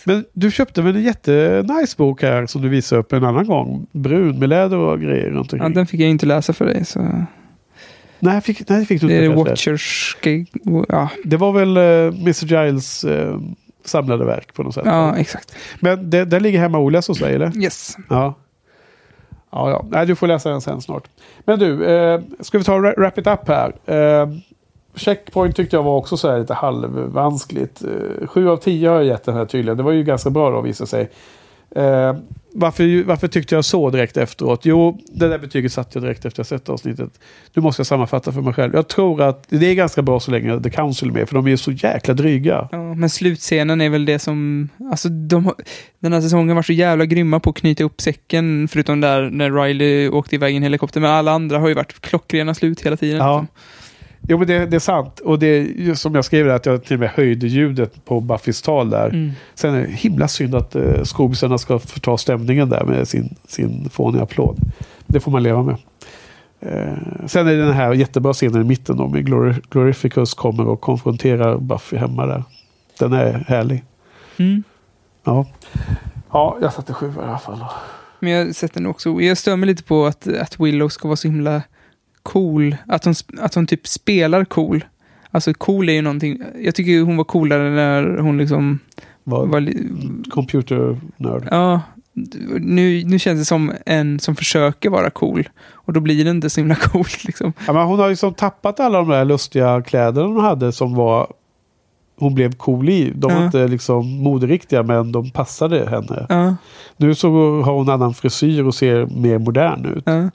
Men du köpte väl en jättenice bok här som du visade upp en annan gång? Brun med läder och grejer runt Ja, omkring. den fick jag inte läsa för dig. Så Nej, fick, nej, fick du det inte. är. Watchers... Ja, Det var väl uh, Mr. Giles eh, samlade verk på något sätt. ja exakt. Men det, den ligger hemma oläst hos dig, eller? Yes. Ja. Ja, ja. Nej, du får läsa den sen snart. Men du, eh, ska vi ta wrap it up här? Eh, checkpoint tyckte jag var också så här lite halvvanskligt. Eh, sju av tio har jag gett den här tydligen. Det var ju ganska bra då visade sig. Eh, varför, varför tyckte jag så direkt efteråt? Jo, det där betyget satte jag direkt efter att jag sett avsnittet. Nu måste jag sammanfatta för mig själv. Jag tror att det är ganska bra så länge The Council är med, för de är så jäkla dryga. Ja, men slutscenen är väl det som... Alltså, de, den här säsongen var så jävla grymma på att knyta upp säcken, förutom där när Riley åkte iväg i en helikopter. Men alla andra har ju varit klockrena slut hela tiden. Ja. liksom. Jo, men det, det är sant. Och det är som jag skrev där, att jag till och med höjde ljudet på Buffys tal där. Mm. Sen är det himla synd att uh, skobisarna ska förta stämningen där med sin, sin fåniga applåd. Det får man leva med. Eh, sen är det den här jättebra scenen i mitten då med Glori- Glorificus kommer och konfronterar Buffy hemma där. Den är härlig. Mm. Ja, ja jag satte sju i alla fall. Men jag sätter nog också... Jag stör mig lite på att, att Willow ska vara så himla cool. Att hon, att hon typ spelar cool. Alltså cool är ju någonting... Jag tycker hon var coolare när hon liksom Var, var... li- computer nörd. Ja, nu, nu känns det som en som försöker vara cool. Och då blir det inte så himla [laughs] coolt liksom. Ja, men hon har ju som tappat alla de där lustiga kläderna hon hade som var hon blev cool i. De var Ja. inte liksom moderiktiga men de passade henne. Ja, Nu så har hon annan frisyr och ser mer modern ut. ja.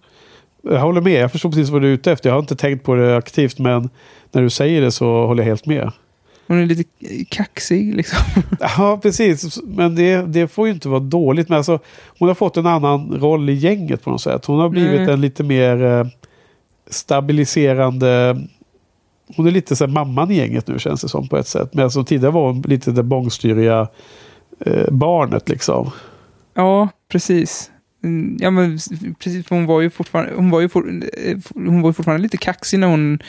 Jag håller med, jag förstår precis vad du är ute efter. Jag har inte tänkt på det aktivt men när du säger det så håller jag helt med. Hon är lite kaxig liksom. [laughs] Ja, precis. Men det, det får ju inte vara dåligt. Men alltså, hon har fått en annan roll i gänget på något sätt. Hon har blivit Nej. en lite mer eh, stabiliserande... Hon är lite så här mamman i gänget nu känns det som på ett sätt. Men alltså, tidigare var hon lite det bångstyriga eh, barnet liksom. Ja, precis. Mm, Ja, men precis. Hon var ju fortfarande, hon var ju for, eh, hon var fortfarande lite kaxig när hon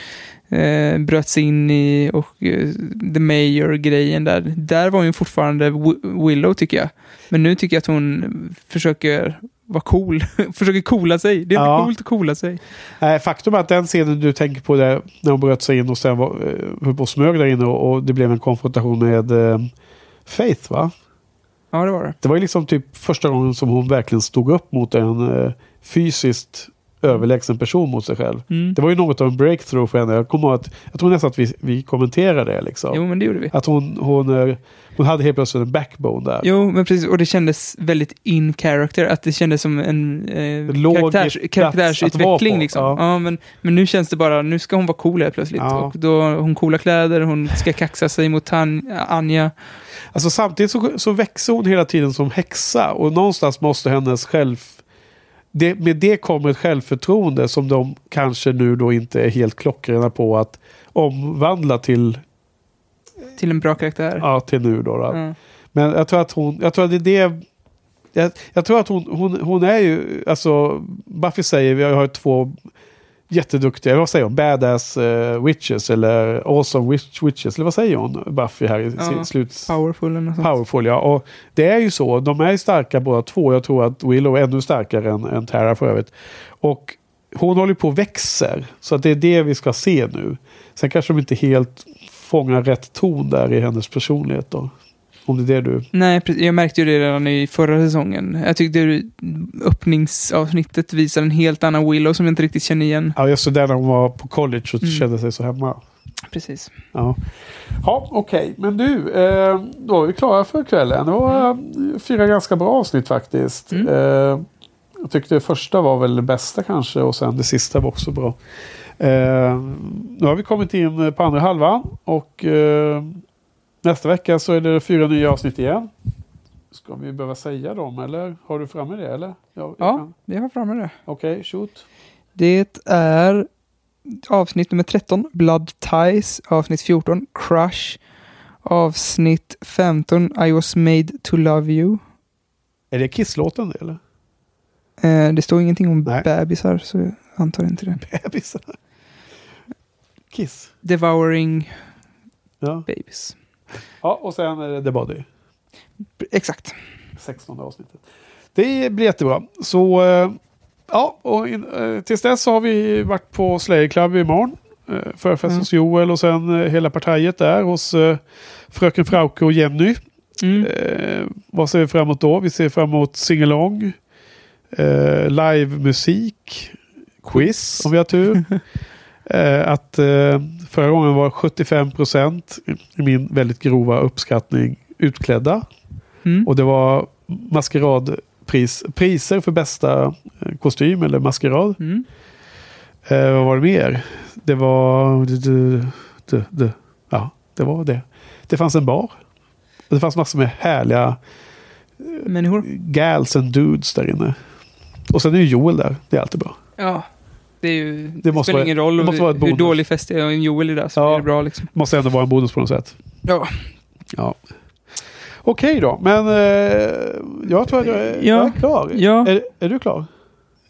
eh, bröt sig in i och eh, The Mayor-grejen där. Där var hon ju fortfarande Wi- Willow tycker jag. Men nu tycker jag att hon försöker vara cool. [laughs] försöker coola sig. Det är Ja. inte coolt att coola sig. Faktum är att den scenen du tänker på där, när hon bröt sig in och sen var, eh, höll på och smög där inne och, och det blev en konfrontation med eh, Faith va? Ja, det var det. Det var ju liksom typ första gången som hon verkligen stod upp mot en eh, fysiskt överlägsen person mot sig själv. Mm. Det var ju något av en breakthrough för henne. Jag, kommer ihåg att, jag tror nästan att vi, vi kommenterade det. Liksom. Jo, men det gjorde vi. Att hon, hon, eh, hon hade helt plötsligt en backbone där. Jo, men precis. Och det kändes väldigt in character. Att det kändes som en eh, karaktärs, karaktärsutveckling. Liksom. ja. Ja. men, men nu känns det bara, nu ska hon vara cool helt plötsligt. Ja. Och då hon coola kläder, hon ska kaxa sig mot Tan Anja. Alltså, samtidigt så, så växer hon hela tiden som häxa och någonstans måste hennes själv... Det, med det kommer ett självförtroende som de kanske nu då inte är helt klockrena på att omvandla till, Till en bra karaktär. ja, till nu. Då, då. Ja. Men jag tror att hon, jag tror att det är det jag, jag tror att hon, hon, hon är ju, alltså Buffy säger, vi har två jätteduktiga, vad säger hon, badass eh, witches eller awesome witch, witches, eller vad säger hon, Buffy här i Ja, sluts... Powerful eller något sånt. Powerful, ja. Och det är ju så. De är ju starka båda två. Jag tror att Willow är ännu starkare än, än Tara för övrigt. Och hon håller på och växer. Så att det är det vi ska se nu. Sen kanske de inte helt fångar rätt ton där i hennes personlighet då. Om det är det du... Nej, jag märkte ju det redan i förra säsongen. Jag tyckte öppningsavsnittet visar en helt annan Willow som jag inte riktigt känner igen. Ja, just det. Där när hon var på college och Mm. kände sig så hemma. Precis. Ja, ja okej. Men du, eh, då är vi klara för kvällen. Det var eh, fyra ganska bra avsnitt faktiskt. Mm. Eh, jag tyckte det första var väl det bästa kanske och sen det sista var också bra. Eh, nu har vi kommit in på andra halvan och eh, nästa vecka så är det fyra nya avsnitt igen. Ska vi behöva säga dem eller har du framme det eller? Ja, jag Ja, kan. jag har framme det. Okej, shoot. Det är avsnitt nummer 13, Blood Ties. Avsnitt 14, Crush. Avsnitt 15, I was made to love you. Är det Kisslåten det eller? Eh, det står ingenting om Nej. bebisar, så jag antar inte det. Bebisar. Kiss. Devouring Ja. babies. Ja, och sen är det The Body. Exakt. 16 avsnittet. Det blir jättebra. Så eh, ja, och in, eh, tills dess har vi varit på Slayer Club imorgon. Eh, Förfest Mm. hos Joel och sen hela partiet där hos Fröken Frauke och Jenny. Mm. Eh, vad ser vi fram emot då? Vi ser fram emot singalong, eh, livemusik, quiz om vi har tur. [laughs] eh, att eh, förra gången var 75 procent i min väldigt grova uppskattning utklädda. Mm. Och det var maskeradpris, priser för bästa eh, kostym eller maskerad. Mm. Eh, vad var det mer? Det var... Det, det, det, det, ja, det var det. Det fanns en bar. Och det fanns massor med härliga Människor. gals and dudes där inne. Och sen är ju Joel där. Det är alltid bra. Ja. Det, är ju, det, måste spelar vara- ingen roll det måste vara ett hur bonus. dålig fest det är. Om Joel är där så Ja. är det bra liksom. Måste ändå vara en bonus på något sätt. Ja. Ja. Okej då, men eh, jag tror att jag är, Ja. jag är klar. Ja. Är, är du klar?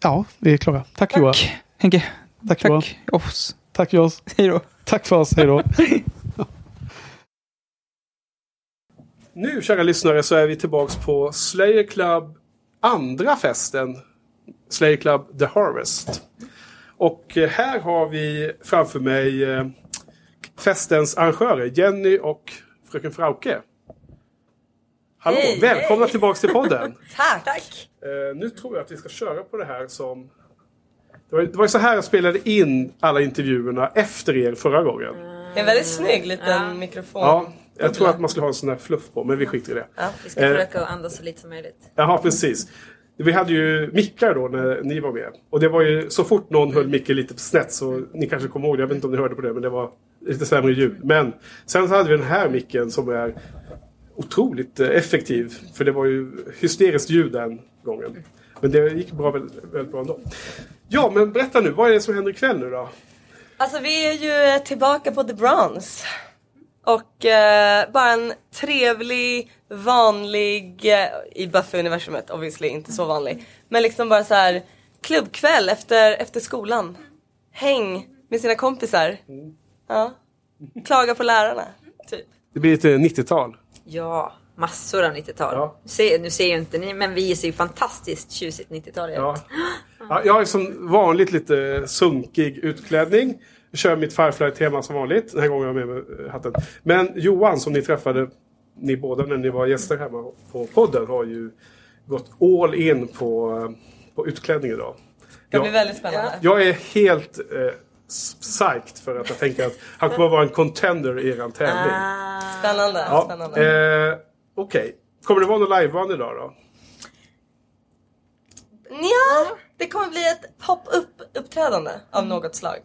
Ja, vi är klara. Tack, Johan. Tack Henke. Tack, Johan. Tack oss. Tack Johan. Hej då. Tack för oss, hej då. [laughs] nu, kära lyssnare, så är vi tillbaks på Slayer Club andra festen. Slayer Club The Harvest. Och eh, här har vi framför mig eh, festens arrangörer Jenny och Fröken Frauke. Hallå, Hej, välkomna hej. tillbaks till podden. [laughs] Tack! Tack. Eh, nu tror jag att vi ska köra på det här som... Det var, det var ju så här jag spelade in alla intervjuerna efter er förra gången. Det är en väldigt snygg liten mikrofon. Ja, jag tror att man skulle ha en sån här fluff på, men vi skiter i det. Ja, Vi ska Eh, försöka att andas så lite som möjligt. Jaha, precis. Vi hade ju mickar då när ni var med. Och det var ju så fort någon höll micken lite snett så ni kanske kommer ihåg det. Jag vet inte om ni hörde på det men det var lite sämre ljud. Men sen så hade vi den här micken som är otroligt eh, effektiv. För det var ju hysteriskt ljud den gången. Men det gick bra, väldigt, väldigt bra ändå. Ja, men berätta nu. Vad är det som händer ikväll nu då? Alltså vi är ju eh, tillbaka på The Bronze. Och eh, bara en trevlig, vanlig, eh, i Buffy-universumet obviously inte så vanlig. Men liksom bara så här klubbkväll efter, efter skolan. Häng med sina kompisar. Ja. Klaga på lärarna. Typ. Det blir lite 90-tal. Ja, massor av 90-tal. Se, nu ser ju inte ni, men vi ser ju fantastiskt tjusigt 90-tal ut. Ja. Ja, jag har som vanligt lite sunkig utklädning. Jag kör mitt Firefly-tema som vanligt. Den här gången har jag med mig hatten. Men Johan som ni träffade, ni båda när ni var gäster hemma på podden, har ju gått all in på, på utklädning idag. Det blir väldigt spännande. jag är helt eh, psyched för att jag tänker att han kommer att vara en contender i er tävling. Spännande. Ja, spännande. eh, Okej. Kommer det vara någon liveband idag då? Ja, det kommer bli ett pop-up uppträdande av något slag.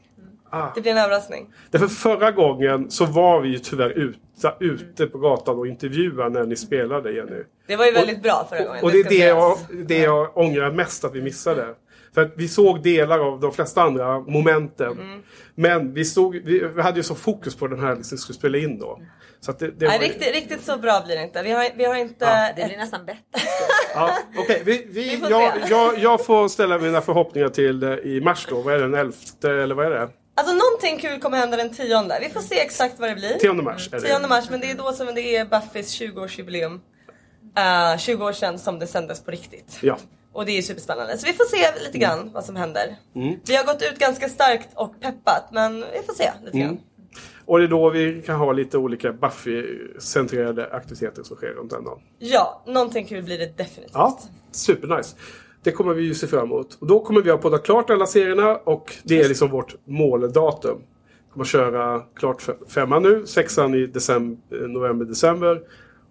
Ah. Det blir en överraskning. Därför förra gången så var vi ju tyvärr ute, ute på gatan och intervjuade när ni spelade Jenny. Det var ju väldigt bra förra gången. Och det är ska det jag, det jag ångrar mest att vi missade. För att vi såg delar av de flesta andra momenten. Mm. Men vi, stod, vi, vi hade ju så fokus på den här som vi skulle spela in då. Så att det, det Nej, var- riktigt, riktigt så bra blir det inte. Vi har, vi har inte... Ja. Det blir nästan bättre. Ja, Okej, vi, vi, Vi får jag, jag, jag får ställa mina förhoppningar till eh, i mars då. Vad är det, den 11 eller vad är det? Alltså någonting kul kommer hända den tionde. Vi får se exakt vad det blir. 10 mars är det. 10 mars, men det är då som det är Buffys 20-årsjubileum. Uh, 20 år sedan som det sändes på riktigt. Ja. Och det är superspännande. Så vi får se lite grann vad som händer. Mm. Vi har gått ut ganska starkt och peppat, men vi får se lite grann. Mm. Och det är då vi kan ha lite olika Buffy-centrerade aktiviteter som sker runt den dagen. Ja, någonting kul blir det definitivt. Ja, supernice. Det kommer vi ju se fram emot. Och då kommer vi ha poddat klart alla serierna och det är liksom vårt måldatum. Vi kommer köra klart femman nu, sexan i december, november, december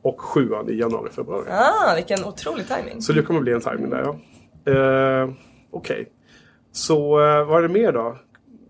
och sjuan i januari, februari. Ah, vilken otrolig timing. Så det kommer bli en timing där ja. Eh, Okej. Så eh, vad är det mer då?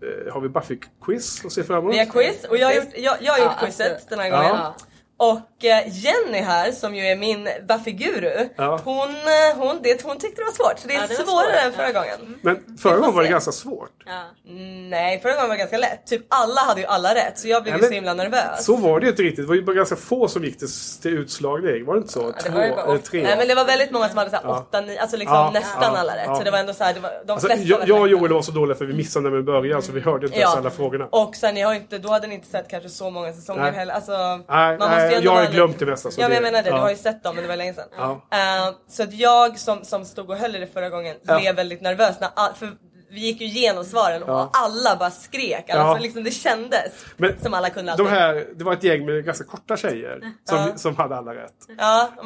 Eh, har vi Buffy-quiz att se fram emot? Vi har quiz och jag har gjort, jag, jag har gjort Ja, quizet alltså, den här gången. Ja. Och eh, Jenny här som ju är min Buffy-guru, Ja. hon, eh, hon, det, hon tyckte det var svårt. Så det är Ja, det svårare svårt, än förra ja. gången. Men Vi förra gången var det ganska svårt. Ja. Mm, Nej, förra gången var det ganska lätt. Typ alla hade ju alla rätt så jag blev Ja, ju men så himla nervös. Så var det ju inte riktigt. Det var ju bara ganska få som gick till, till utslagning. Var det inte så? det Två eller tre? Nej men det var väldigt många som hade såhär Ja. åtta, nio, alltså liksom Ja, nästan ja, alla rätt. ja. Så det var ändå såhär, det var, de Alltså, flesta jag, och. Joel var så dåliga för vi missade när vi började så vi hörde inte ens alla frågorna. Och sen ni har ju inte, då hade ni inte sett kanske så många säsonger Nej. heller. Alltså, Nej, ju ändå jag har vara- glömt det mesta, så Ja men jag det- menar det, ja. du har ju sett dem men det var länge sedan. Ja. Eh, så att jag som, som stod och höll i det förra gången blev väldigt nervös när all, för vi gick ju igenom svaren och Ja. alla bara skrek. Alltså, Ja. liksom, det kändes Men som alla kunde allting. De här, det var ett gäng med ganska korta tjejer som, Ja. som hade alla rätt.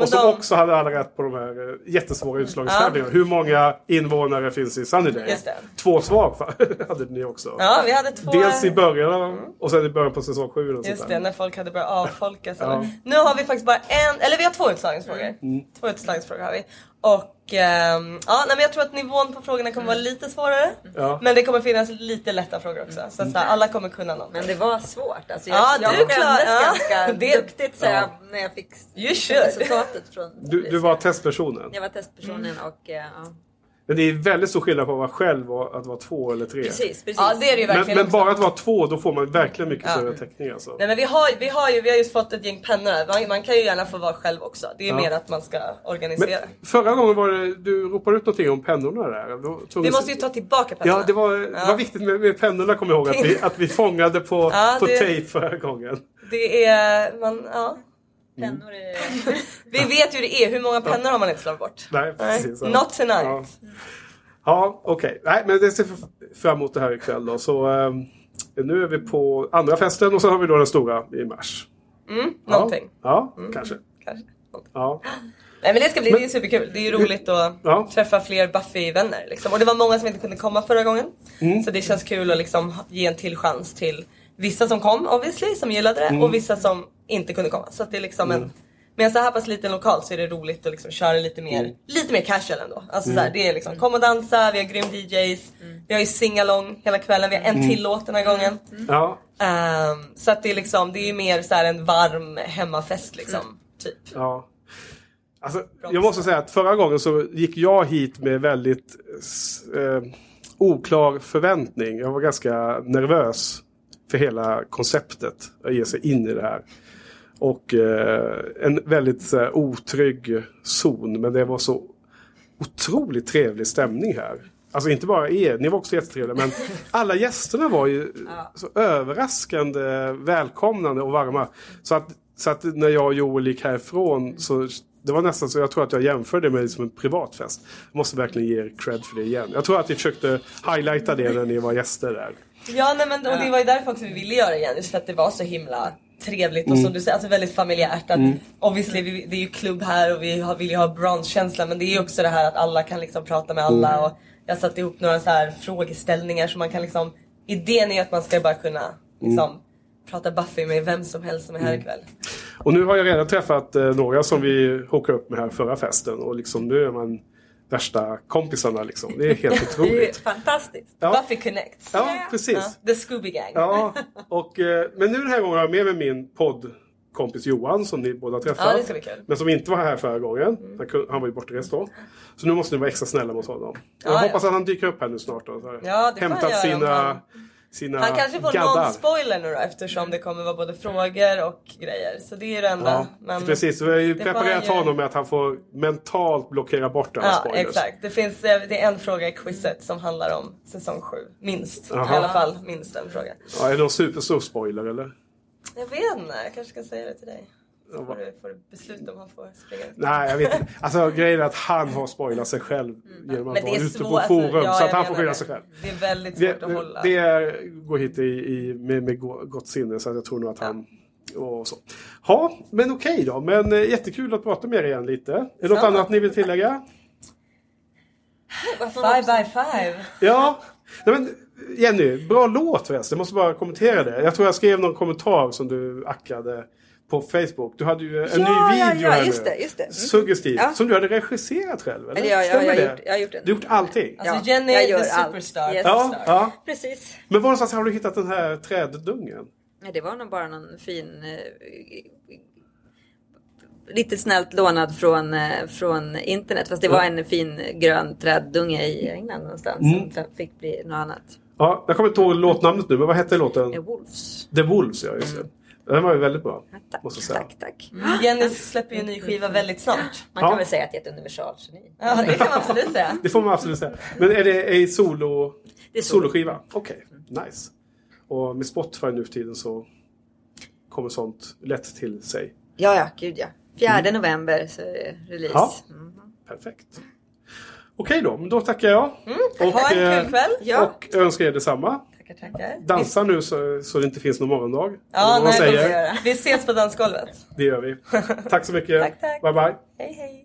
Och som de, också hade alla rätt på de här eh, jättesvåra utslagningstävlingarna. Hur många invånare finns i det. Två svar [laughs] hade ni också. Ja, vi hade två... Dels i början och sen i början på säsong sju. och sånt Just där. det, när folk hade börjat avfolkas. Ja. eller- Nu har vi faktiskt bara en, eller vi har två utslagningsfrågor. Mm. Två utslagningsfrågor har vi. Och ehm, ja, nej, men jag tror att nivån på frågorna kommer vara lite svårare. Ja. Men det kommer finnas lite lätta frågor också. Så, att så här, alla kommer kunna något. Men det var svårt. Alltså, jag, Ja, jag du skämdes klar- ja. ganska [laughs] Det- duktigt så jag, när jag fick You should. resultatet från Du, du var testpersonen. Jag var testpersonen Mm. och eh, ja. Men det är väldigt stor skillnad på att vara själv och att vara två eller tre. Precis, precis. Ja, det är det ju Men, verkligen men också. bara att vara två, då får man verkligen mycket Ja. större täckning alltså. Nej men vi har, vi har ju vi har just fått ett gäng pennor. Man, man kan ju gärna få vara själv också. Det är Ja. mer att man ska organisera. Men förra gången var det, du ropade ut någonting om pennorna där. Då tog vi måste ju ta tillbaka pennorna. Ja, det var, det var viktigt med, med pennorna kommer jag ihåg. Att vi, [laughs] att vi fångade på, Ja, på det- tejp förra gången. Det är, man, ja. Pennor är... [laughs] Vi vet ju hur det är. Hur många pennor har man inte slagit bort? Nej, precis. ja. Not tonight. Ja, ja okej. Nej, men det ser fram emot det här ikväll då. Så ehm, nu är vi på andra festen och så har vi då den stora i mars. Mm, Ja. någonting. Ja, kanske. Kanske. Ja. Nej men det ska bli det är superkul. Det är ju roligt att Ja. träffa fler Buffy-vänner. Liksom. Och det var många som inte kunde komma förra gången. Mm. Så det känns kul att liksom ge en till chans till vissa som kom obviously, som gillade det. Mm. Och vissa som inte kunde komma. Så att det är liksom Mm. en med en så här pass liten lokal så är det roligt att liksom köra lite mer, Mm. lite mer casual ändå. Alltså Mm. så här, det är liksom kom och dansa, vi har grym DJs, vi har ju singalong hela kvällen, vi har en Mm. till låt den här gången. Ja. Ehm, så att det är liksom, det är mer så här en varm hemmafest liksom. Typ. Ja. Alltså, jag måste säga att förra gången så gick jag hit med väldigt eh, oklar förväntning. Jag var ganska nervös för hela konceptet att ge sig in i det här. Och eh, en väldigt så här, otrygg zon. Men det var så otroligt trevlig stämning här. Alltså inte bara er, ni var också jättetrevliga. Men [laughs] alla gästerna var ju så överraskande välkomnande och varma. Så att, så att när jag och Joel gick härifrån så det var nästan så jag tror att jag jämförde med som en privatfest. Jag måste verkligen ge er cred för det igen. Jag tror att ni försökte highlighta det när ni var gäster där. Ja nej, men och det var ju därför också vi ville göra det igen. Just för att det var så himla trevligt och Mm. som du säger, alltså väldigt familjärt. Att Mm. Obviously vi, det är ju klubb här och vi har, vill ju ha bronskänsla men det är ju också det här att alla kan liksom prata med alla. Mm. Och jag satte ihop några så här frågeställningar som man kan liksom Idén är ju att man ska bara kunna liksom prata Buffy med vem som helst som är här Mm. ikväll. Och nu har jag redan träffat eh, några som vi hookade upp med här förra festen. Och liksom nu är man värsta kompisarna liksom. Det är helt [laughs] Det är otroligt. fantastiskt. Ja. Buffy Connect. Ja, precis. The Scooby Gang. Ja, och, eh, men nu den här gången har jag med mig min poddkompis Johan som ni båda träffat. Ja, det ska bli kul. Men som inte var här förra gången. Han, kun- han var ju bortrest då. Så nu måste ni vara extra snälla mot honom. Jag Ja, hoppas att han dyker upp här nu snart. Då, så här. Ja, det Hämtat sina, han- sina Han kanske får gaddar. någon spoiler nu då eftersom det kommer vara både frågor och grejer. Så det är det enda. Ja, Men precis. Så vi har ju preparerat göra. honom med att han får mentalt blockera bort alla Ja spoilers. exakt. Det, finns, det är en fråga i quizet som handlar om säsong 7. Minst. Jaha. I alla fall minst en fråga. Ja, är det någon superstor spoiler eller? Jag vet inte, jag kanske ska säga det till dig. Får du, får du besluta om han får springa ut. Nej, jag vet inte. Alltså grejen är att han har spoilat sig själv genom att det vara ute på forum. alltså, ja, så att han får skylla det. sig själv. Det är väldigt Det, svårt att hålla. det är, går hit i, i, med, med gott sinne så jag tror nog att han... Och så. Ja, men okej då. Men eh, jättekul att prata med er igen lite. Är det något annat ni vill tillägga? Five by five. Ja. Nej, men Jenny, bra låt förresten. Jag måste bara kommentera det. Jag tror jag skrev någon kommentar som du ackade på Facebook. Du hade ju en Ja, ny ja, video ja, här just nu. det, just det. Mm. Suggestiv. Ja. Som du hade regisserat själv, eller? Ja, ja, Stämmer jag har det? gjort- jag har gjort den. Du har gjort allting? Alltså Ja, Jenny jag är gör the superstar. Yes. Ja, ja. Precis. Men var någonstans har du hittat den här träddungen? Nej, det var nog bara någon fin... Eh, lite snällt lånad från, eh, från internet. Fast det var en fin grön träddunge i England någonstans. Mm. Som fick bli något annat. Ja, jag kommer inte ihåg låtnamnet nu, men vad hette låten? The Wolves. The Wolves, ja just det. Den var ju väldigt bra. måste jag säga. Tack, tack. Jenny släpper ju en ny skiva väldigt snart. Man kan Ja. väl säga att det är ett universalgeni. Ja det kan man absolut säga. [laughs] Det får man absolut säga. Men är det en solo, Det är solo. soloskiva? Okej, nice. Och med Spotify nu för tiden så kommer sånt lätt till sig. Ja, ja, gud ja. 4 november så är det release. Ja. Mm. Perfekt. Okej då, men då tackar jag. Och, Ha en eh, kul kväll. Ja. Och önskar er detsamma. Tackar tackar. Dansa nu så, så det inte finns någon morgondag. Ja, nej, säger. vi ses på dansgolvet. Det gör vi. [laughs] Tack så mycket. Tack, tack. Bye bye. Hej hej.